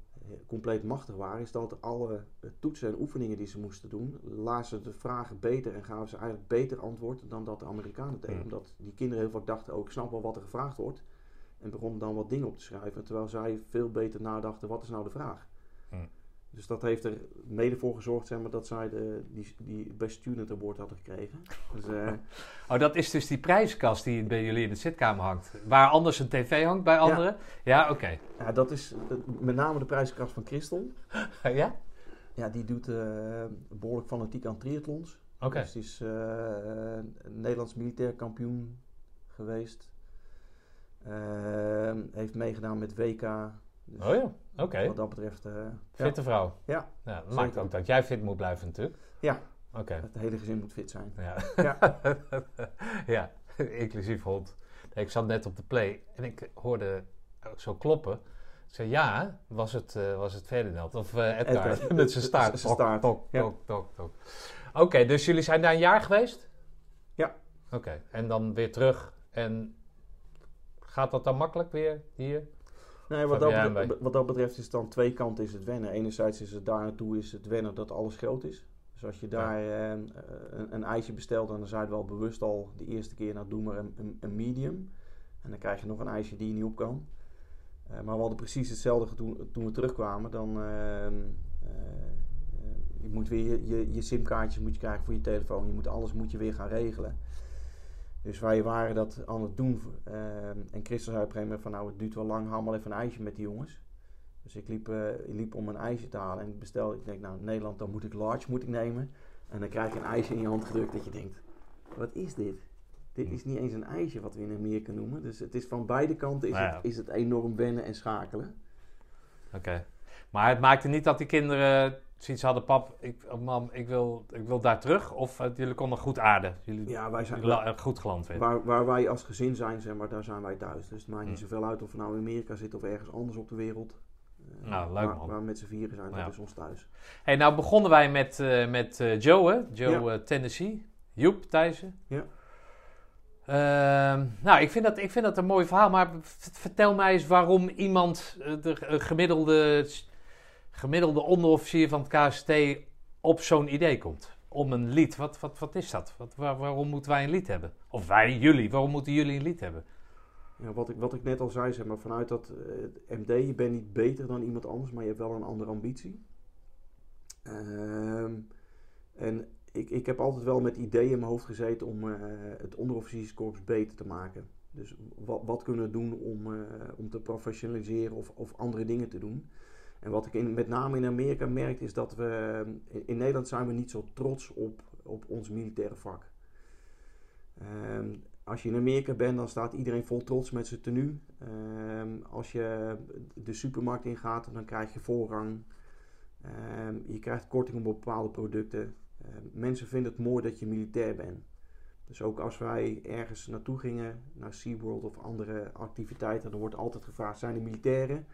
compleet machtig waren, is dat alle eh, toetsen en oefeningen die ze moesten doen, lazen de vragen beter en gaven ze eigenlijk beter antwoord dan dat de Amerikanen deden. Omdat die kinderen heel vaak dachten, oh ik snap wel wat er gevraagd wordt. En begonnen dan wat dingen op te schrijven, terwijl zij veel beter nadachten, wat is nou de vraag? Hmm. Dus dat heeft er mede voor gezorgd zeg maar, dat zij de, die, die Best Student Award hadden gekregen. Dus, eh, Oh, dat is dus die prijzenkast die bij jullie in de zitkamer hangt. Waar anders een tv hangt bij anderen? Ja, oké. ja, dat is eh, met name de prijskracht van Christel. ja? Ja, die doet eh, behoorlijk fanatiek aan triathlons. Oké. Dus die is Nederlands militair kampioen geweest. Heeft meegedaan met WK. Dus Oh ja, oké. Wat dat betreft, ja, Fitte vrouw. Ja. ja dat maakt ook dat jij fit moet blijven natuurlijk. Ja. Oké. het hele gezin moet fit zijn. Ja. Ja. ja, inclusief hond. Ik zat net op de play en ik hoorde zo kloppen. Ik zei, ja, was het, eh, was het Ferdinand of eh, Edgar, Edgar. met zijn staart. Tok, tok, ja. tok, tok, tok. Oké, dus jullie zijn daar een jaar geweest? Ja. Oké, en dan weer terug. En gaat dat dan makkelijk weer hier? Nee, wat dat, betreft, wat dat betreft is het dan twee kanten is het wennen. Enerzijds is het daar naartoe is het wennen dat alles groot is. Dus als je daar eh, een, een ijsje bestelt, dan zijn we wel bewust al de eerste keer, nou doe maar een, een, een medium. En dan krijg je nog een ijsje die je niet op kan. Eh, maar we hadden precies hetzelfde toen, toen we terugkwamen. Dan, eh, eh, je moet weer je, je, je simkaartjes moet je krijgen voor je telefoon. Je moet alles moet je weer gaan regelen. Dus wij waren dat aan het doen. ehm, en Christel zei op een gegeven moment van nou het duurt wel lang, haal maar even een ijsje met die jongens. Dus ik liep, eh, ik liep om een ijsje te halen en ik bestelde, ik denk nou Nederland dan moet ik large moet ik nemen. En dan krijg je een ijsje in je hand gedrukt dat je denkt, wat is dit? Dit is niet eens een ijsje wat we in Amerika noemen. Dus het is van beide kanten is, Nou ja. het, is het enorm wennen en schakelen. Oké. Maar het maakte niet dat die kinderen zoiets hadden, pap, ik, oh, mam, ik wil, ik wil daar terug. Of eh, jullie konden goed aarden. Jullie Ja, wij zijn, goed geland waar, waar wij als gezin zijn, zeg maar, daar zijn wij thuis. Dus het maakt niet Hm. zoveel uit of we nou in Amerika zitten of ergens anders op de wereld. Eh, Nou, leuk, waar, man. waar we met z'n vieren zijn, Ja. dat is ons thuis. Hey, nou begonnen wij met, eh, met Joe, hè? Joe Ja. Tennessee. Joep Thijssen. Ja. Ehm, nou, ik vind, dat, ik vind dat een mooi verhaal, maar vertel mij eens waarom iemand, de gemiddelde, gemiddelde onderofficier van het KST, op zo'n idee komt. Om een lied. Wat, wat, wat is dat? Wat, waar- waarom moeten wij een lied hebben? Of wij, jullie, waarom moeten jullie een lied hebben? Ja, wat, ik, wat ik net al zei, zeg maar, vanuit dat eh, MD, je bent niet beter dan iemand anders, maar je hebt wel een andere ambitie. Ehm, en ik, ik heb altijd wel met ideeën in mijn hoofd gezeten om eh, het onderofficierskorps beter te maken. Dus wat, wat kunnen we doen om, eh, om te professionaliseren of, of andere dingen te doen. En wat ik in, met name in Amerika merk is dat we... In, in Nederland zijn we niet zo trots op, op ons militaire vak. Ehm, als je in Amerika bent, dan staat iedereen vol trots met zijn tenue. Ehm, als je de supermarkt ingaat, dan krijg je voorrang. Ehm, je krijgt korting op bepaalde producten. Mensen vinden het mooi dat je militair bent. Dus ook als wij ergens naartoe gingen, naar SeaWorld of andere activiteiten, dan wordt altijd gevraagd, zijn er militairen?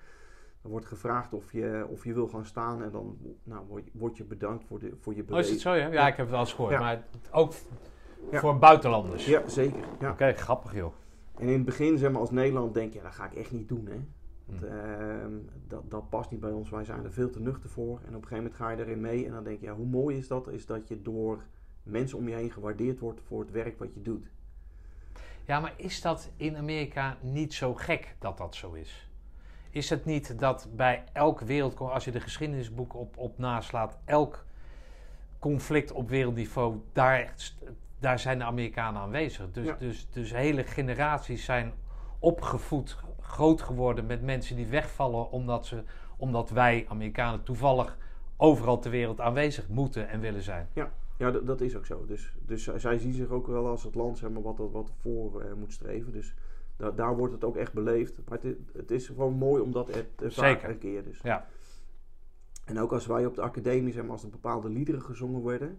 Dan wordt gevraagd of je, of je wil gaan staan en dan nou, word, je- bedankt voor, de, voor je Oh, is het zo, ja? Ja, ik heb het wel eens gehoord. Ja. Maar ook Ja. voor buitenlanders. Ja, zeker. Ja. Oké, grappig joh. En in het begin, zeg maar, als Nederland denk je, ja, dat ga ik echt niet doen, hè. Want Hm. ehm, dat, dat past niet bij ons. Wij zijn er veel te nuchter voor. En op een gegeven moment ga je erin mee. En dan denk je, ja, hoe mooi is dat? Is dat je door mensen om je heen gewaardeerd wordt voor het werk wat je doet. Ja, maar is dat in Amerika niet zo gek dat dat zo is? Is het niet dat bij elk wereld, als je de geschiedenisboeken op, op naslaat, elk conflict op wereldniveau, daar, daar zijn de Amerikanen aanwezig. Dus, Ja. dus, dus hele generaties zijn opgevoed, groot geworden met mensen die wegvallen omdat, ze, omdat wij, Amerikanen, toevallig overal ter wereld aanwezig moeten en willen zijn. Ja, dat, dat is ook zo. Dus, dus zij- zij zien zich ook wel als het land zeg maar, wat, wat voor eh, moet streven. Dus da- daar wordt het ook echt beleefd. Maar het, is- het is gewoon mooi omdat het te vaker een keer is. Ja. En ook als wij op de academie, maar, als er bepaalde liederen gezongen werden,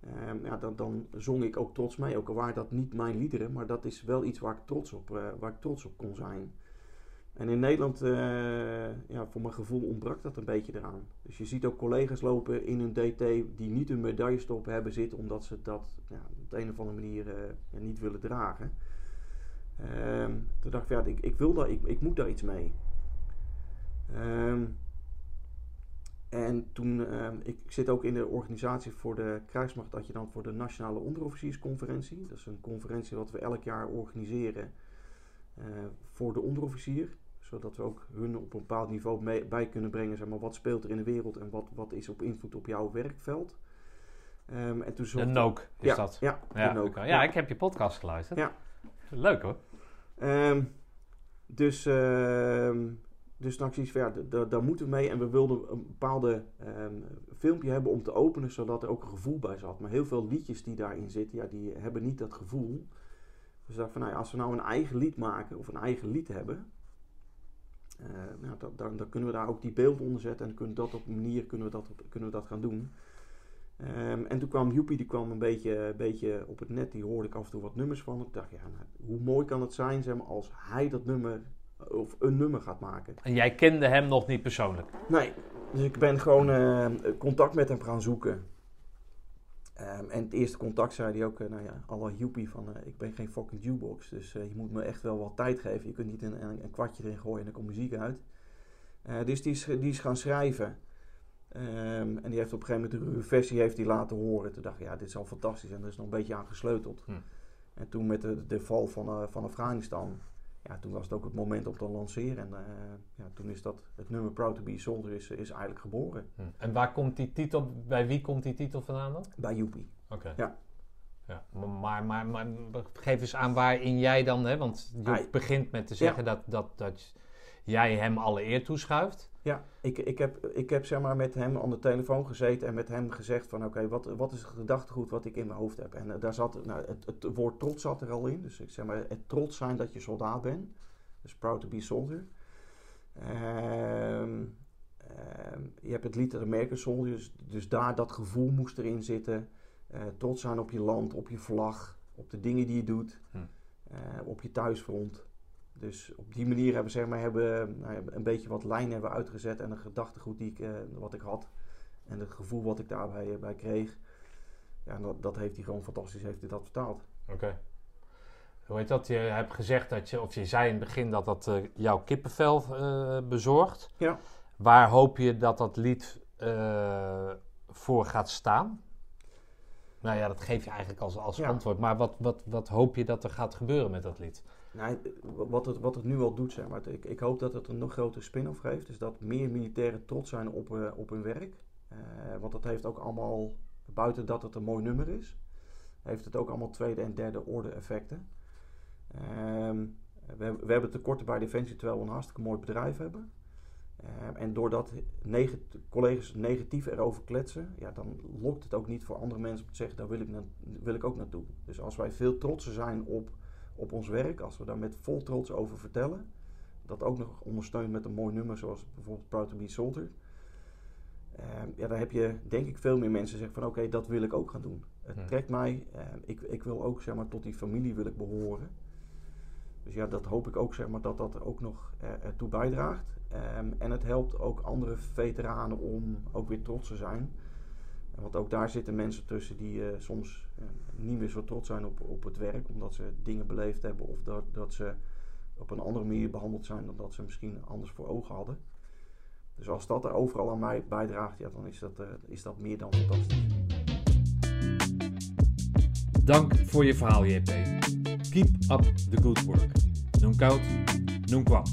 ehm, ja, dan, dan zong ik ook trots mee. Ook al waren dat niet mijn liederen, maar dat is wel iets waar ik trots op, eh, waar ik trots op kon zijn. En in Nederland, eh, ja, voor mijn gevoel ontbrak dat een beetje eraan. Dus je ziet ook collega's lopen in hun DT die niet hun medaillestop hebben zitten, omdat ze dat ja, op de een of andere manier eh, niet willen dragen. Ehm, toen dacht ik, ja, ik, ik wil daar, ik, ik moet daar iets mee. Ehm, En toen, ehm, ik zit ook in de organisatie voor de krijgsmachtadjudant voor de Nationale Onderofficiersconferentie. Dat is een conferentie wat we elk jaar organiseren eh, voor de onderofficier. Zodat we ook hun op een bepaald niveau mee, bij kunnen brengen. Zeg maar, wat speelt er in de wereld en wat, wat is op invloed op jouw werkveld. En toen zocht- Nook is ja, dat. Ja, Ja, ja, ik heb je podcast geluisterd. Ja. Leuk hoor. Ehm, dus, ehm dus dan zoiets van, ja, d- d- daar moeten we mee. En we wilden een bepaalde ehm, filmpje hebben om te openen, zodat er ook een gevoel bij zat. Maar heel veel liedjes die daarin zitten, ja, die hebben niet dat gevoel. Dus ik dacht van, nou ja, als we nou een eigen lied maken, of een eigen lied hebben... eh, nou, dan, dan, kunnen we daar ook die beelden onder zetten. En kunnen dat op een manier kunnen we dat, kunnen we dat gaan doen. Ehm, en toen kwam Joepie, die kwam een beetje, beetje op het net. Die hoorde ik af en toe wat nummers van. Ik dacht, ja, nou, hoe mooi kan het zijn zeg maar, als hij dat nummer, of een nummer gaat maken. En jij kende hem nog niet persoonlijk. Nee, dus ik ben gewoon eh, contact met hem gaan zoeken. Ehm, en het eerste contact zei hij ook, eh, nou ja, alle Joepie van, eh, ik ben geen fucking jukebox. Dus je moet me echt wel wat tijd geven. Je kunt niet een, een, een kwartje erin gooien en er komt muziek uit. Dus die is, die is gaan schrijven. Ehm, en die heeft op een gegeven moment de ruwe versie heeft hij laten horen. Toen dacht ik, ja, dit is al fantastisch. En er is nog een beetje aan gesleuteld. Hm. En toen met de, de val van, eh, van Afghanistan, ja, toen was het ook het moment om te lanceren. En eh, ja, toen is dat, het nummer Proud to be Soldier is, is eigenlijk geboren. Hm. En waar komt die titel, bij wie komt die titel vandaan dan? Bij Joepie. Oké. Ja. Ja, maar, maar, maar, geef eens aan waarin jij dan, hè, want je begint met te zeggen dat, dat, dat jij hem alle eer toeschuift. Ja, ik, ik heb, ik heb zeg maar met hem aan de telefoon gezeten en met hem gezegd van oké, wat, wat is het gedachtegoed wat ik in mijn hoofd heb? En eh, daar zat, nou, het, het woord trots zat er al in. Dus ik zeg maar, het trots zijn dat je soldaat bent. Dus proud to be soldier. Ehm, ehm, je hebt het lied American Soldier, dus, dus daar dat gevoel moest erin zitten. Eh, trots zijn op je land, op je vlag, op de dingen die je doet, Hm. eh, op je thuisfront. Dus op die manier hebben, zeg maar, hebben nou een beetje wat lijnen hebben uitgezet en een gedachtegoed die ik, eh, wat ik had. En het gevoel wat ik daarbij eh, bij kreeg. Ja, dat, dat heeft hij gewoon fantastisch heeft hij dat vertaald. Oké. Hoe heet dat? Je hebt gezegd dat je, of je zei in het begin dat dat eh, jouw kippenvel bezorgt. Ja. Waar hoop je dat dat lied voor gaat staan? Nou ja, dat geef je eigenlijk als, als Ja. antwoord. Maar wat, wat, wat hoop je dat er gaat gebeuren met dat lied? Nou, wat, het, wat het nu al doet, zeg maar. Ik, ik hoop dat het een nog grotere spin-off geeft. Dus dat meer militairen trots zijn op, eh, op hun werk. Eh, want dat heeft ook allemaal, buiten dat het een mooi nummer is, heeft het ook allemaal tweede en derde orde effecten. Ehm, we, we hebben tekorten bij Defensie terwijl we een hartstikke mooi bedrijf hebben. Ehm, en doordat neg- collega's negatief erover kletsen, ja, dan lokt het ook niet voor andere mensen om te zeggen, daar wil ik, wil ik ook naartoe. Dus als wij veel trotser zijn op op ons werk, als we daar met vol trots over vertellen, dat ook nog ondersteund met een mooi nummer zoals bijvoorbeeld Proud to be Soldier, Ehm, ja, dan heb je denk ik veel meer mensen zeggen van oké, dat wil ik ook gaan doen. Het Hmm. trekt mij, ehm, ik, ik wil ook zeg maar tot die familie wil ik behoren. Dus ja, dat hoop ik ook zeg maar dat dat ook nog eh, ertoe bijdraagt. Ehm, en het helpt ook andere veteranen om ook weer trots te zijn. Want ook daar zitten mensen tussen die eh, soms eh, niet meer zo trots zijn op, op het werk, omdat ze dingen beleefd hebben of dat, dat ze op een andere manier behandeld zijn dan dat ze misschien anders voor ogen hadden. Dus als dat er overal aan mij bijdraagt, ja, dan is dat, eh, is dat meer dan fantastisch. Dank voor je verhaal, JP. Keep up the good work. Noem koud, noem kwam.